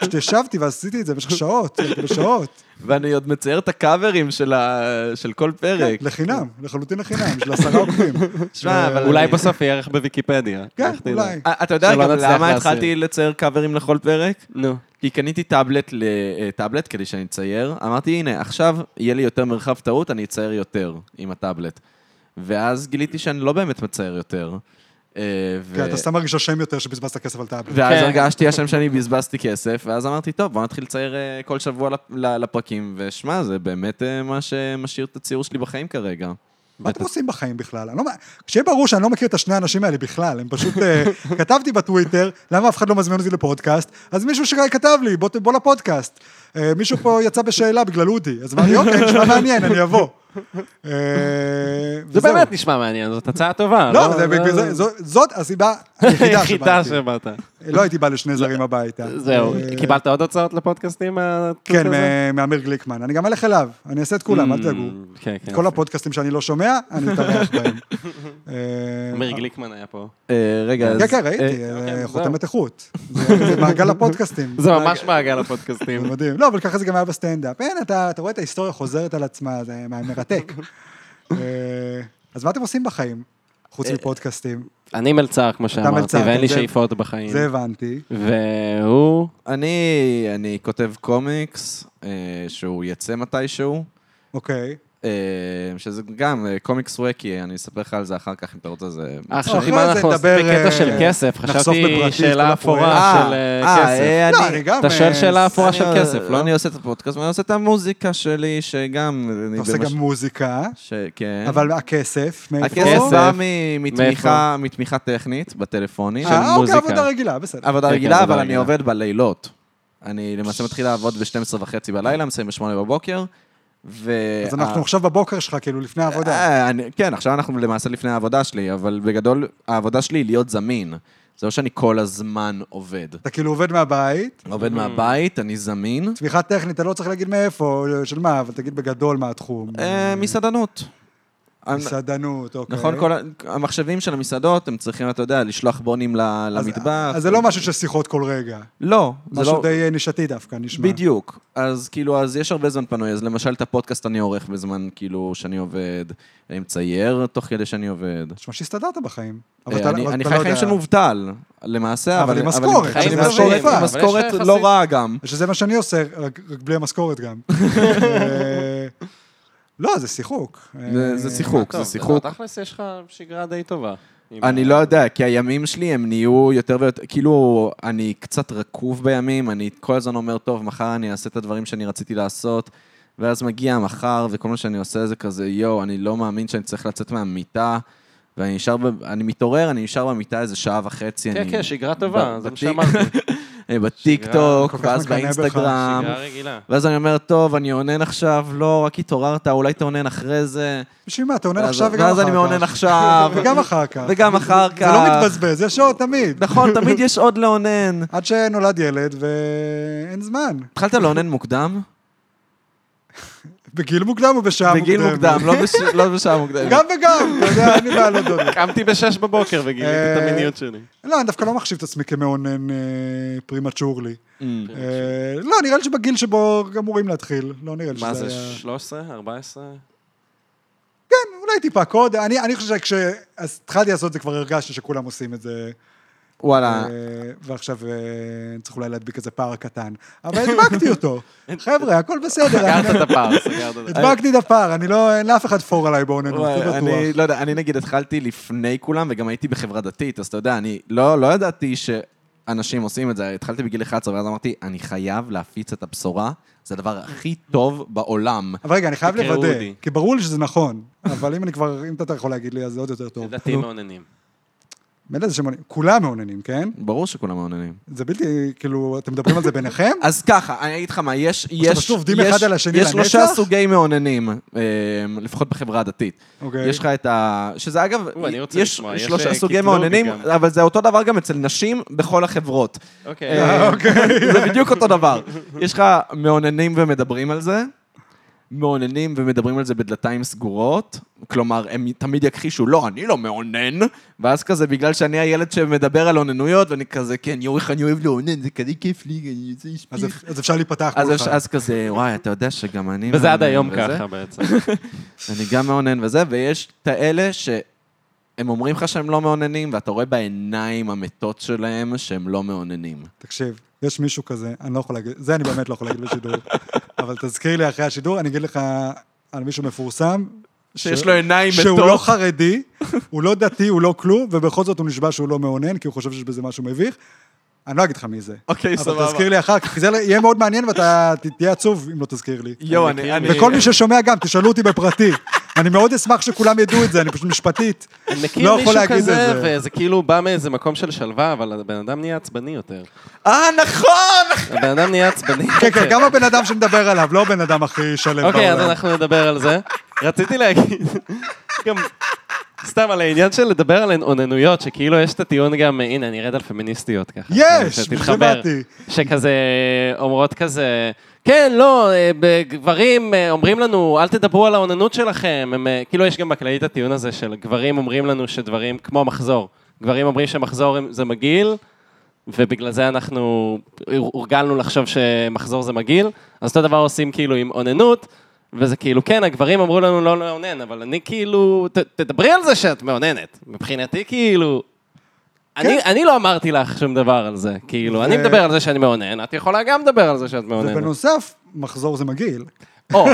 פשוט ישבתי ועשיתי את זה במשך שעות, שעות. ואני עוד מצייר את הקאברים של ה- של כל פרק. לחינם, לחלוטין לחינם, של עשרה עוקבים. שמע, אבל אולי בסוף יהיה ערך בוויקיפדיה. כן. אולי. אה, אתה יודע גם למה. התחלתי לצייר קאברים לכל פרק? נו. כי קניתי טאבלט לטאבלט כדי שאני אצייר. אמרתי, הנה, עכשיו יהיה לי יותר מרחב טעות, אני אצייר יותר עם הטאבלט. ואז גיליתי שאני לא באמת מצייר יותר. אה, ו- כן, אתה סתם מרגיש אשם יותר שבזבזת כסף על טאבלט. ואז כן. הרגשתי השם שאני בזבזתי כסף, ואז אמרתי, טוב, בוא נתחיל לצייר אה, כל שבוע לפרקים, ושמע, זה באמת אה, מה שמשאיר את הציור שלי בחיים כרגע. מה אתם עושים בחיים בכלל? לא... שיהיה ברור שאני לא מכיר את השני האנשים האלה בכלל, הם פשוט... אה, כתבתי בטוויטר, למה אף אחד לא מזמין אותי לפודקאסט? אז מישהו שכתב לי, בוא, בוא לפודקאסט. אה, מישהו פה יצא בשאלה בגלל אודי, אז אמרתי, אוקיי, נשמע מעניין, אני אבוא. אה, זה. באמת נשמע מעניין, זאת הצעה טובה. לא, בגלל זה- זו- זאת הסיבה היחידה. שבאת. לא הייתי בא לשני זרים הביתה. זהו, אה, קיבלת עוד הצעות לפודקאסטים כן, מאמיר גליקמן. אני גם אלך אליו, אני אעשה את כולם, אל Mm, תדאגו. כן, כן. כל הפודקאסטים שאני לא שומע, אני אתארח בהם. אה, אמיר גליקמן היה פה. אה, רגע, אז... כן, כן, ראיתי, אה, אה, אוקיי, חותמת איכות. זה מעגל הפודקאסטים. זה ממש מעגל הפודקאסטים. זה מדהים. לא, אבל ככה זה גם היה בסטנדאפ. אין, אתה רואה את ההיסטוריה חוזרת על עצמה, זה מרתק. אה, אז מה אתם עושים בחיים, חוץ מפודקאסטים? אני מלצר, כמו שאמרתי, מלצר, ואין לי זה- שאיפות בחיים. זה הבנתי. והוא... אני, אני כותב קומיקס, אה, שהוא יצא מתישהו, אוקיי. אה, שזה גם אה, קומיקס ווקי, אני אספר לך על זה אחר כך אם אתה רוצה, זה... עכשיו, אחרי אם אנחנו נדבר, בקטע אה, של כסף, חשבתי שאלה אפורה אה, של אה, אה, כסף. אה, אני- אני. אתה שואל אה, שאלה אפורה של אני- כסף, לא? אני עושה את הפודקאסט, ואני עושה את המוזיקה שלי, שגם... אני אתה עושה גם מוזיקה, כן. אבל הכסף, מאיפה? הכסף כסף. בא מתמיכה- מתמיכה טכנית בטלפונים. של אה, אוקיי, מוזיקה. עבודה רגילה, בסדר. עבודה כן, רגילה, אבל אני. עובד בלילות. אני למעשה מתחיל לעבוד ב-12 וחצי בלילה, מסיים ב-8 בבוקר, ו... אז אנחנו עכשיו בבוקר שלך, כאילו, לפני העבודה. אה, אני- כן, עכשיו אנחנו למעשה לפני העבודה שלי, אבל בגדול, העבודה שלי היא להיות זמין. זה לא שאני כל הזמן עובד. אתה כאילו עובד מהבית, עובד מהבית, אני זמין. תמיכה טכנית, אתה לא צריך להגיד מאיפה, של מה, אבל תגיד בגדול מה התחום. אה, מסעדנות. מסעדנות, אוקיי. נכון, כל המחשבים של המסעדות, הם צריכים, אתה יודע, לשלוח בונים למטבח. אז זה לא משהו של שיחות כל רגע. לא, זה משהו לא... די אה, נישתי דווקא, נשמע. בדיוק. אז כאילו, אז יש הרבה זמן פנוי. אז למשל, את הפודקאסט אני עורך בזמן, כאילו, שאני עובד. אני מצייר תוך כדי שאני עובד. נשמע שהסתדרת בחיים. אה, אני אתה חי לא חיים של מובטל, למעשה, אבל אבל... עם משכורת, עם משכורת-. לא רעה גם. שזה מה שאני עושה, רק רק בלי המשכורת גם. לא, זה שיחוק. זה- אה, זה שיחוק, זה שיחוק. תכלס יש לך שגרה די טובה. אני לא יודע, כי הימים שלי הם נהיו יותר ויותר, כאילו, אני קצת רקוב בימים, אני כל הזמן אומר, טוב, מחר אני אעשה את הדברים שאני רציתי לעשות, ואז מגיע מחר, וכל מה שאני עושה זה כזה, יואו, אני לא מאמין שאני צריך לצאת מהמיטה, ואני נשאר, ב- אני מתעורר, אני נשאר במיטה איזה שעה וחצי. כן, אני כן, שגרה טובה, ב- זה מה שאמרתי. בטיק טוק, כל כך ואז. באינסטגרם. שגרה רגילה. ואז אני אומר, טוב, אני אונן עכשיו, לא, רק התעוררת, אולי תאונן אחרי זה. בשביל מה, ואז- עכשיו וגם אחר כך. ואז אני מאונן עכשיו. וגם אחר כך. וגם אחר כך. זה לא מתבזבז, יש שעות תמיד. נכון, תמיד יש עוד לאונן. עד שנולד ילד ואין זמן. התחלת לאונן מוקדם? בגיל מוקדם או בשעה מוקדמת? בגיל מוקדם, לא לא בשעה מוקדמת. גם וגם, אתה יודע, אין לי בעיה להודות. קמתי בשש בבוקר וגיליתי את אה, המיניות שלי. לא, אני דווקא לא מחשיב את עצמי כמאונן פרימצ'ורלי. Mm. לא, נראה לי שבגיל שבו אמורים להתחיל. לא נראה לי מה שזה זה, היה... 13? 14? כן, אולי טיפה קודם. אני אני חושב שכשהתחלתי לעשות את זה כבר הרגשתי שכולם עושים את זה. וואלה, אה, ועכשיו אה, צריך אולי להדביק איזה פער קטן. אבל הדבקתי אותו. חבר'ה, הכל בסדר. סגרת אני- את הפער, סגרת את הפער. הדבקתי את הפער, אני לא, אין לאף אחד פור עליי באוננות, זה אני בטוח. לא יודע, אני נגיד התחלתי לפני כולם, וגם הייתי בחברה דתית, אז אתה יודע, אני לא לא ידעתי ש... אנשים עושים את זה. התחלתי בגיל 11, ואז אמרתי, אני חייב להפיץ את הבשורה, זה הדבר הכי טוב בעולם. אבל רגע, אני חייב לוודא. כי ברור לי שזה נכון, אבל אם אני כבר, אם אתה יכול להגיד לי, אז זה עוד יותר טוב. לדעתי. מעוננים. מילא זה שמעוננים, כולם מעוננים, כן? ברור שכולם מעוננים. זה בלתי, כאילו, אתם מדברים על זה ביניכם? אז ככה, אני אגיד לך מה, יש... יש פשוט עובדים יש- אחד על השני יש שלושה לנצח? סוגי מעוננים, אה, לפחות בחברה הדתית. אוקיי. יש לך את ה... שזה אגב, או, אני רוצה יש שלושה אה, סוגי מעוננים, גם. אבל זה אותו דבר גם אצל נשים בכל החברות. אוקיי. אה, זה בדיוק אותו דבר. יש לך מעוננים ומדברים על זה, מעוננים ומדברים על זה בדלתיים סגורות, כלומר, הם תמיד יכחישו, לא, אני לא מעונן, ואז כזה, בגלל שאני הילד שמדבר על אוננויות, ואני כזה, כן, יואו, איך אני אוהב לאונן, זה כזה כיף לי, אני רוצה אז להשפיך. אז אפשר להיפתח אז, כל אחד. אז כזה, וואי, אתה יודע שגם אני וזה עד היום וזה. ככה בעצם. אני גם מעונן וזה, ויש את האלה שהם אומרים לך שהם לא מעוננים, ואתה רואה בעיניים המתות שלהם שהם לא מעוננים. תקשיב, יש מישהו כזה, אני לא יכול להגיד, זה אני באמת לא יכול להגיד בשידור, אבל תזכיר לי אחרי השידור, אני אגיד לך על מישהו מפורסם. שיש ש- לו עיניים שהוא מתות. לא חרדי, הוא לא דתי, הוא לא כלום, ובכל זאת הוא נשבע שהוא לא מאונן, כי הוא חושב שיש בזה משהו מביך. אני לא אגיד לך מי זה. אוקיי, אבל סבבה. תזכיר לי אחר כך, כי זה יהיה מאוד מעניין ואתה תהיה עצוב אם לא תזכיר לי. יואו, אני- וכל מי ששומע גם, תשאלו אותי בפרטי. אני מאוד אשמח שכולם ידעו את זה, אני פשוט משפטית. לא מכיר יכול מישהו להגיד את כזה, זה. וזה כאילו בא מאיזה מקום של שלווה, אבל הבן אדם נהיה עצבני יותר. אה, נכון! הבן אדם נהיה עצבני יותר. כן, כן, גם הבן אדם שנדבר עליו, לא הבן אדם הכי שלם אוקיי, אז. אנחנו נדבר על זה. רציתי להגיד, גם, סתם על העניין של לדבר על אוננויות, שכאילו יש את הטיעון גם, הנה, אני ארד על פמיניסטיות ככה. יש, שתתחבר. שכזה אומרות כזה, כן, לא, אה, גברים אה, אומרים לנו, אל תדברו על האוננות שלכם. הם, אה, כאילו יש גם בכללית הטיעון הזה של גברים אומרים לנו שדברים, כמו מחזור. גברים אומרים שמחזור זה מגעיל, ובגלל זה אנחנו הורגלנו לחשוב שמחזור זה מגעיל, אז אותו דבר עושים כאילו עם אוננות, וזה כאילו, כן, הגברים אמרו לנו לא לאונן, אבל אני כאילו, ת, תדברי על זה שאת מאוננת. מבחינתי כאילו... אני, אני לא אמרתי לך שום דבר על זה, כאילו, ו- אני מדבר על זה שאני מאונן, את יכולה גם לדבר על זה שאת מאוננת. ובנוסף, מחזור זה מגעיל. או,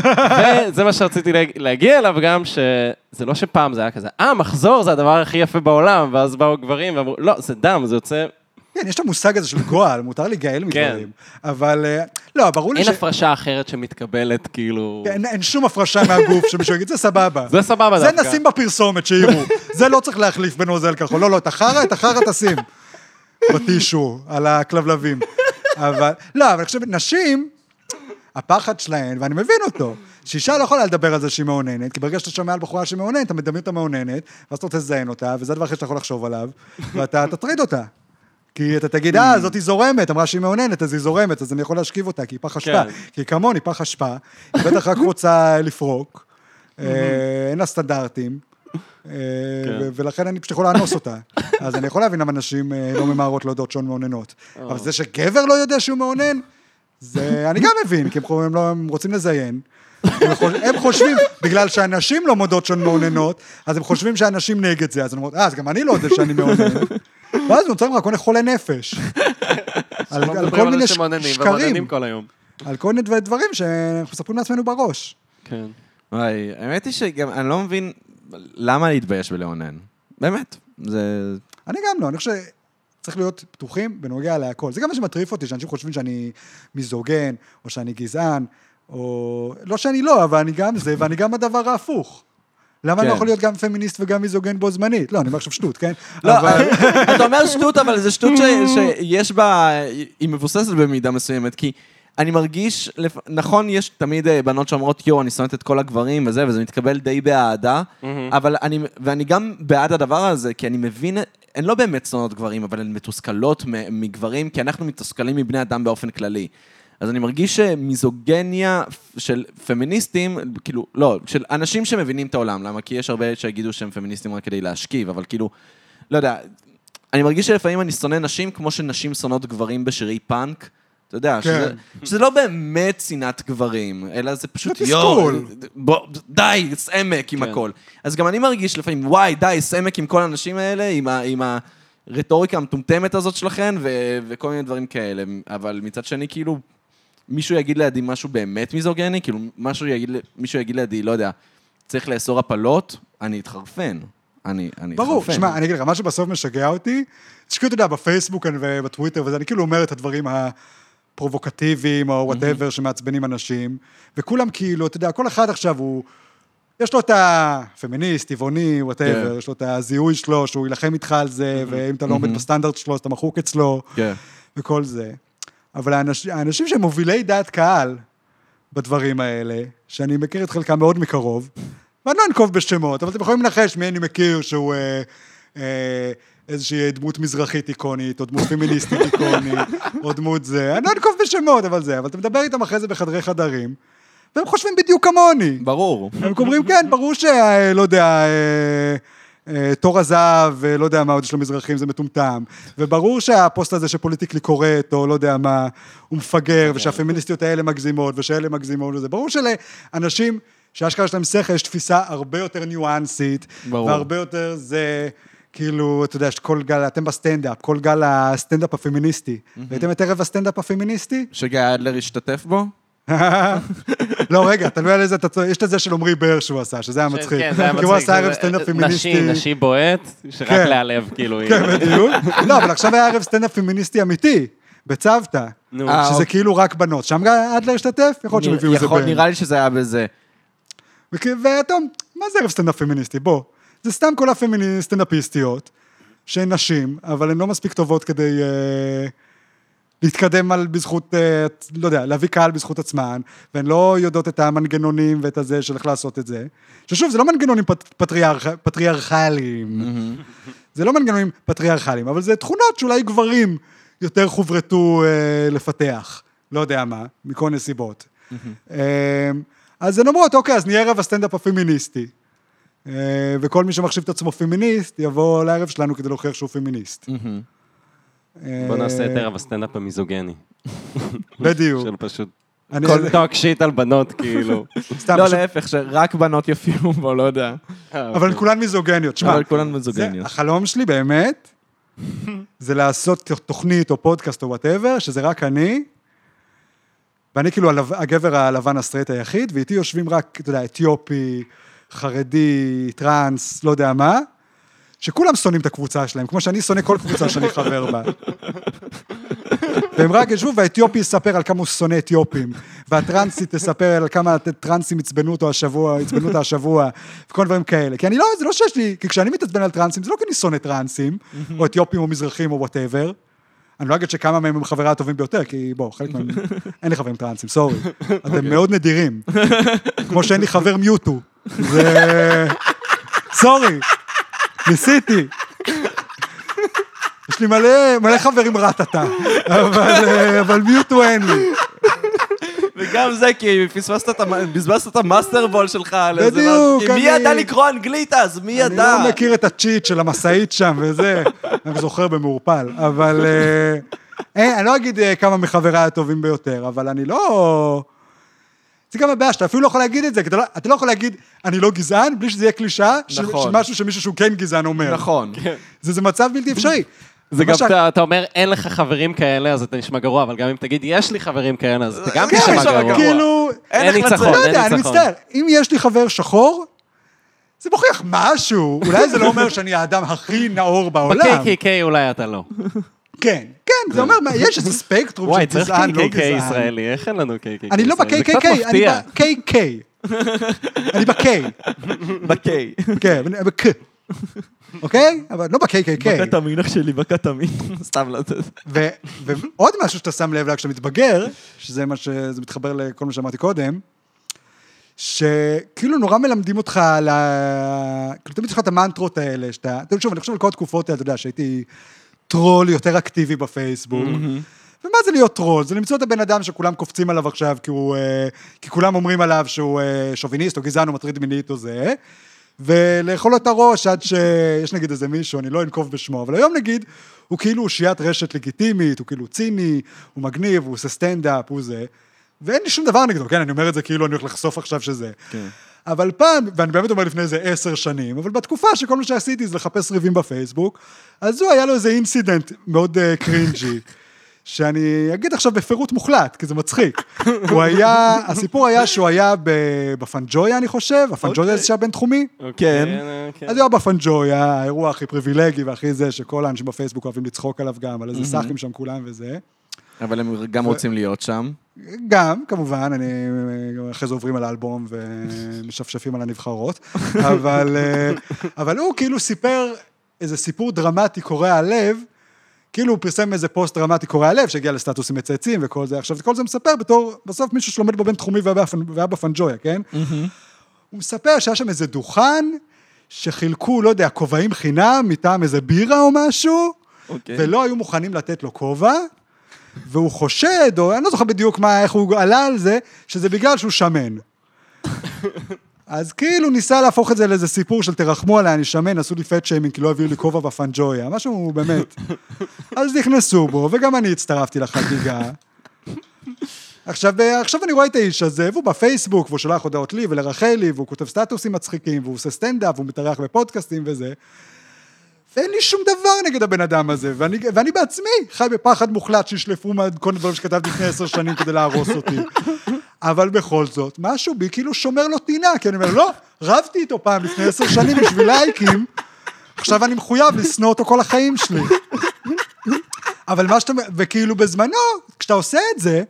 וזה מה שרציתי להג- להגיע אליו גם, שזה לא שפעם זה היה כזה, אה, מחזור זה הדבר הכי יפה בעולם, ואז באו גברים ואמרו, לא, זה דם, זה יוצא... כן, יש את המושג הזה של גועל, מותר להיגאל מדברים. אבל, אה, לא, ברור לי אין ש... הפרשה אחרת שמתקבלת, כאילו... אין, אין שום הפרשה מהגוף שמישהו יגיד, זה סבבה. זה סבבה זה דווקא. נשים בפרסומת, שיראו. זה לא צריך להחליף בנוזל כחול. לא, לא, את החרא, את החרא תשים. בטישו, על הכלבלבים. אבל, לא, אבל אני חושב, נשים, הפחד שלהן, ואני מבין אותו, שאישה לא יכולה לדבר על זה שהיא מאוננת, כי ברגע שאתה שומע על בחורה שהיא מאוננת, אתה מדמיין אותה מאוננת, ואז אתה רוצה לזיין אותה, וזה הדבר הכי שאתה יכול לחשוב עליו, ואתה תטריד אותה. כי אתה תגיד, אה, זאתי זורמת, אמרה שהיא מאוננת, אז היא זורמת, אז אני יכול להשכיב אותה, כי היא פח אשפה. כן. כי היא כמוני, פח אשפה, היא בטח רק רוצה לפרוק, אה, אין לה סטנדרטים, אה, ו- ולכן אני פשוט יכול לאנוס אותה. אז אני יכול להבין למה נשים אה, לא ממהרות להודות שהן מאוננות. אבל זה שגבר לא יודע שהוא מאונן, זה אני גם מבין, כי הם לא- הם רוצים לזיין. הם חושבים, בגלל שהנשים לא מודות שהן מאוננות, אז הם חושבים שהנשים נגד זה, אז הם אומרים, אה, אז גם אני לא יודע שאני מאונן. ואז נוצרים רק כל מיני חולי נפש. על על כל מיני שקרים, ומעוננים כל היום. על כל מיני דבר- דברים שאנחנו מספרים לעצמנו בראש. כן. וואי, האמת היא שגם, אני לא מבין למה להתבייש בלאונן. באמת, זה... אני גם לא, אני חושב שצריך להיות פתוחים בנוגע להכל. זה גם מה שמטריף אותי, שאנשים חושבים שאני מיזוגן, או שאני גזען, או... לא שאני לא, אבל אני גם זה, ואני גם הדבר ההפוך. למה אני לא. יכול להיות גם פמיניסט וגם מיזוגן בו זמנית? לא, אני אומר עכשיו שטות, כן? לא, אבל... אתה אומר שטות, אבל זו שטות ש- שיש בה, היא מבוססת במידה מסוימת, כי אני מרגיש, נכון, יש תמיד אה, בנות שאומרות, יואו, אני שונאת את כל הגברים וזה, וזה מתקבל די באהדה, אבל אני, ואני גם בעד הדבר הזה, כי אני מבין, הן לא באמת שונאות גברים, אבל הן מתוסכלות מגברים, כי אנחנו מתוסכלים מבני אדם באופן כללי. אז אני מרגיש שמיזוגניה של פמיניסטים, כאילו, לא, של אנשים שמבינים את העולם, למה? כי יש הרבה שיגידו שהם פמיניסטים רק כדי להשכיב, אבל כאילו, לא יודע, אני מרגיש שלפעמים אני שונא נשים כמו שנשים שונאות גברים בשירי פאנק. אתה יודע, כן. שזה, שזה לא באמת שנאת גברים, אלא זה פשוט. בוא, די, סעמק עם כן. הכל. אז גם אני מרגיש לפעמים, וואי, די, סעמק עם כל האנשים האלה, עם, ה, עם הרטוריקה המטומטמת הזאת שלכם, ו, וכל מיני דברים כאלה. אבל מצד שני, כאילו, מישהו יגיד לידי משהו באמת מיזוגני, כאילו, משהו יגיד, מישהו יגיד לידי, לא יודע, צריך לאסור הפלות, אני אתחרפן. אני אני ברור. שמע, אני אגיד לך, מה שבסוף משגע אותי, שכאילו, אתה יודע, בפייסבוק ובטוויטר וזה, אני כאילו אומר את הדברים הפרובוקטיביים, או whatever, שמעצבנים אנשים, וכולם כאילו, אתה יודע, כל אחד עכשיו הוא... יש לו את הפמיניסט, טבעוני, whatever, כן. יש לו את הזיהוי שלו, שהוא יילחם איתך על זה, ואם אתה לא עומד בסטנדרט שלו, אז אתה מחוק אצלו, כן. וכל זה. אבל האנש, האנשים שהם מובילי דעת קהל בדברים האלה, שאני מכיר את חלקם מאוד מקרוב, ואני לא אנקוב בשמות, אבל אתם יכולים לנחש מי אני מכיר שהוא אה, אה, איזושהי דמות מזרחית איקונית, או דמות פמיניסטית איקונית, או דמות זה. אני לא אנקוב בשמות, אבל זה. אבל אתה מדבר איתם אחרי זה בחדרי חדרים, והם חושבים בדיוק כמוני. ברור. הם אומרים, כן, ברור שה... לא יודע... אה, תור הזהב, אה, לא יודע מה עוד יש למזרחים, זה מטומטם. וברור שהפוסט הזה שפוליטיקלי קורט, או לא יודע מה, הוא מפגר, ושהפמיניסטיות האלה מגזימות, ושאלה מגזימות וזה. ברור שלאנשים שאשכרה יש להם שכל, יש תפיסה הרבה יותר ניואנסית, ברור. והרבה יותר זה... כאילו, אתה יודע, שכל גל, אתם בסטנדאפ, כל גל הסטנדאפ הפמיניסטי. ראיתם את ערב הסטנדאפ הפמיניסטי? שגיא אדלר השתתף בו? לא, רגע, תלוי על איזה, אתה צודק, יש את זה של עמרי בר שהוא עשה, שזה היה מצחיק. כן, זה היה כי מצחיק. הוא עשה ערב סטנדאפ פמיניסטי. נשי, נשי בועט, שרק כן. להיעלב, כאילו. כן, בדיוק. לא, אבל עכשיו היה ערב סטנדאפ פמיניסטי אמיתי, בצוותא. נו. אה, שזה אוקיי. כאילו רק בנות. שם גם אדלר השתתף? יכול להיות שהם הביאו איזה בן. נראה לי שזה היה בזה. ואתה, מה זה ערב סטנדאפ פמיניסטי? בוא. זה סתם כל הפמיניסטנדאפיסטיות, שהן נשים, אבל הן לא מספיק טובות כדי אה, להתקדם על בזכות, אה, לא יודע, להביא קהל בזכות עצמן, והן לא יודעות את המנגנונים ואת הזה של איך לעשות את זה. ששוב, זה לא מנגנונים פט, פטריארכ, פטריארכליים. זה לא מנגנונים פטריארכליים, אבל זה תכונות שאולי גברים יותר חוברתו אה, לפתח. לא יודע מה, מכל נסיבות. אה, אז הן אומרות, אוקיי, אז נהיה ערב הסטנדאפ הפמיניסטי. אה, וכל מי שמחשיב את עצמו פמיניסט, יבוא לערב שלנו כדי להוכיח שהוא פמיניסט. אה, בוא נעשה את ערב הסטנדאפ המיזוגני. בדיוק. של פשוט... כל talk shit על בנות, כאילו. סתם, לא, להפך, שרק בנות יופיעו בו, לא יודע. אבל הן כולן מיזוגניות. שמע, אבל כולן מיזוגניות. החלום שלי באמת, זה לעשות תוכנית או פודקאסט או whatever, שזה רק אני, ואני כאילו הגבר הלבן הסטרייט היחיד, ואיתי יושבים רק, אתה יודע, אתיופי, חרדי, טראנס, לא יודע מה, שכולם שונאים את הקבוצה שלהם, כמו שאני שונא כל קבוצה שאני חבר בה. והם רק ישבו, והאתיופי יספר על כמה הוא שונא אתיופים, והטרנסית תספר על כמה הטרנסים עצבנו אותו השבוע, עצבנו אותה השבוע, וכל דברים כאלה. כי אני לא, זה לא שיש לי, כי כשאני מתעצבן על טרנסים, זה לא כי אני שונא טרנסים, או אתיופים או מזרחים או whatever. אני לא אגיד שכמה מהם הם חבריי הטובים ביותר, כי בוא, חלק מהם, אין לי חברים טרנסים, sorry. אתם מאוד נדירים. כמו שאין לי חבר Mewtwo. זה... sorry. ניסיתי. יש לי מלא, מלא חברים Rattata, אבל, אבל Mewtwo אין לי. וגם זה כי פספסת את, בזבזת את ה Master Ball שלך על איזה בדיוק, משהו. כי מי אני- ידע לקרוא אנגלית אז? מי אני ידע? לא מכיר את ה cheat של המשאית שם וזה, אני זוכר במעורפל, אבל... אה, אה, אני לא אגיד אה, כמה מחבריי הטובים ביותר, אבל אני לא... זה גם הבעיה שאתה אפילו לא יכול להגיד את זה, כי אתה לא, אתה לא יכול להגיד, אני לא גזען, בלי שזה יהיה קלישאה, של, נכון. של משהו שמישהו שהוא כן גזען אומר. נכון. זה, זה מצב בלתי אפשרי. זה גם, שה- אתה, אתה אומר, אין לך חברים כאלה, אז אתה נשמע גרוע, אבל גם אם תגיד, יש לי חברים כאלה, אז אתה גם כן, תשמע נשמע גרוע. כאילו, אין ניצחון, לצאת? לא אין יודע, אני ניצחון. מצטער, אם יש לי חבר שחור, זה מוכיח משהו. אולי זה לא אומר שאני האדם הכי נאור בעולם. ב-KKK אולי אתה לא. כן, כן, זה אומר, מה, יש איזה ספקטרום של וואי, צריך גזען, לא KKK גזען. ישראלי, איך אין לנו KKK אני לא ישראלי? זה קצת ב-KKK, אני. ב-KK. אני ב-K, בקיי. כן, אני ב-K. אוקיי? אבל לא ב-KKK. בקת המינח שלי, בקת המין. סתם לתת. ו- ועוד משהו שאתה שם לב אליו כשאתה מתבגר, שזה מה שזה מתחבר לכל מה שאמרתי קודם, שכאילו נורא מלמדים אותך על ה... כאילו תמיד יש לך את המנטרות האלה, שאתה... שוב, אני חושב על כל התקופות האלה, אתה יודע, שהייתי טרול יותר אקטיבי בפייסבוק. ומה זה להיות טרול? זה למצוא את הבן אדם שכולם קופצים עליו עכשיו, כי, הוא, אה, כי כולם אומרים עליו שהוא אה, שוביניסט או גזען או מטריד מינית או זה, ולאכול לו את הראש עד שיש נגיד איזה מישהו, אני לא אנקוב בשמו, אבל היום נגיד, הוא כאילו אושיית רשת לגיטימית, הוא כאילו ציני, הוא מגניב, הוא עושה סטנדאפ, הוא זה, ואין לי שום דבר נגדו, כן, אני אומר את זה כאילו אני הולך לחשוף עכשיו שזה. כן. אבל פעם, ואני באמת אומר לפני איזה עשר שנים, אבל בתקופה שכל מה שעשיתי זה לחפש ריבים בפייסבוק, אז הוא היה לו איזה incident מאוד uh, cringy, שאני אגיד עכשיו בפירוט מוחלט, כי זה מצחיק. הוא היה, הסיפור היה שהוא היה בפנג'ויה, אני חושב, הפנג'ויה אוקיי. זה שהיה בינתחומי. כן. כן. אז הוא היה בפנג'ויה, האירוע הכי פריבילגי והכי זה, שכל האנשים בפייסבוק אוהבים לצחוק עליו גם, על איזה סאחים שם כולם וזה. אבל הם גם רוצים להיות שם. גם, כמובן, אני, אחרי זה עוברים על האלבום ומשפשפים על הנבחרות, אבל, אה, אבל הוא כאילו סיפר איזה סיפור דרמטי קורע לב, כאילו הוא פרסם איזה פוסט דרמטי קורע לב, שהגיע לסטטוסים מצייצים וכל זה. עכשיו, כל זה מספר בתור, בסוף מישהו שלומד בבינתחומי והיה בפנ- והיה בפנג'ויה, כן? הוא מספר שהיה שם איזה דוכן, שחילקו, לא יודע, כובעים חינם מטעם איזה בירה או משהו, אוקיי. ולא היו מוכנים לתת לו כובע, והוא חושד, או אני לא זוכר בדיוק מה, איך הוא עלה על זה, שזה בגלל שהוא שמן. אז כאילו ניסה להפוך את זה לאיזה סיפור של תרחמו עליי, אני שמן, עשו לי פט שיימינג, כי לא הביאו לי כובע בפנג'ויה, משהו באמת. אז נכנסו בו, וגם אני הצטרפתי לחגיגה. עכשיו, עכשיו אני רואה את האיש הזה, והוא בפייסבוק, והוא שולח הודעות לי ולרחלי, והוא כותב סטטוסים מצחיקים, והוא עושה סטנדאפ, והוא מתארח בפודקאסטים וזה. ואין לי שום דבר נגד הבן אדם הזה, ואני, ואני בעצמי חי בפחד מוחלט שישלפו מכל הדברים שכתבתי לפני עשר שנים כדי להרוס אותי. אבל בכל זאת, משהו בי כאילו שומר לו טינה, כי אני אומר, לא, רבתי איתו פעם לפני עשר שנים בשביל לייקים, עכשיו אני מחויב לשנוא אותו כל החיים שלי. אבל מה שאתה, וכאילו בזמנו, כשאתה עושה את זה,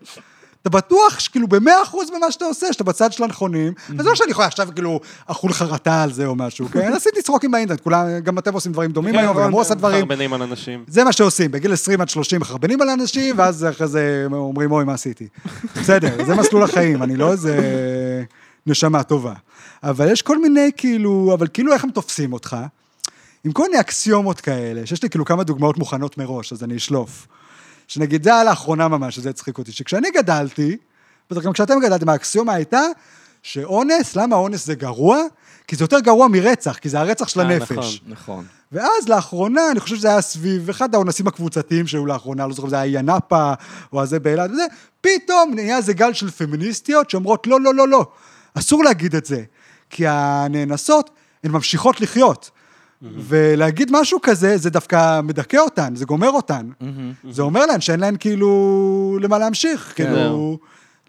אתה בטוח שכאילו במאה אחוז במה שאתה עושה, שאתה בצד של הנכונים, וזה לא שאני יכול עכשיו כאילו אכול חרטה על זה או משהו, כן? עשיתי צחוקים באינטרנט, כולם, גם אתם עושים דברים דומים היום, וגם הוא עושה דברים. מחרבנים על אנשים. זה מה שעושים, בגיל 20 עד 30 מחרבנים על אנשים, ואז אחרי זה אומרים, אוי, מה עשיתי? בסדר, זה מסלול החיים, אני לא איזה נשמה טובה. אבל יש כל מיני כאילו, אבל כאילו איך הם תופסים אותך, עם כל מיני אקסיומות כאלה, שיש לי כאילו כמה דוגמאות מוכנות מראש, אז אני אשלוף. שנגיד, זה היה לאחרונה ממש, שזה הצחיק אותי, שכשאני גדלתי, בטח גם כשאתם גדלתם, האקסיומה הייתה שאונס, למה אונס זה גרוע? כי זה יותר גרוע מרצח, כי זה הרצח של אה, הנפש. נכון. נכון. ואז לאחרונה, אני חושב שזה היה סביב אחד האונסים הקבוצתיים שהיו לאחרונה, לא זוכר אם זה היה ינאפה, או הזה באילת וזה, פתאום נהיה איזה גל של פמיניסטיות שאומרות, לא, לא, לא, לא, אסור להגיד את זה, כי הנאנסות, הן ממשיכות לחיות. ולהגיד משהו כזה, זה דווקא מדכא אותן, זה גומר אותן. זה אומר להן שאין להן כאילו למה להמשיך, כאילו...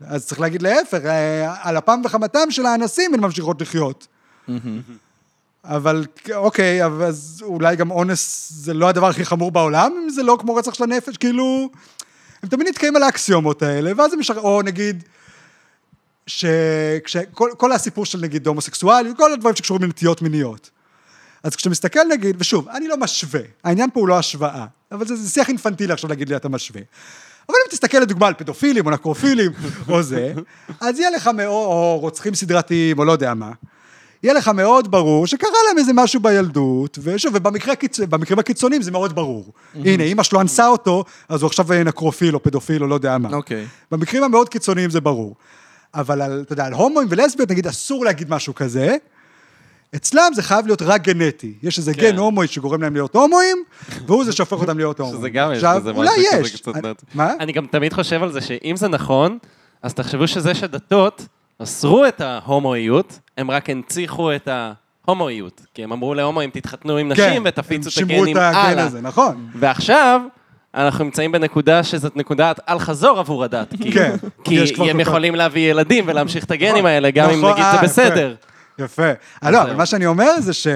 אז צריך להגיד להפך, אה, על אפם וחמתם של האנסים הן ממשיכות לחיות. אבל אוקיי, אז אולי גם אונס זה לא הדבר הכי חמור בעולם, אם זה לא כמו רצח של הנפש, כאילו... הם תמיד נתקעים על האקסיומות האלה, ואז הם משחררים, או נגיד, שכל כל הסיפור של נגיד הומוסקסואליות, כל הדברים שקשורים לנטיות מיניות. אז כשאתה מסתכל נגיד, ושוב, אני לא משווה, העניין פה הוא לא השוואה, אבל זה, זה שיח אינפנטילי עכשיו להגיד לי אתה משווה. אבל אם תסתכל לדוגמה על פדופילים או נקרופילים או זה, אז יהיה לך מאוד, או רוצחים סדרתיים או לא יודע מה, יהיה לך מאוד ברור שקרה להם איזה משהו בילדות, ושוב, ובמקרה הקיצ... במקרים הקיצוניים זה מאוד ברור. הנה, אמא שלו אנסה אותו, אז הוא עכשיו נקרופיל או פדופיל או לא יודע מה. אוקיי. במקרים המאוד קיצוניים זה ברור. אבל על, אתה יודע, על הומואים ולסביות, נגיד, אסור להגיד משהו כזה. אצלם זה חייב להיות רק גנטי. יש איזה כן. גן הומואי שגורם להם להיות הומואים, והוא זה שהופך אותם להיות הומואים. שזה גם יש אולי משהו כזה יש. קצת אני- נט. מה? אני גם תמיד חושב על זה שאם זה נכון, אז תחשבו שזה שדתות אסרו את ההומואיות, הם רק הנציחו את ההומואיות. כי הם אמרו להומואים, תתחתנו עם נשים ותפיצו את כן, הם שימרו הגנים את הגן הלאה. הזה, נכון. ועכשיו, אנחנו נמצאים בנקודה שזאת נקודת אל-חזור עבור הדת. כי, כן, כי הם יכולים להביא ילדים ולהמשיך את הגנים נכון, האלה, גם אם נכון, נגיד אה, זה יפה. בסדר. יפה. אה, לא, אבל. מה שאני אומר זה ש...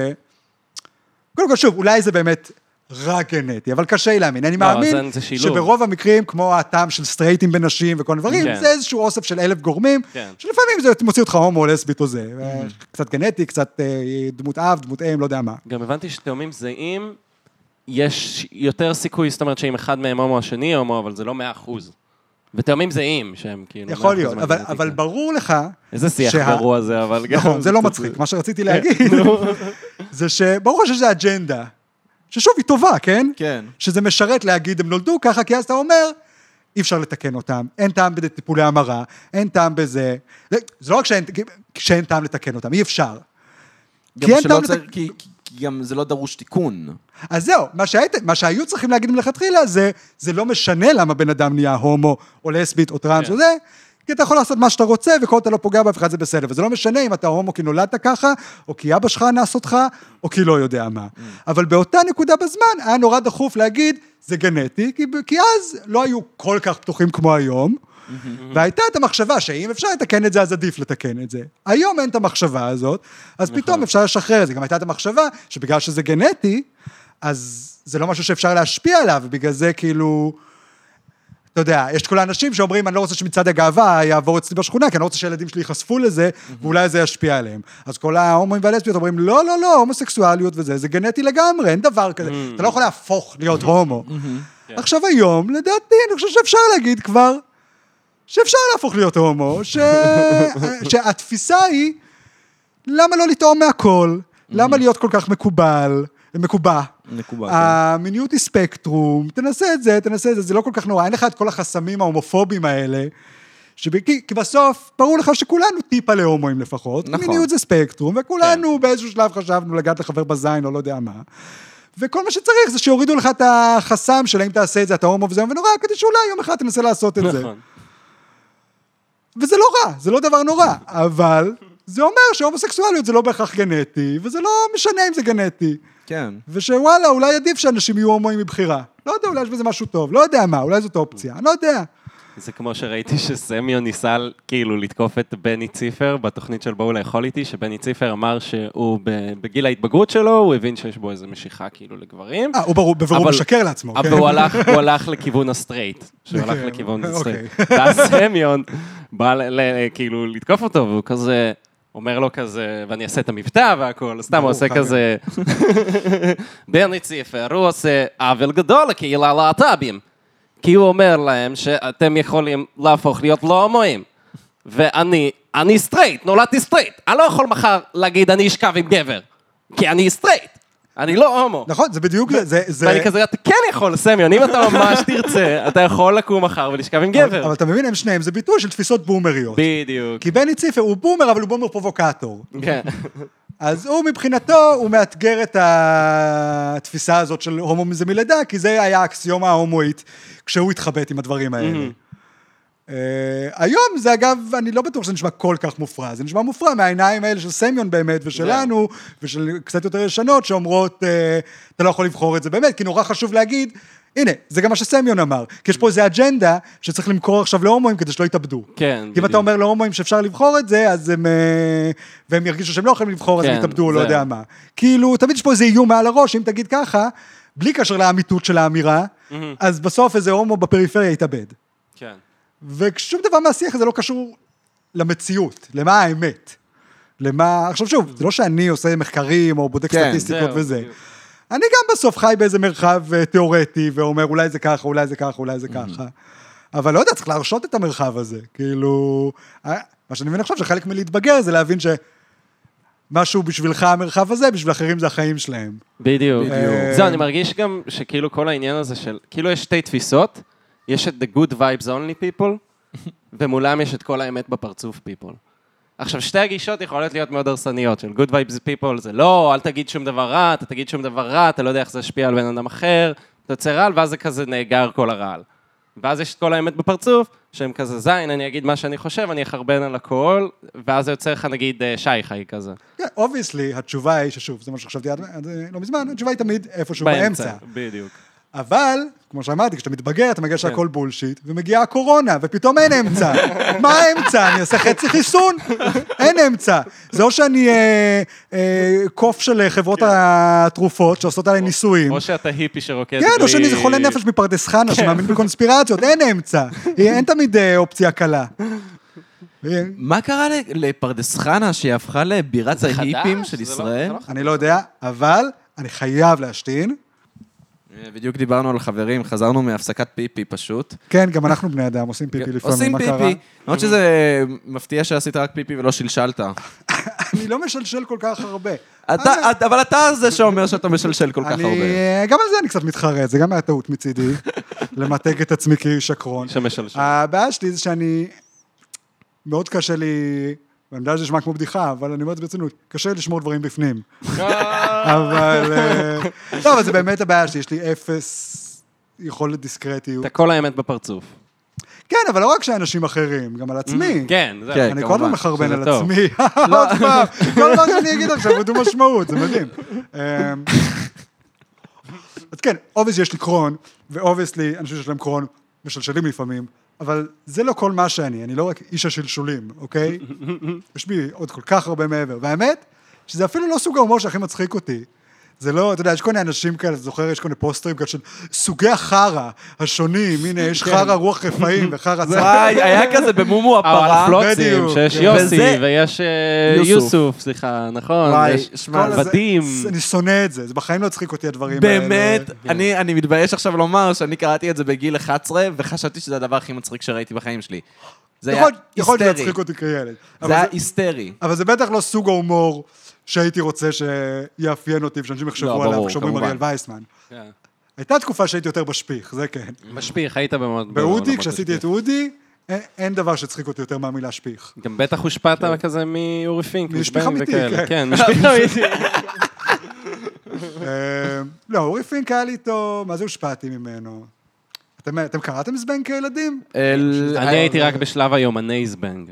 קודם כל, שוב, אולי זה באמת רק גנטי, אבל קשה לי להאמין. אני לא, מאמין. שברוב המקרים, כמו הטעם של סטרייטים בנשים וכל דברים, כן. זה איזשהו אוסף של אלף גורמים, כן. שלפעמים זה מוציא אותך הומו או לסבית או זה. קצת גנטי, קצת אה, דמות אב, דמות אם, לא יודע מה. גם הבנתי שתאומים זהים, יש יותר סיכוי, זאת אומרת שאם אחד מהם הומו, השני הומו, אבל זה לא מאה אחוז. ותאומים זהים, שהם כאילו... יכול 100% להיות, אבל-. אבל ברור לך... איזה שיח שה- גרוע זה, אבל גם... נכון, זה לא מצחיק. מה שרציתי להגיד, זה שברור לך שזה אג'נדה, ששוב, היא טובה, כן? כן. שזה משרת להגיד, הם נולדו ככה, כי אז אתה אומר, אי אפשר לתקן אותם, אין טעם בטיפולי המרה, אין טעם בזה. זה זה לא רק שאין, שאין טעם לתקן אותם, אי אפשר. גם כי אין שלא טעם צריך, לתק- כי כי גם זה לא דרוש תיקון. אז זהו, מה, שהיית, מה שהיו צריכים להגיד מלכתחילה זה, זה לא משנה למה בן אדם נהיה הומו, או לסבית, או טראנס, כן. או זה, כי אתה יכול לעשות מה שאתה רוצה, וכל עוד אתה לא פוגע באף אחד זה בסדר. וזה לא משנה אם אתה הומו כי נולדת ככה, או כי אבא שלך אנס אותך, או כי לא יודע מה. אבל באותה נקודה בזמן, היה נורא דחוף להגיד, זה גנטי, כי, כי אז לא היו כל כך פתוחים כמו היום. והייתה את המחשבה שאם אפשר לתקן את זה, אז עדיף לתקן את זה. היום אין את המחשבה הזאת, אז פתאום אפשר לשחרר את זה. גם הייתה את המחשבה שבגלל שזה גנטי, אז זה לא משהו שאפשר להשפיע עליו, ובגלל זה כאילו... אתה יודע, יש את כל האנשים שאומרים, אני לא רוצה שמצעד הגאווה יעבור אצלי בשכונה, כי אני לא רוצה שהילדים שלי ייחשפו לזה, ואולי זה ישפיע עליהם. אז כל ההומואים והלסביות אומרים, לא, לא, לא, הומוסקסואליות וזה, זה גנטי לגמרי, אין דבר כזה. אתה לא יכול להפוך להיות הומו. עכשיו היום, לדעתי, אני חושב שאפשר להגיד כבר, שאפשר להפוך להיות הומו, ש... שהתפיסה היא, למה לא לטעום מהכל? למה להיות כל כך מקובל? מקובע. מקובל, כן. המיניות היא ספקטרום, תנסה את זה, תנסה את זה, זה לא כל כך נורא, אין לך את כל החסמים ההומופובים האלה. שב... כי, כי בסוף, ברור לך שכולנו טיפה להומואים לפחות. נכון. מיניות זה ספקטרום, וכולנו באיזשהו שלב חשבנו לגעת לחבר בזין או לא יודע מה. וכל מה שצריך זה שיורידו לך את החסם של האם תעשה את זה, אתה הומו וזה ונורא, כדי שאולי יום אחד תנסה לעשות את זה. וזה לא רע, זה לא דבר נורא, אבל זה אומר שהומוסקסואליות זה לא בהכרח גנטי, וזה לא משנה אם זה גנטי. כן. ושווואלה, אולי עדיף שאנשים יהיו הומואים מבחירה. לא יודע, אולי יש בזה משהו טוב, לא יודע מה, אולי זאת אופציה, אני לא יודע. זה כמו שראיתי שסמיון ניסה כאילו לתקוף את בני ציפר בתוכנית של בואו לאכול איתי, שבני ציפר אמר שהוא בגיל ההתבגרות שלו, הוא הבין שיש בו איזה משיכה כאילו לגברים. אה, הוא ברור, בבירור משקר לעצמו, אבל כן. הוא הלך, לכיוון הסטרייט, שהוא הלך כן, לכיוון אוקיי. הסטרייט. ואז סמיון בא כאילו לתקוף אותו, והוא כזה... אומר לו כזה, ואני אעשה את המבטא והכל, סתם הוא עושה. כזה... בני ציפר, הוא עושה עוול גדול לקהילה הלהט"בים. כי הוא אומר להם שאתם יכולים להפוך להיות לא הומואים. ואני, אני סטרייט, נולדתי סטרייט. אני לא יכול מחר להגיד אני אשכב עם גבר. כי אני סטרייט. אני לא הומו. נכון, זה בדיוק זה, זה... ואני כזה, אתה כן יכול, סמיון, אם אתה ממש תרצה, אתה יכול לקום מחר ולשכב עם גבר. אבל אתה מבין, הם שניהם, זה ביטוי של תפיסות בומריות. בדיוק. כי בני ציפר הוא בומר, אבל הוא בומר פרובוקטור. כן. אז הוא מבחינתו, הוא מאתגר את התפיסה הזאת של הומו מזה מלידה, כי זה היה האקסיומה ההומואית כשהוא התחבט עם הדברים האלה. אה, היום זה אגב, אני לא בטוח שזה נשמע כל כך מופרע, זה נשמע מופרע מהעיניים האלה של סמיון באמת, ושלנו, ושל קצת יותר ישנות, שאומרות, אה, אתה לא יכול לבחור את זה באמת, כי נורא חשוב להגיד, הנה, זה גם מה שסמיון אמר, כי יש פה איזו אג'נדה שצריך למכור עכשיו להומואים כדי שלא יתאבדו. כן, כי אם בדיוק. אתה אומר להומואים שאפשר לבחור את זה, אז הם... אה, והם ירגישו שהם לא יכולים לבחור, אז הם כן, יתאבדו, לא. יודע מה. כאילו, תמיד יש פה איזה איום מעל הראש, אם תגיד ככה, בלי קשר לאמיתות של האמירה, אז בסוף איזה הומו בפריפריה יתאבד. כן. ושום דבר מהשיח הזה לא קשור למציאות, למה האמת. למה... עכשיו שוב, זה לא שאני עושה מחקרים או בודק כן, סטטיסטיקות וזה. בדיוק. אני גם בסוף חי באיזה מרחב אה, תיאורטי, ואומר אולי זה ככה, אולי זה ככה, אולי זה ככה. אבל לא יודע, צריך להרשות את המרחב הזה. כאילו... אה, מה שאני מבין עכשיו, שחלק מלהתבגר זה להבין שמשהו בשבילך המרחב הזה, בשביל אחרים זה החיים שלהם. בדיוק. בדיוק. זהו, אני מרגיש גם שכאילו כל העניין הזה של, כאילו יש שתי תפיסות, יש את the good vibes only people, ומולם יש את כל האמת בפרצוף people. עכשיו, שתי הגישות יכולות להיות מאוד הרסניות, של good vibes people זה לא, אל תגיד שום דבר רע, אתה תגיד שום דבר רע, אתה לא יודע איך זה ישפיע על בן אדם אחר, אתה יוצא רעל, ואז זה כזה נאגר כל הרעל. ואז יש את כל האמת בפרצוף, שהם כזה זין, אני אגיד מה שאני חושב, אני אחרבן על הכל, ואז זה יוצא לך נגיד אה, שי חי כזה. כן, obviously, התשובה היא ששוב, זה מה שחשבתי עד לא מזמן, התשובה היא תמיד איפשהו באמצע. בדיוק. אבל, כמו שאמרתי, כשאתה מתבגר, אתה מגיע כן. שהכל בולשיט, ומגיעה הקורונה, ופתאום אין אמצע. מה האמצע? אני אעשה חצי חיסון? אין אמצע. זה או שאני אה, אה, קוף של חברות התרופות שעושות עליי ניסויים. או שאתה היפי שרוקד כן, או שאני איזה בלי- חולה נפש מפרדס כן. חנה שמאמין בקונספירציות, אין אמצע. אין תמיד אה, אופציה קלה. מה קרה לפרדס חנה שהיא הפכה לבירת ההיפים? של לא- ישראל? לא אני לא יודע, אבל אני חייב להשתין. אה, בדיוק דיברנו על חברים, חזרנו מהפסקת פיפי פשוט. כן, גם אנחנו בני אדם, עושים פיפי לפעמים, עושים מה קרה? פיפי. למרות שזה מפתיע שעשית רק פיפי ולא שלשלת. אני לא משלשל כל כך הרבה. אבל אתה זה שאומר שאתה משלשל כל כך הרבה. גם על זה אני קצת מתחרט, זה גם היה טעות מצידי, למתג את עצמי כשקרון. שמשלשל. הבעיה שלי זה שאני, מאוד קשה לי, ואני יודע שזה נשמע כמו בדיחה, אבל אני אומר את זה ברצינות, קשה לשמור דברים בפנים. אבל, אה, לא, אבל זה באמת הבעיה שלי, יש לי אפס יכולת דיסקרטיות. אתה כל האמת בפרצוף. כן, אבל לא רק שאנשים אחרים, גם על עצמי. כן, זהו. כן. אני כל הזמן כמובן, מחרבן על. עצמי. עוד פעם, כל מה שאני אגיד עכשיו הוא דו משמעות, זה מדהים. אמ, אז כן, obviously יש לי קרון, ו obviously אנשים שיש להם קרון משלשלים לפעמים, אבל זה לא כל מה שאני, אני לא רק איש השלשולים, אוקיי? יש בי עוד כל כך הרבה מעבר. והאמת, שזה אפילו לא סוג ההומור שהכי מצחיק אותי. זה לא, אתה יודע, יש כל מיני אנשים כאלה, אתה זוכר, יש כל מיני פוסטרים כאלה של סוגי החרא השונים, הנה, יש חרא רוח רפאים וחרא צהר. וואי, היה כזה במומו הפרה. הפלוצים, בדיוק, שיש כן. יוסי, ויש אה, יוסוף. סליחה, נכון, יש עבדים. אני שונא את זה, זה בחיים לא הצחיק אותי הדברים האלה. באמת, אני, אני מתבייש עכשיו לומר שאני קראתי את זה בגיל 11, וחשבתי שזה הדבר הכי מצחיק שראיתי בחיים שלי. זה היה יכול יכול להיות שזה היסטרי. יצחיק אותי כילד. זה היה היסטרי. אבל זה בטח לא סוג ההומור שהייתי רוצה שיאפיין אותי, ושאנשים לא, יחשבו עליו ברור, כשאומרים כמובן. אריאל וייסמן. כן. הייתה תקופה שהייתי יותר בשפיך, זה כן. משפיך, היית במאוד... באודי, כשעשיתי את אודי, אין- אין דבר שהצחיק אותי יותר מהמילה שפיך. גם בטח הושפעת כזה מאורי פינק, משפיך מזבנג אמיתי, וכאלה. כן. כן, משפיך אמיתי. אה, לא, אורי פינק היה לי איתו, מה זה הושפעתי ממנו? אתם אתם קראתם זבנג כילדים? אני הייתי רק בשלב היומני זבנג.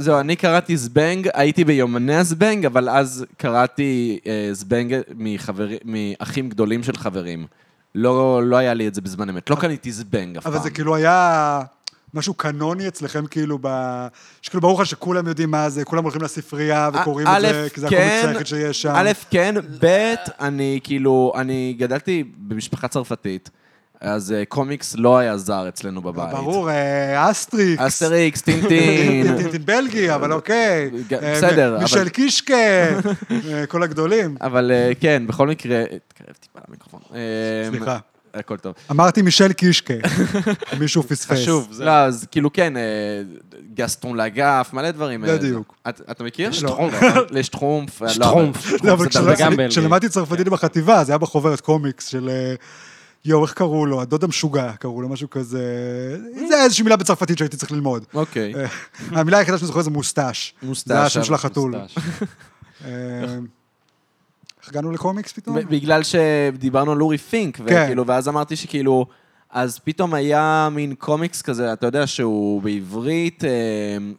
זהו, אני קראתי זבנג, הייתי ביומני הזבנג, אבל אז קראתי אה, זבנג מחבר- מאחים גדולים של חברים. לא, לא היה לי את זה בזמן אמת. לא קניתי זבנג אף פעם. אבל זה כאילו היה משהו קנוני אצלכם, כאילו, ב... שכאילו ברור לך שכולם יודעים מה זה, כולם הולכים לספרייה וקוראים את זה, כי זה כן, הקומיקס היחיד שיש שם. א', כן, ב', אני כאילו, אני גדלתי במשפחה צרפתית, אז אה, קומיקס לא היה זר אצלנו בבית. ברור, אה, אסטריקס. אסטריקס, טינטין. טינטין בלגי, אבל אוקיי. אה, בסדר, מישל קישקה, כל הגדולים. אבל כן, בכל מקרה, תקרב טיפה למיקרופון. סליחה. הכל טוב. אמרתי מישל קישקה, מישהו פספס. חשוב, זה... לא, אז כאילו כן, גסטון לאגף, מלא דברים. בדיוק. את- אתה מכיר? שטרומפ. לשטרומפ. אה, לא, שטרומפ. אבל- לא. כשלמדתי צרפתית בחטיבה, זה היה בחוברת קומיקס של... אה, יואו, איך קראו לו? הדוד המשוגע קראו לו, משהו כזה... זה איזושהי מילה בצרפתית שהייתי צריך ללמוד. אוקיי. אה, המילה היחידה שאני זוכר זה מוסטש. מוסטש, זה השם של החתול. מוסטש. אה, איך הגענו לקומיקס פתאום? בגלל שדיברנו על אורי פינק, כן. וכאילו, ואז אמרתי שכאילו, אז פתאום היה מין קומיקס כזה, אתה יודע, שהוא בעברית, אה,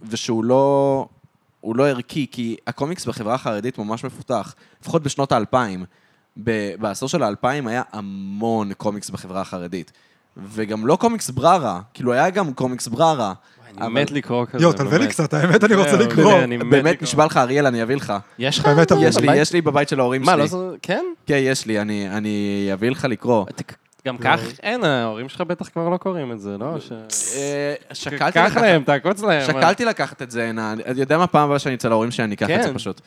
ושהוא לא, הוא לא ערכי, כי הקומיקס בחברה החרדית ממש מפותח, לפחות בשנות האלפיים. ב- בעשור של האלפיים היה המון קומיקס בחברה החרדית. וגם לא קומיקס בררה, כאילו היה גם קומיקס בררה. אני מת לקרוא כזה. יואו, תלווה לי באמת. קצת, האמת, אני רוצה לקרוא. באמת. נשבע לך, אריאל, אני אביא לך. יש לך? אבל- יש לי, בבית? יש לי בבית של ההורים מה, שלי. לא זה... כן? כן, יש לי, אני- אני אביא לך לקרוא. אתה- גם כך אין, ההורים שלך בטח כבר לא קוראים את זה, לא? אה, שקלתי קח לקחת להם, תעקוץ להם. שקלתי לקחת את זה הנה, אני יודע מה פעם הבאה שאני אצל ההורים שלי, אני אקח את זה כן. פשוט.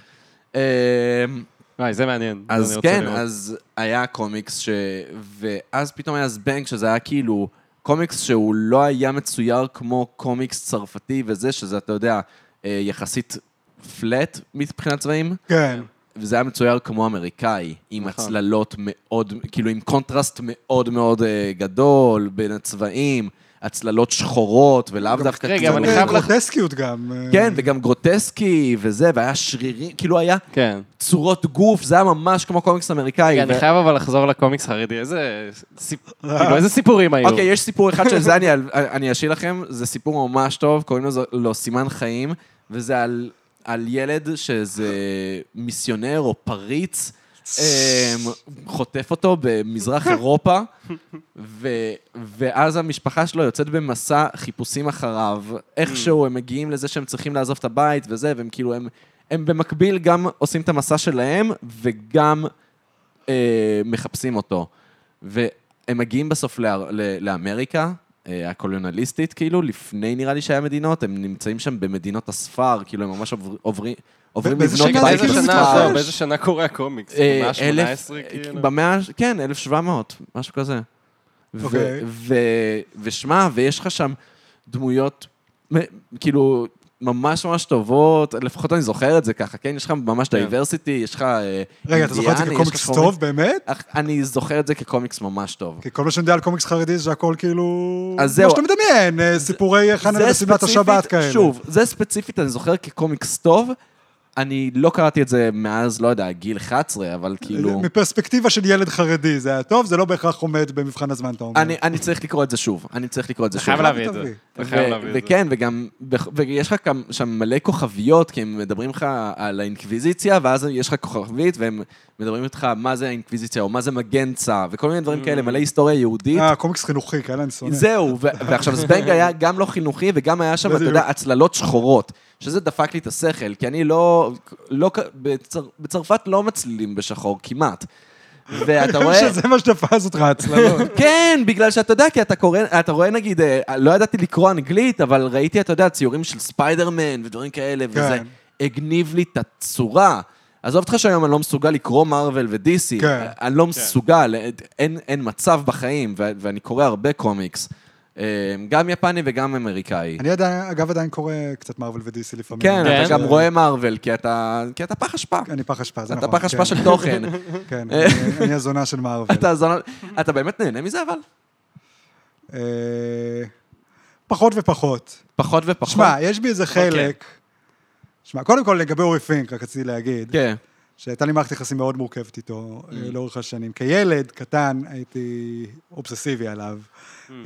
וואי, זה מעניין. אז כן, לראות. אז היה קומיקס ש... ואז פתאום היה זבנג, שזה היה כאילו קומיקס שהוא לא היה מצויר כמו קומיקס צרפתי וזה, שזה, אתה יודע, אה, יחסית flat מבחינת צבעים, כן. וזה היה מצויר כמו אמריקאי, עם נכון. הצללות מאוד, כאילו עם קונטרסט מאוד מאוד אה, גדול בין הצבעים, הצללות שחורות, ולאו דווקא... רגע, אבל אני חייב לך- גרוטסקיות גם. אה, כן, וגם גרוטסקי וזה, והיה שרירים, כאילו היה כן. צורות גוף, זה היה ממש כמו קומיקס אמריקאי. אני ו- חייב אבל לחזור לקומיקס חרדי. איזה סיפ- כאילו, איזה סיפורים היו? אוקיי, יש סיפור אחד של זה, אני, אני אשאיר לכם, זה סיפור ממש טוב, קוראים לו, לו סימן חיים, וזה על, על ילד שזה מיסיונר או פריץ, חוטף אותו במזרח אירופה, ו, ואז המשפחה שלו יוצאת במסע חיפושים אחריו. איכשהו הם מגיעים לזה שהם צריכים לעזוב את הבית וזה, והם כאילו, הם, הם במקביל גם עושים את המסע שלהם, וגם אה, מחפשים אותו. והם מגיעים בסוף לה, ל, לאמריקה, אה, הקולוניאליסטית, כאילו, לפני נראה לי שהיה מדינות, הם נמצאים שם במדינות הספר, כאילו, הם ממש עובר, עוברים, עוברים לבנות בית זה באיזה כאילו שנה, קורה הקומיקס? אה, במאה אלף- ה-18 כאילו? במאה, כן, 1700, משהו כזה. ו- אוקיי. ו- ושמע, ויש לך שם דמויות, כאילו, ממש ממש טובות, לפחות אני זוכר את זה ככה, כן? יש לך ממש כן. diversity, יש לך אה, רגע, אתה זוכר את זה אינדיאני, כקומיקס טוב, באמת? אני זוכר את זה כקומיקס ממש טוב. כי כל מה שאני יודע על קומיקס חרדי זה שהכל כאילו... אז זהו. מה שאתה מדמיין, אה, סיפורי חנה ושמלת השבת כאלה. שוב, זה ספציפית אני זוכר כקומיקס טוב, אני לא קראתי את זה מאז, לא יודע, גיל 11, אבל כאילו... מפרספקטיבה של ילד חרדי זה היה טוב, זה לא בהכרח עומד במבחן הזמן, אתה אומר. אני, אני צריך לקרוא את זה שוב, אני צריך לקרוא את זה אתה שוב. חייב להביא את זה. אתה חייב להביא את זה. וכן, וגם, ויש לך שם מלא כוכביות, כי הם מדברים לך על האינקוויזיציה, ואז יש לך כוכבית, והם מדברים איתך מה זה האינקוויזיציה, או מה זה מגנצה, וכל מיני דברים כאלה, מלא היסטוריה יהודית. אה, קומיקס חינוכי, כאלה אני שונא. זהו, ו- ועכשיו זבנג היה גם לא חינוכי, וגם היה שם, אתה. יודע, הצללות שחורות, שזה דפק לי את השכל, כי אני לא, לא, בצר, בצרפת לא מצלילים בשחור כמעט. ואתה רואה... שזה מה שתפס אותך, הצללות. כן, בגלל שאתה יודע, כי אתה קורא, אתה רואה נגיד, אה, לא ידעתי לקרוא אנגלית, אבל ראיתי, אתה יודע, ציורים של ספיידרמן ודברים כאלה, וזה כן. הגניב לי את הצורה. עזוב אותך שהיום אני לא מסוגל לקרוא מארוול ודיסי, כן. אני לא מסוגל, אין, אין מצב בחיים, ו- ואני קורא הרבה קומיקס, גם יפני וגם אמריקאי. אני עדיין, אגב, עדיין קורא קצת מארוול ודיסי לפעמים. כן, כן. אתה גם רואה מארוול, כי אתה, כי אתה פח אשפה. אני פח אשפה, זה אתה נכון. פח אשפה כן. של תוכן. כן, אני- אני הזונה של מארוול. אתה זונה- אתה באמת נהנה מזה, אבל? אה, פחות ופחות. פחות ופחות. שמע, יש בי איזה חלק... שמע, קודם כל לגבי אורי פינק, רק רציתי להגיד, כן. שהייתה לי מערכת יחסים מאוד מורכבת איתו אה, לאורך השנים. כילד קטן הייתי אובססיבי עליו.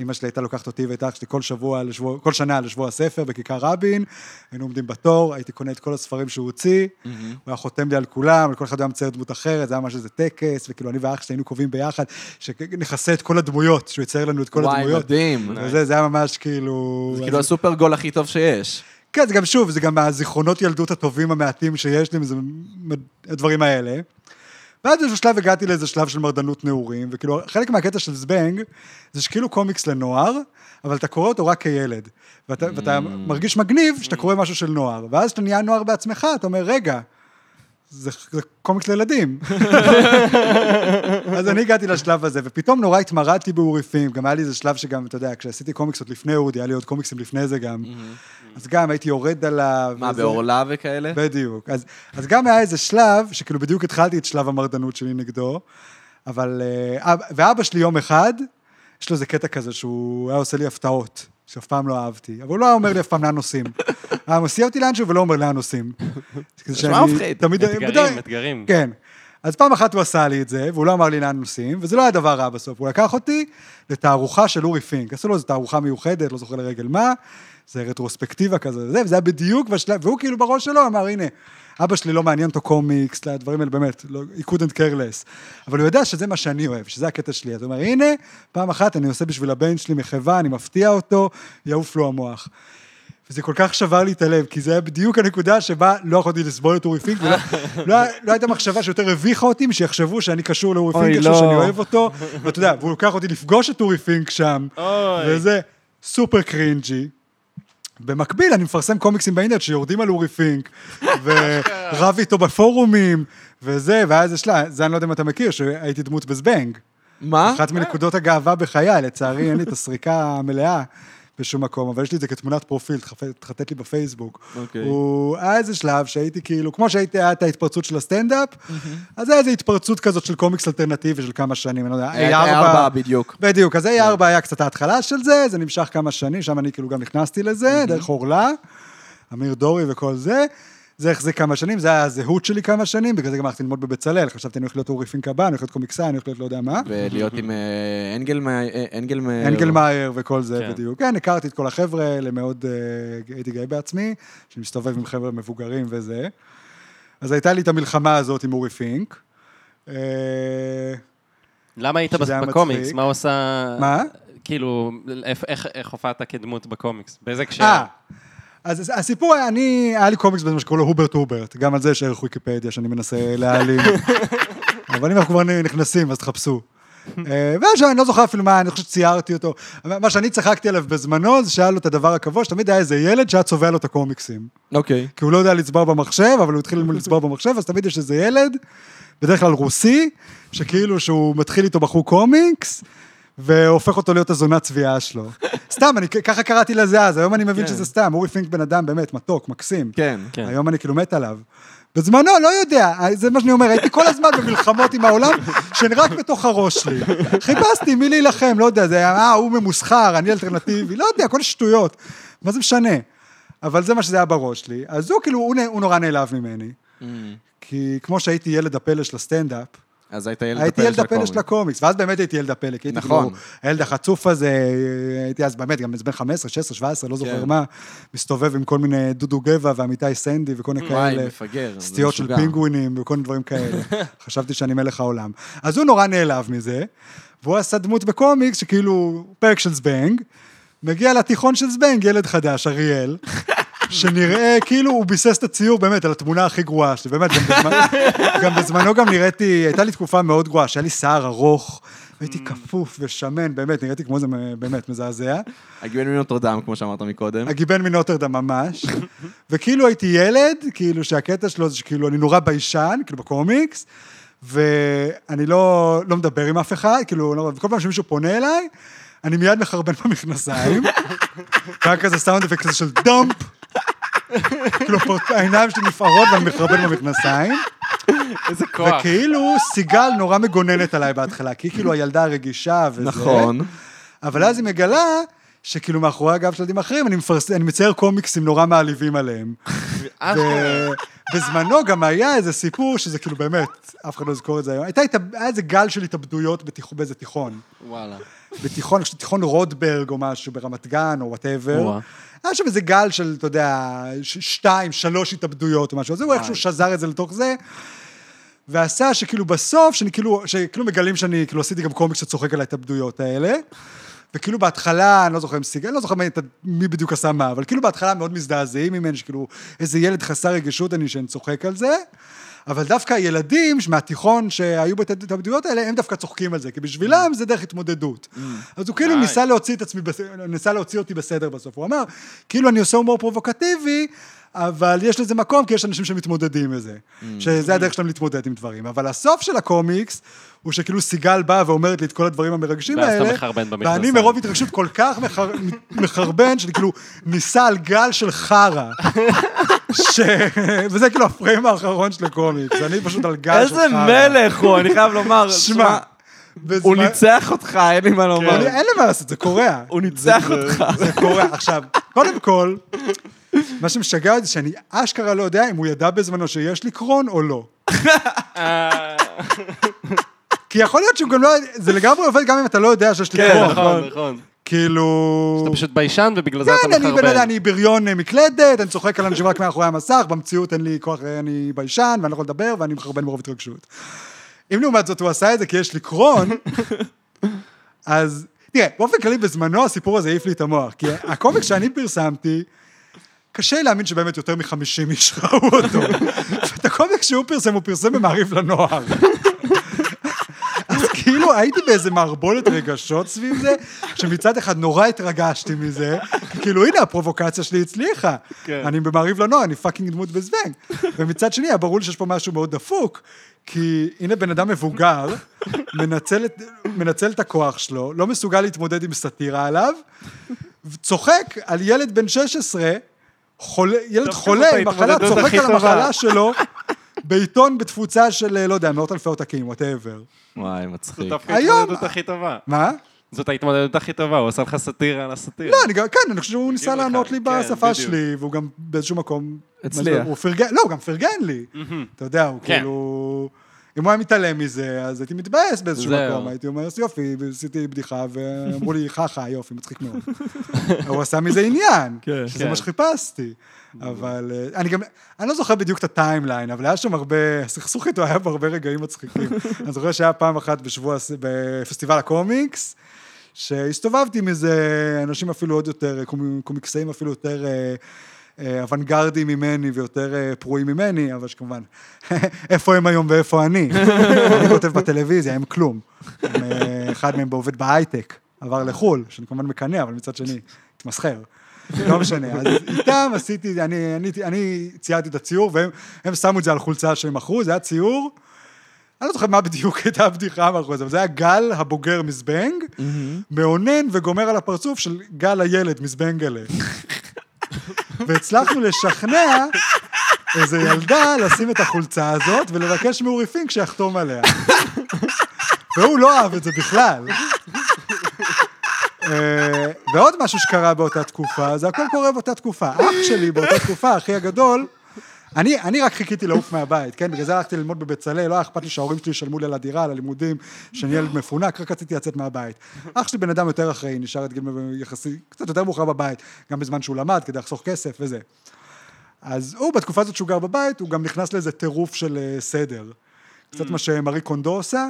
אמא שלי הייתה לוקחת אותי ואת אח שלי כל שבוע, לשבוע, כל שנה לשבוע הספר בכיכר רבין, היינו עומדים בתור, הייתי קונה את כל הספרים שהוא הוציא, הוא היה חותם לי על כולם, לכל אחד היה מצייר דמות אחרת, זה היה ממש איזה טקס, וכאילו אני ואח שלי היינו קובעים ביחד, שנכסה את כל הדמויות, שהוא יצייר לנו את כל וואי, הדמויות. מדהים. וזה, זה היה ממש כאילו... זה כאילו הסופר גול הכי טוב שיש. כן, זה גם שוב, זה גם מהזיכרונות ילדות הטובים המעטים שיש לי, זה הדברים האלה. ואז באיזשהו שלב הגעתי לאיזה שלב של מרדנות נעורים, וכאילו, חלק מהקטע של זבנג, זה שכאילו קומיקס לנוער, אבל אתה קורא אותו רק כילד. ואתה, ואתה מרגיש מגניב שאתה קורא משהו של נוער, ואז כשאתה נהיה נוער בעצמך, אתה אומר, רגע, זה, זה קומיקס לילדים. אז אני הגעתי לשלב הזה, ופתאום נורא התמרדתי באורי פים, גם היה לי איזה שלב שגם, אתה יודע, כשעשיתי קומיקס עוד לפני אודי, היה לי עוד קומיקסים לפני זה גם. אז גם הייתי יורד עליו. מה, וזה- בעורלה וכאלה? בדיוק. אז, אז גם היה איזה שלב, שכאילו בדיוק התחלתי את שלב המרדנות שלי נגדו, אבל... אה, אב- ואבא שלי יום אחד, יש לו איזה קטע כזה שהוא היה עושה לי הפתעות, שאף פעם לא אהבתי, אבל הוא לא היה אומר לי אף פעם לאן נוסעים. היה מסיע אותי לאנשהו ולא אומר לאן נוסעים. נשמע שאני מפחיד. תמיד... אתגרים, אתגרים. כן. אז פעם אחת הוא עשה לי את זה, והוא לא אמר לי לאן נוסעים, וזה לא היה דבר רע בסוף. הוא לקח אותי לתערוכה של אורי פינק. עשו לו איזו תערוכה מיוחדת, לא זוכר לרגל מה, זה רטרוספקטיבה כזה, וזה, וזה היה בדיוק בשלב, והוא כאילו בראש שלו אמר, הנה, אבא שלי לא מעניין אותו קומיקס, הדברים האלה באמת, לא, he couldn't care less. אבל הוא יודע שזה מה שאני אוהב, שזה הקטע שלי. אז הוא אומר, הנה, פעם אחת אני עושה בשביל הבן שלי מחווה, אני מפתיע אותו, יעוף לו המוח. וזה כל כך שבר לי את הלב, כי זה היה בדיוק הנקודה שבה לא יכולתי לסבול את אורי פינק, ולא לא, לא הייתה מחשבה שיותר הביכה אותי, משיחשבו שאני קשור לאורי פינק, יחשבו לא. שאני אוהב אותו, ואתה יודע, והוא לוקח אותי לפגוש את אורי פינק שם, אוי. וזה סופר cringy. במקביל, אני מפרסם קומיקסים באינטרנט שיורדים על אורי פינק, ורב איתו בפורומים, וזה, והיה איזה שלב, זה אני לא יודע אם אתה מכיר, שהייתי דמות בזבנג. מה? אחת מנקודות הגאווה בחיי, לצערי אין לי את הסריקה המלאה בשום מקום, אבל יש לי את זה כתמונת פרופיל, תחטט לי בפייסבוק. אוקיי. הוא, היה איזה שלב שהייתי כאילו, כמו שהייתי, היה את ההתפרצות של הסטנדאפ, אז היה איזו התפרצות כזאת של קומיקס אלטרנטיבי של כמה שנים, אני לא יודע, היה ארבע בדיוק. בדיוק, אז A4 היה קצת ההתחלה של זה, זה נמשך כמה שנים, שם אני כאילו גם נכנסתי לזה, דרך אורלה, אמיר דורי וכל זה. זה החזיק כמה שנים, זה היה הזהות שלי כמה שנים, בגלל זה גם הלכתי ללמוד בבצלאל, חשבתי אני הולך להיות אורי פינק הבא, אני הולך להיות קומיקסאי, אני הולך להיות לא יודע מה. ולהיות עם אה, אנגל... אה, אנגל... אנגלמאייר וכל זה, כן. בדיוק. כן, הכרתי את כל החבר'ה האלה, מאוד אה, הייתי גאה בעצמי, שאני מסתובב עם חבר'ה מבוגרים וזה. אז הייתה לי את המלחמה הזאת עם אורי פינק. למה היית בקומיקס? מה הוא עשה... מה? כאילו, איך- הופעת כדמות בקומיקס? באיזה הקשר? אז הסיפור היה, אני, היה לי קומיקס בזה שקוראים לו הוברט הוברט, גם על זה יש ערך ויקיפדיה שאני מנסה להעלים. אבל אם אנחנו כבר נכנסים, אז תחפשו. אה, ועכשיו אני לא זוכר אפילו מה, אני חושב שציירתי אותו. מה שאני צחקתי עליו בזמנו, זה שהיה לו את הדבר הקבוע, שתמיד היה איזה ילד שהיה צובע לו את הקומיקסים. אוקיי. כי הוא לא יודע לצבוע במחשב, אבל הוא התחיל לצבוע במחשב, אז תמיד יש איזה ילד, בדרך כלל רוסי, שכאילו שהוא מתחיל איתו בחור קומיקס, והופך אותו להיות הזונה צביעה שלו. סתם, אני ככה קראתי לזה אז, היום אני מבין כן. שזה סתם, אורי פינק בן אדם באמת מתוק, מקסים. כן. כן. היום אני כאילו מת עליו. בזמנו, לא יודע, זה מה שאני אומר, הייתי כל הזמן במלחמות עם העולם, שהן רק בתוך הראש שלי. חיפשתי מי להילחם, לא יודע, זה היה, אה, הוא ממוסחר, אני אלטרנטיבי, לא יודע, כל שטויות. מה זה משנה? אבל זה מה שזה היה בראש שלי. אז הוא כאילו, הוא, הוא נורא נעלב ממני. כי כמו שהייתי ילד הפלא של הסטנדאפ, אז היית ילד הייתי הפלא ילד של הפלא הקומיקס. של הקומיקס, ואז באמת הייתי ילד הפלא, כי הייתי נכון. כאילו הילד החצוף הזה, הייתי אז באמת, גם בן 15, 16, 17, לא זוכר כן. מה, מסתובב עם כל מיני דודו גבע ואמיתי סנדי וכל מיני כאלה. סטיות של. פינגווינים וכל מיני דברים כאלה. חשבתי שאני מלך העולם. אז הוא נורא נעלב מזה, והוא עשה דמות בקומיקס שכאילו, פרק של זבנג, מגיע לתיכון של זבנג, ילד חדש, אריאל, שנראה כאילו הוא ביסס את הציור באמת על התמונה הכי גרועה שלי, באמת, גם, בזמן, גם בזמנו גם נראיתי, הייתה לי תקופה מאוד גרועה, שהיה לי שיער ארוך, והייתי כפוף ושמן, באמת, נראיתי כמו זה באמת מזעזע. הגיון מנוטרדם, כמו שאמרת מקודם. הגיבן מנוטרדם ממש, וכאילו הייתי ילד, כאילו שהקטע שלו זה שכאילו אני נורא ביישן, כאילו בקומיקס, ואני לא, לא מדבר עם אף אחד, כאילו, לא, וכל פעם שמישהו פונה אליי, אני מיד מחרבן במכנסיים, והיה כזה sound effect כזה של dump, כאילו העיניים שלי נפערות ואני מחרבן במכנסיים, איזה כוח. וכאילו סיגל נורא מגוננת עליי בהתחלה, כי היא כאילו הילדה הרגישה וזה. נכון. אבל אז היא מגלה שכאילו מאחורי הגב של ילדים אחרים, אני, מפרס... אני מצייר קומיקסים נורא מעליבים עליהם. ובזמנו גם היה איזה סיפור שזה כאילו באמת, אף אחד לא יזכור את זה היום. הייתה, היה איזה גל של התאבדויות בתיכ... באיזה תיכון. וואלה. בתיכון, תיכון רוטברג או משהו ברמת גן או whatever. היה שם איזה גל של, אתה יודע, שתיים, שלוש התאבדויות או משהו. אז הוא איכשהו שזר את זה לתוך זה. ועשה שכאילו בסוף, שאני כאילו, שכאילו מגלים שאני כאילו עשיתי גם קומיקס שצוחק על ההתאבדויות האלה. וכאילו בהתחלה, אני לא זוכר אם סיגל, אני לא זוכר מי בדיוק עשה מה, אבל כאילו בהתחלה מאוד מזדעזעים ממני, שכאילו איזה ילד חסר רגישות אני שאני צוחק על זה. אבל דווקא הילדים מהתיכון שהיו בהתאבדויות האלה, הם דווקא צוחקים על זה, כי בשבילם זה דרך התמודדות. אז הוא כאילו. ניסה להוציא את עצמי, ניסה להוציא אותי בסדר בסוף. הוא אמר, כאילו אני עושה הומור פרובוקטיבי, אבל יש לזה מקום, כי יש אנשים שמתמודדים עם זה. שזה הדרך שלהם להתמודד עם דברים. אבל הסוף של הקומיקס, הוא שכאילו סיגל באה ואומרת לי את כל הדברים המרגשים ואז אתה האלה, מחרבן במכנסיים. ואני מרוב התרגשות כל כך מחר- מחרבן, שאני כאילו ניסה על גל של חרא. ש... וזה כאילו הפריים האחרון של הקומיקס, אני פשוט על גל של חרא. איזה מלך הוא, אני חייב לומר. שמע, הוא ניצח אותך, אין לי מה אני- לומר. אין לי מה לעשות, זה קורע. הוא ניצח אותך. זה קורה. עכשיו, קודם כל, מה שמשגע אותי, שאני אשכרה לא יודע אם הוא ידע בזמנו שיש לי קרון או לא. אה, כי יכול להיות שהוא גם לא... זה לגמרי עובד גם אם אתה לא יודע שיש לי כן, קרון. נכון, נכון. כאילו... אתה פשוט ביישן ובגלל זה כן, אתה אני בן מחרבן. אדם, אני בריון אה, מקלדת, אני צוחק על אנשים רק מאחורי המסך, במציאות אין לי כוח, אה, אני ביישן, ואני לא יכול לדבר, ואני מחרבן מרוב התרגשות. אם לעומת זאת הוא עשה את זה כי יש לי קרון, אז... תראה, באופן כללי בזמנו הסיפור הזה העיף לי את המוח, כי הקומיקס שאני פרסמתי, קשה להאמין שבאמת יותר מ-50 איש ראו אותו. ואת הקומיקס שהוא פרסם, הוא פרסם במעריב לנוער. כאילו הייתי באיזה מערבולת רגשות סביב זה, שמצד אחד נורא התרגשתי מזה, כאילו הנה הפרובוקציה שלי הצליחה. כן. אני במעריב לנוער, אני fucking דמות בזבנג. ומצד שני, היה ברור לי שיש פה משהו מאוד דפוק, כי הנה בן אדם מבוגר, מנצל את, מנצל את הכוח שלו, לא מסוגל להתמודד עם סאטירה עליו, צוחק על ילד בן 16, חולה, ילד חולה עם מחלה, צוחק על. המחלה שלו, בעיתון בתפוצה של, לא יודע, מאות אלפי עותקים, whatever. וואי, זאת מצחיק. דווקא היום- ההתמודדות הכי טובה. מה? זאת ההתמודדות הכי טובה, הוא עשה לך סאטירה על הסאטירה. לא, אני גם, כן, אני חושב שהוא ניסה לך, לענות לי כן, בשפה בדיוק. שלי, והוא גם באיזשהו מקום... הצליח. הוא פרגן, לא, הוא גם פרגן לי. אתה יודע, הוא כן. כאילו... אם הוא היה מתעלם מזה, אז הייתי מתבאס באיזשהו. מקום. הייתי אומר, יופי, עשיתי בדיחה, ואמרו לי, חכה, יופי, מצחיק מאוד. הוא עשה מזה עניין, שזה כן. מה שחיפשתי. אבל אה, אני גם, אני לא זוכר בדיוק את הטיימליין, אבל היה שם הרבה, הסכסוך איתו היה בהרבה רגעים מצחיקים. אני זוכר שהיה פעם אחת בשבוע, בפסטיבל הקומיקס, שהסתובבתי עם איזה אנשים אפילו עוד יותר, קומ- קומיקסאים אפילו יותר אה, אוונגרדים ממני ויותר אה, פרועים ממני, אבל שכמובן, איפה הם היום ואיפה אני? אני כותב בטלוויזיה, הם כלום. אה, אחד מהם עובד בהייטק, עבר לחו"ל, שאני כמובן מקנא, אבל מצד שני, התמסחר. לא משנה, אז איתם עשיתי, אני, אני, אני ציירתי את הציור, והם הם שמו את זה על חולצה שהם מכרו, זה היה ציור, אני לא זוכר מה בדיוק הייתה הבדיחה מאחורי זה, אבל זה היה גל הבוגר מזבנג, מאונן וגומר על הפרצוף של גל הילד מזבנגלה. והצלחנו לשכנע איזה ילדה לשים את החולצה הזאת ולבקש מאורי פינק שיחתום עליה. והוא לא אהב את זה בכלל. אה, ועוד משהו שקרה באותה תקופה, זה הכל קורה באותה תקופה. אח שלי באותה תקופה, אחי הגדול, אני, אני רק חיכיתי לעוף מהבית, כן? בגלל זה הלכתי ללמוד בבצלאל, לא היה אכפת לי שההורים שלי ישלמו לי על הדירה, על הלימודים, שאני ילד מפונק, רק רציתי לצאת מהבית. אח שלי בן אדם יותר אחראי, נשאר עד גיל יחסי, קצת יותר מאוחר בבית, גם בזמן שהוא למד, כדי לחסוך כסף וזה. אז הוא, בתקופה הזאת שהוא גר בבית, הוא גם נכנס לאיזה טירוף של אה, סדר. קצת מה שמרי קונדו עושה,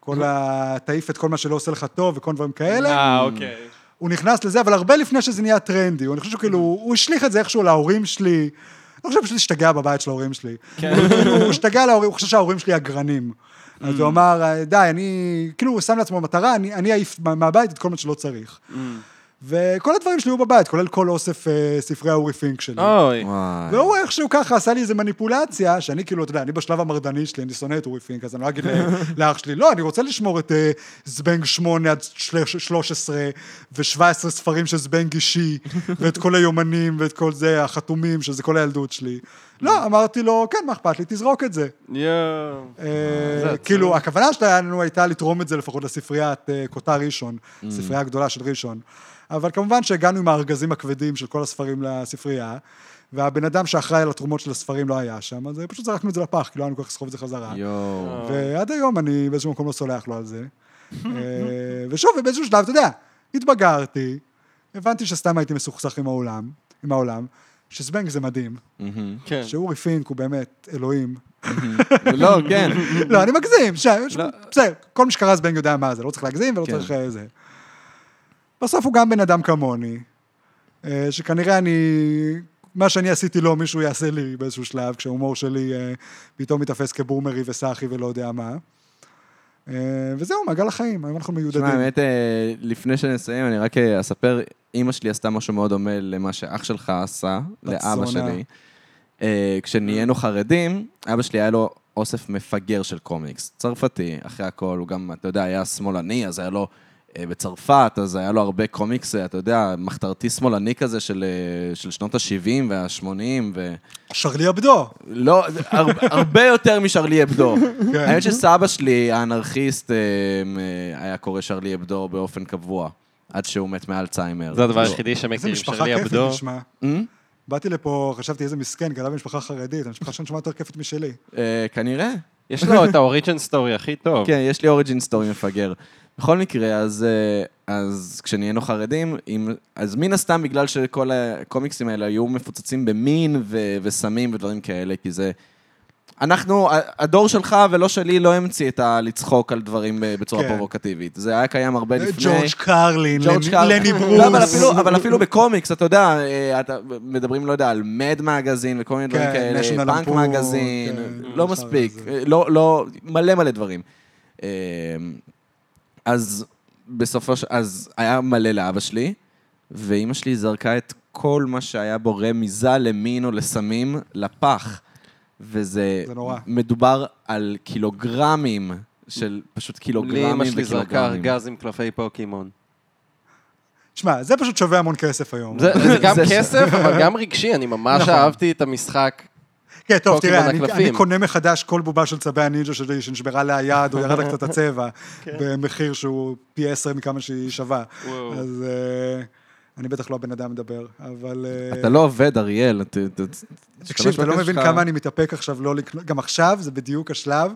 כל ה... תעיף את כל מה שלא עושה לך טוב וכל דברים כאלה. אה, אוקיי. הוא נכנס לזה, אבל הרבה לפני שזה נהיה טרנדי. אני חושב שכאילו, הוא השליך את זה איכשהו להורים שלי. אני חושב שהוא השתגע בבית של ההורים שלי. כן. כאילו, הוא השתגע להורים, הוא חושב שההורים שלי אגרנים. אז הוא אמר, די, אני... כאילו, הוא שם לעצמו מטרה, אני אעיף מה- מהבית את כל מה שלא צריך. וכל הדברים שלי היו בבית, כולל כל אוסף אה, ספרי האורי פינק שלי. אוי. וואי. והוא איכשהו ככה עשה לי איזה מניפולציה, שאני כאילו, אתה יודע, אני בשלב המרדני שלי, אני שונא את אורי פינק, אז אני לא אגיד לאח שלי, לא, אני רוצה לשמור את אה, זבנג 8 עד 13, ו-17 ספרים של זבנג אישי, ואת כל היומנים, ואת כל זה, החתומים, שזה כל הילדות שלי. לא, אמרתי לו, כן, מה אכפת לי, תזרוק את זה. יואו. אה, עצוב. כאילו, הכוונה שלנו הייתה לתרום את זה לפחות לספריית אה, קוטר ראשון, ספרייה גדולה של ראשון. אבל כמובן שהגענו עם הארגזים הכבדים של כל הספרים לספרייה, והבן אדם שאחראי על התרומות של הספרים לא היה שם, אז פשוט זרקנו את זה לפח, כי לא היה לנו כל כך לסחוב את זה חזרה. יואו. ועד היום אני באיזשהו מקום לא סולח לו על זה. אה, ושוב, באיזשהו שלב, אתה יודע, התבגרתי, הבנתי שסתם הייתי מסוכסך עם העולם, עם העולם, שזבנג זה מדהים. כן. שאורי פינק הוא באמת אלוהים. לא, כן. לא, אני מגזים, לא. בסדר, כל מי שקרא זבנג יודע מה זה, לא צריך להגזים ולא כן. צריך אה, זה. בסוף הוא גם בן אדם כמוני, אה, שכנראה אני, מה שאני עשיתי לו, מישהו יעשה לי באיזשהו שלב, כשההומור שלי אה, פתאום מתאפס כבומרי וסאחי ולא יודע מה. אה, וזהו, מעגל החיים, היום אנחנו מיודדים. תשמע, האמת, לפני שנסיים, אני רק אספר, אימא שלי עשתה משהו מאוד דומה למה שאח שלך עשה, לאבא. שלי. כשנהיינו חרדים, אבא שלי היה לו אוסף מפגר של קומיקס. צרפתי, אחרי הכל, הוא גם, אתה יודע, היה שמאלני, אז היה לו בצרפת, אז היה לו הרבה קומיקס, אה, אתה יודע, מחתרתי שמאלני כזה של, אה, של שנות ה-70 וה-80, ו... שרלי אבדו. לא, הר- הרבה יותר משרלי אבדו. כן. האמת שסבא שלי, האנרכיסט, אה, אה, היה קורא שרלי אבדו באופן קבוע, עד שהוא מת מאלצהיימר. זה הדבר לא. היחידי איזה שמכירים, משפחה שרלי כיפית אבדו. נשמע. אה? באתי לפה, חשבתי איזה מסכן, גדל במשפחה חרדית, המשפחה שלנו נשמעה יותר כיפית משלי. אה, כנראה. יש לו את ה origin story הכי טוב. כן, יש לי origin story מפגר. בכל מקרה, אז, אה, אז כשנהיינו חרדים, אם, אז מן הסתם בגלל שכל הקומיקסים האלה היו מפוצצים במין ו- וסמים ודברים כאלה, כי זה... אנחנו, הדור שלך ולא שלי לא המציא את הלצחוק על דברים ב- בצורה כן. פרובוקטיבית. זה היה קיים הרבה לפני. ג'ורג' קרלין, ג'ורג' קרלין. לני ברוס. לא, אבל אפילו, אבל אפילו בקומיקס, אתה יודע, אה, אתה, מדברים, לא יודע, על Mad Magazine וכל מיני דברים כן, כאלה, National Lampoon Magazine, כן, לא אפשר מספיק. אה, לא, לא, מלא מלא דברים. אז בסופו של... אז היה מלא לאבא שלי, ואימא שלי זרקה את כל מה שהיה בו רמיזה למין או לסמים לפח. וזה... זה נורא. מדובר על קילוגרמים של פשוט לי קילוגרמים אמא שלי זרקה וקילוגרמים. ארגז עם קלפי פוקימון. שמע, זה פשוט שווה המון כסף היום. זה זה גם זה ש- כסף, אבל גם רגשי, אני ממש נכון. אהבתי את המשחק. כן, טוב, פוקימון תראה, אני. אני קונה מחדש כל בובה של צבי הנינג'ה שלי שנשברה לה היד או ירד לה קצת הצבע, כן. במחיר שהוא פי עשר מכמה שהיא שווה. אז אה, אני בטח לא הבן אדם מדבר, אבל... אה, אתה לא עובד, אריאל. תקשיב, אתה לא מבין. כמה אני מתאפק עכשיו לא לקנות, גם עכשיו זה בדיוק השלב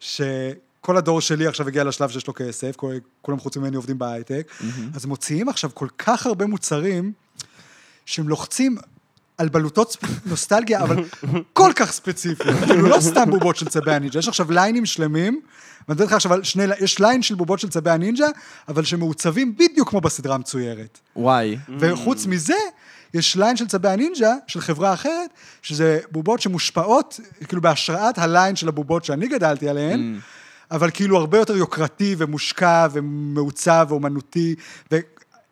שכל הדור שלי עכשיו הגיע לשלב שיש לו כסף, כל- כולם חוץ ממני עובדים בהייטק, אז מוציאים עכשיו כל כך הרבה מוצרים שהם לוחצים על בלוטות נוסטלגיה, אבל כל כך ספציפיות, כאילו לא סתם בובות של צבי הנינג'ה, יש עכשיו ליינים שלמים, ואני אתן לך עכשיו על שני, יש ליין של בובות של צבי הנינג'ה, אבל שמעוצבים בדיוק כמו בסדרה המצוירת. וואי. וחוץ מזה, יש ליין של צבי הנינג'ה, של חברה אחרת, שזה בובות שמושפעות, כאילו בהשראת הליין של הבובות שאני גדלתי עליהן, אבל כאילו הרבה יותר יוקרתי ומושקע ומעוצב ואומנותי,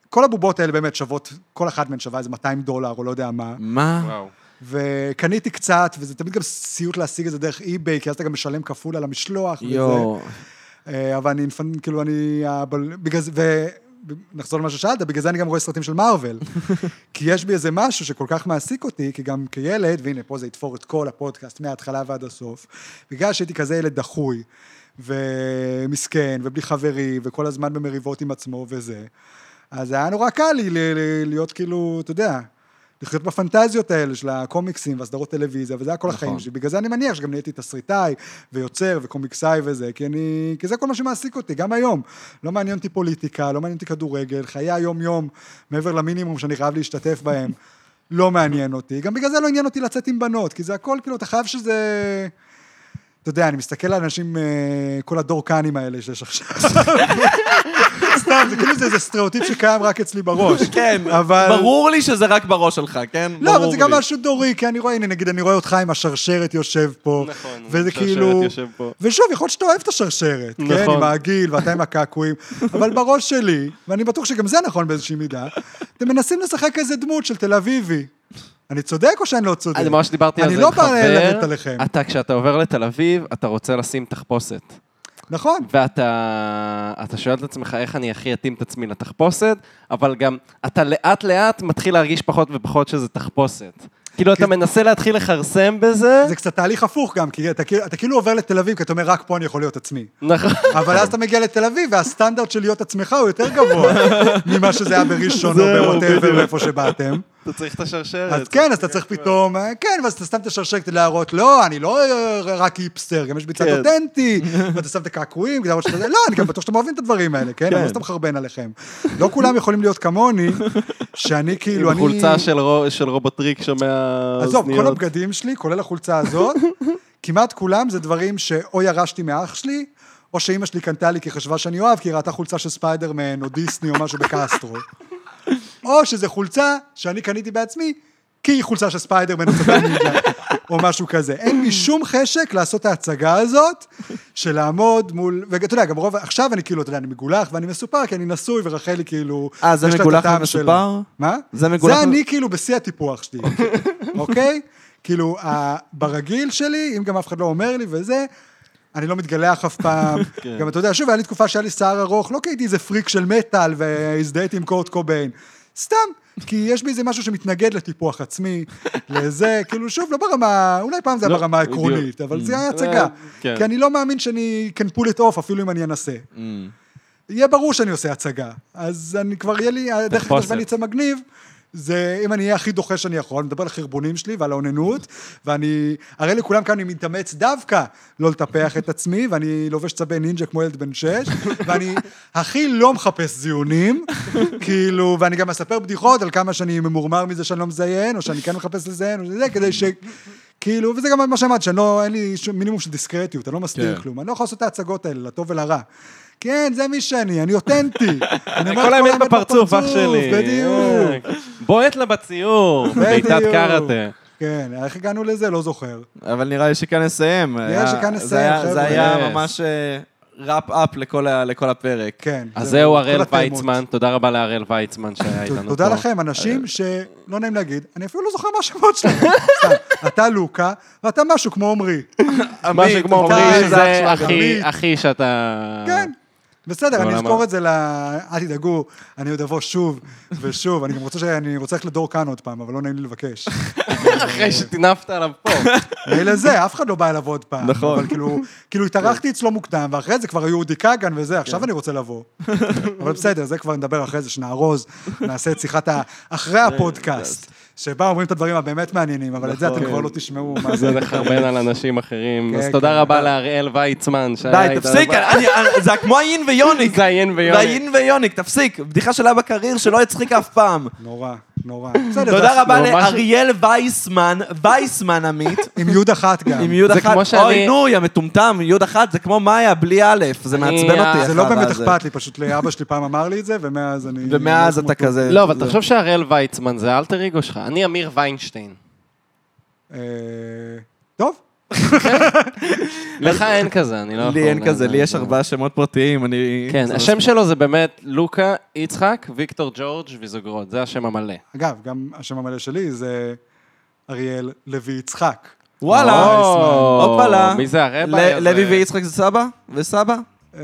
וכל הבובות האלה באמת שוות, כל אחת מהן שווה איזה 200 דולר או לא יודע מה. מה? וואו. וקניתי קצת, וזה תמיד גם סיוט להשיג את זה דרך אי-ביי, כי אז אתה גם משלם כפול על המשלוח. יואו. אה, אבל אני, כאילו, אני... אבל בגלל זה, ונחזור למה ששאלת, בגלל זה אני גם רואה סרטים של מארוול. כי יש בי איזה משהו שכל כך מעסיק אותי, כי גם כילד, והנה, פה זה יתפור את כל הפודקאסט מההתחלה ועד הסוף, בגלל שהייתי כזה ילד דחוי, ומסכן, ובלי חברים, וכל הזמן במריבות עם עצמו וזה. אז היה נורא קל לי להיות כאילו, אתה יודע, לחיות בפנטזיות האלה של הקומיקסים והסדרות טלוויזיה, וזה היה כל החיים נכון. שלי. בגלל זה אני מניח שגם נהייתי תסריטאי ויוצר וקומיקסאי וזה, כי אני... כי זה כל מה שמעסיק אותי, גם היום. לא מעניין אותי פוליטיקה, לא מעניין אותי כדורגל, חיי היום-יום, מעבר למינימום שאני חייב להשתתף בהם, לא מעניין אותי. גם בגלל זה לא עניין אותי לצאת עם בנות, כי זה הכל, כאילו, אתה חייב שזה... אתה יודע, אני מסתכל על אנשים, אה, כל הדור קאנים האלה שיש עכשיו. סתם, זה כאילו זה איזה סטריאוטיפ שקיים רק אצלי בראש. כן, אבל... ברור לי שזה רק בראש שלך, כן? לא, אבל זה גם. משהו דורי, כי אני רואה, הנה, נגיד, אני רואה אותך עם השרשרת יושב פה. נכון, וזה השרשרת כאילו... יושב פה. ושוב, יכול להיות שאתה אוהב את השרשרת, כן? נכון. עם העגיל ואתה עם הקעקועים, אבל בראש שלי, ואני בטוח שגם זה נכון באיזושהי מידה, אתם מנסים לשחק איזה דמות של תל אביבי. אני צודק או שאני לא צודק? אני ממש דיברתי על אני זה לא עם בא ללכת חבר. עליכם. אתה, כשאתה עובר לתל אביב, אתה רוצה לשים תחפושת. נכון. ואתה אתה שואל את עצמך איך אני הכי אתאים את עצמי לתחפושת, אבל גם אתה לאט לאט מתחיל להרגיש פחות ופחות שזה תחפושת. כאילו, אתה מנסה להתחיל לכרסם בזה, זה קצת תהליך הפוך גם, כי אתה, כאילו- אתה כאילו עובר לתל אביב, כי אתה אומר, רק פה אני יכול להיות עצמי. נכון. אבל אז אתה מגיע לתל אביב, והסטנדרט של להיות עצמך הוא יותר גבוה ממה שזה היה בראשון או בווטאבר, מאיפה שבאתם. אתה צריך את השרשרת. אז כן, אז אתה צריך פתאום, אה, כן, ואז אתה שם את השרשרת כדי להראות, לא, אני לא אה, רק היפסטר, גם יש בי צד כן. אותנטי, ואתה שם את הקעקועים, כדי להראות שאתה... לא, אני גם בטוח שאתם אוהבים את הדברים האלה, כן? אני לא סתם מחרבן עליכם. לא כולם יכולים להיות כמוני, שאני כאילו, עם אני... חולצה של רו- של רובוטריק מהאוזניות. עזוב, כל הבגדים שלי, כולל החולצה הזאת, כמעט כולם זה דברים שאו ירשתי מאח שלי, או שאימא שלי קנתה לי כי חשבה שאני אוהב, כי היא ראתה חולצה של ספיידרמן או דיסני או משהו בקסטרו. או שזה חולצה שאני קניתי בעצמי, כי היא חולצה של ספיידרמן או משהו כזה. אין לי שום חשק לעשות את ההצגה הזאת, של לעמוד מול, ואתה יודע, גם רוב, עכשיו אני כאילו, אתה יודע, אני מגולח ואני מסופר, כי אני נשוי ורחלי כאילו... אה, זה יש לה את מגולח הטעם ומסופר? מה? זה מגולח זה אני כאילו בשיא הטיפוח שלי, אוקיי? כאילו, ה- ברגיל שלי, אם גם אף אחד לא אומר לי וזה, אני לא מתגלח אף פעם. גם אתה יודע, שוב, היה לי תקופה שהיה לי שיער ארוך, לא כי הייתי איזה פריק של מטאל והזדהיתי עם קורט קוביין. סתם, כי יש בי איזה משהו שמתנגד לטיפוח עצמי, לזה, כאילו, שוב, לא ברמה, אולי פעם זה היה לא, ברמה. העקרונית, אבל זה היה הצגה. כן. כי אני לא מאמין שאני can pull it off, אפילו אם אני אנסה. Mm. יהיה ברור שאני עושה הצגה. אז אני כבר, יהיה לי, הדרך היחידה שבה אני אצא מגניב, זה אם אני אהיה הכי דוחה שאני יכול, אני מדבר על החרבונים שלי ועל האוננות, ואני אראה לכולם כאן אני מתאמץ דווקא לא לטפח את עצמי, ואני לובש צבי נינג'ה כמו ילד בן שש, ואני הכי לא מחפש זיונים, כאילו, ואני גם אספר בדיחות על כמה שאני ממורמר מזה שאני לא מזיין, או שאני כן מחפש לזיין, או זה, כדי ש... כאילו, וזה גם מה שאמרתי, שאני לא, אין לי מינימום של דיסקרטיות, אני לא מסתיר כן. כלום, אני לא יכול לעשות את ההצגות האלה, לטוב ולרע. כן, זה מי שאני, אני אותנטי. אני אומר כל האמת בפרצוף, אח שלי. בדיוק. אה, בועט לה בציור, בעיטת. קראטה. כן, איך הגענו לזה? לא זוכר. אבל נראה לי שכאן נסיים. נראה לי שכאן זה נסיים, היה- חבר'ה. זה היה. ממש ראפ אפ לכל הפרק. כן. אז זה זהו הראל. ויצמן, תודה רבה להראל ויצמן שהיה איתנו פה. תודה לכם, אנשים שלא נעים להגיד, אני אפילו לא זוכר מה השמות שלהם. אתה לוקה, ואתה משהו כמו עמרי. משהו כמו אומרים זה. הכי שאתה... כן. בסדר, אני אזכור את זה ל... אל תדאגו, אני עוד אבוא שוב ושוב. אני גם רוצה ש... אני רוצה ללכת לדור כאן עוד פעם, אבל לא נעים לי לבקש. אחרי שטינפת עליו פה. מילא זה, אף אחד לא בא אליו עוד פעם. נכון. אבל כאילו, כאילו התארחתי אצלו מוקדם, ואחרי זה כבר היו אודי כגן וזה, עכשיו אני רוצה לבוא. אבל בסדר, זה כבר נדבר אחרי זה, שנארוז, נעשה את שיחת ה... אחרי הפודקאסט, שבה אומרים את הדברים הבאמת מעניינים, אבל את זה אתם כבר לא תשמעו זה זה. לחרבן על אנשים אחרים. כן, אז תודה כן. רבה להראל ויצמן שהיה די, איתנו. תפסיק, אני- אני- זה כמו היין ויוניק. זה היין ויוניק. והיין ויוניק, תפסיק. בדיחה שלה בקרייר שלא הצחיק אף פעם. נורא, נורא. תודה זה- רבה לאריאל וייסמן, וייסמן עמית, עם יוד אחת גם. עם יוד זה אחת. כמו שאני- אוי, נו, יא מטומטם, יוד אחת, זה כמו מאיה, בלי א', זה מעצבן אה, אותי. זה לא החרא באמת. אכפת לי, פשוט לאבא שלי פעם אמר לי את זה, ומאז אני... ומאז לא אתה. כזה... לא, אבל זה- תחשוב שהראל ויצמן זה אלטר אגו שלך. אני אמיר ויינשטיין. אה, טוב, לך אין כזה, אני לא יכול... לי אין כזה, לי יש זה- ארבעה שמות פרטיים, אני... כן, השם שלו זה באמת לוקה, יצחק, ויקטור ג'ורג' ויזוגרוד, זה השם המלא. אגב, גם השם המלא שלי זה אריאל לוי יצחק. וואלה, הופלה. מי זה הרבע? ל- לוי ויצחק זה סבא? וסבא? אה,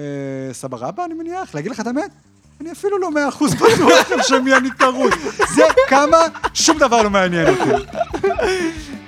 סבא רבא, אני מניח? להגיד לך את האמת? אני אפילו לא מאה אחוז בטוח של שמי אני קרוי. זה כמה, שום דבר לא מעניין אותי.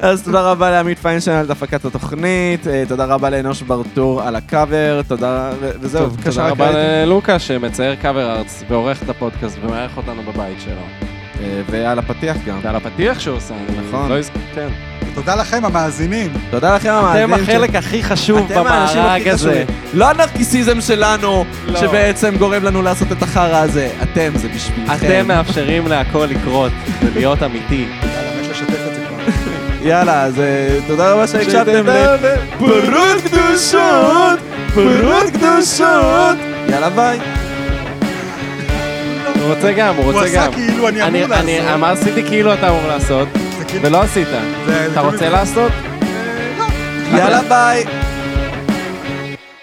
אז תודה רבה לעמית פיינשטיין על הפקת התוכנית, אה, תודה רבה לאנוש ברטור על הקאבר, תודה, וזהו, תודה רבה. ללוקה שמצייר קאבר ארץ ועורך את הפודקאסט ומארח אותנו בבית שלו. אה, ועל הפתיח גם. ועל הפתיח שהוא עושה. נכון. לא כן. תודה לכם, המאזינים. תודה לכם אתם המאזינים. החלק הכי חשוב אתם במארג הזה. לא הנרקיסיזם שלנו, לא. שבעצם גורם לנו לעשות את החרא הזה. אתם, זה בשבילכם. אתם מאפשרים להכל לקרות ולהיות אמיתי. יאללה, מת לשתף את זה כבר. יאללה, אז אה, תודה רבה שהקשבתם לפרות קדושות, פרות קדושות. יאללה ביי. הוא רוצה גם, הוא הוא רוצה עשה גם. כאילו אני אמור אני לעשות. אמר, עשיתי כאילו אתה אמור לעשות, ולא עשית. אתה רוצה לעשות? אה, לא. יאללה ביי.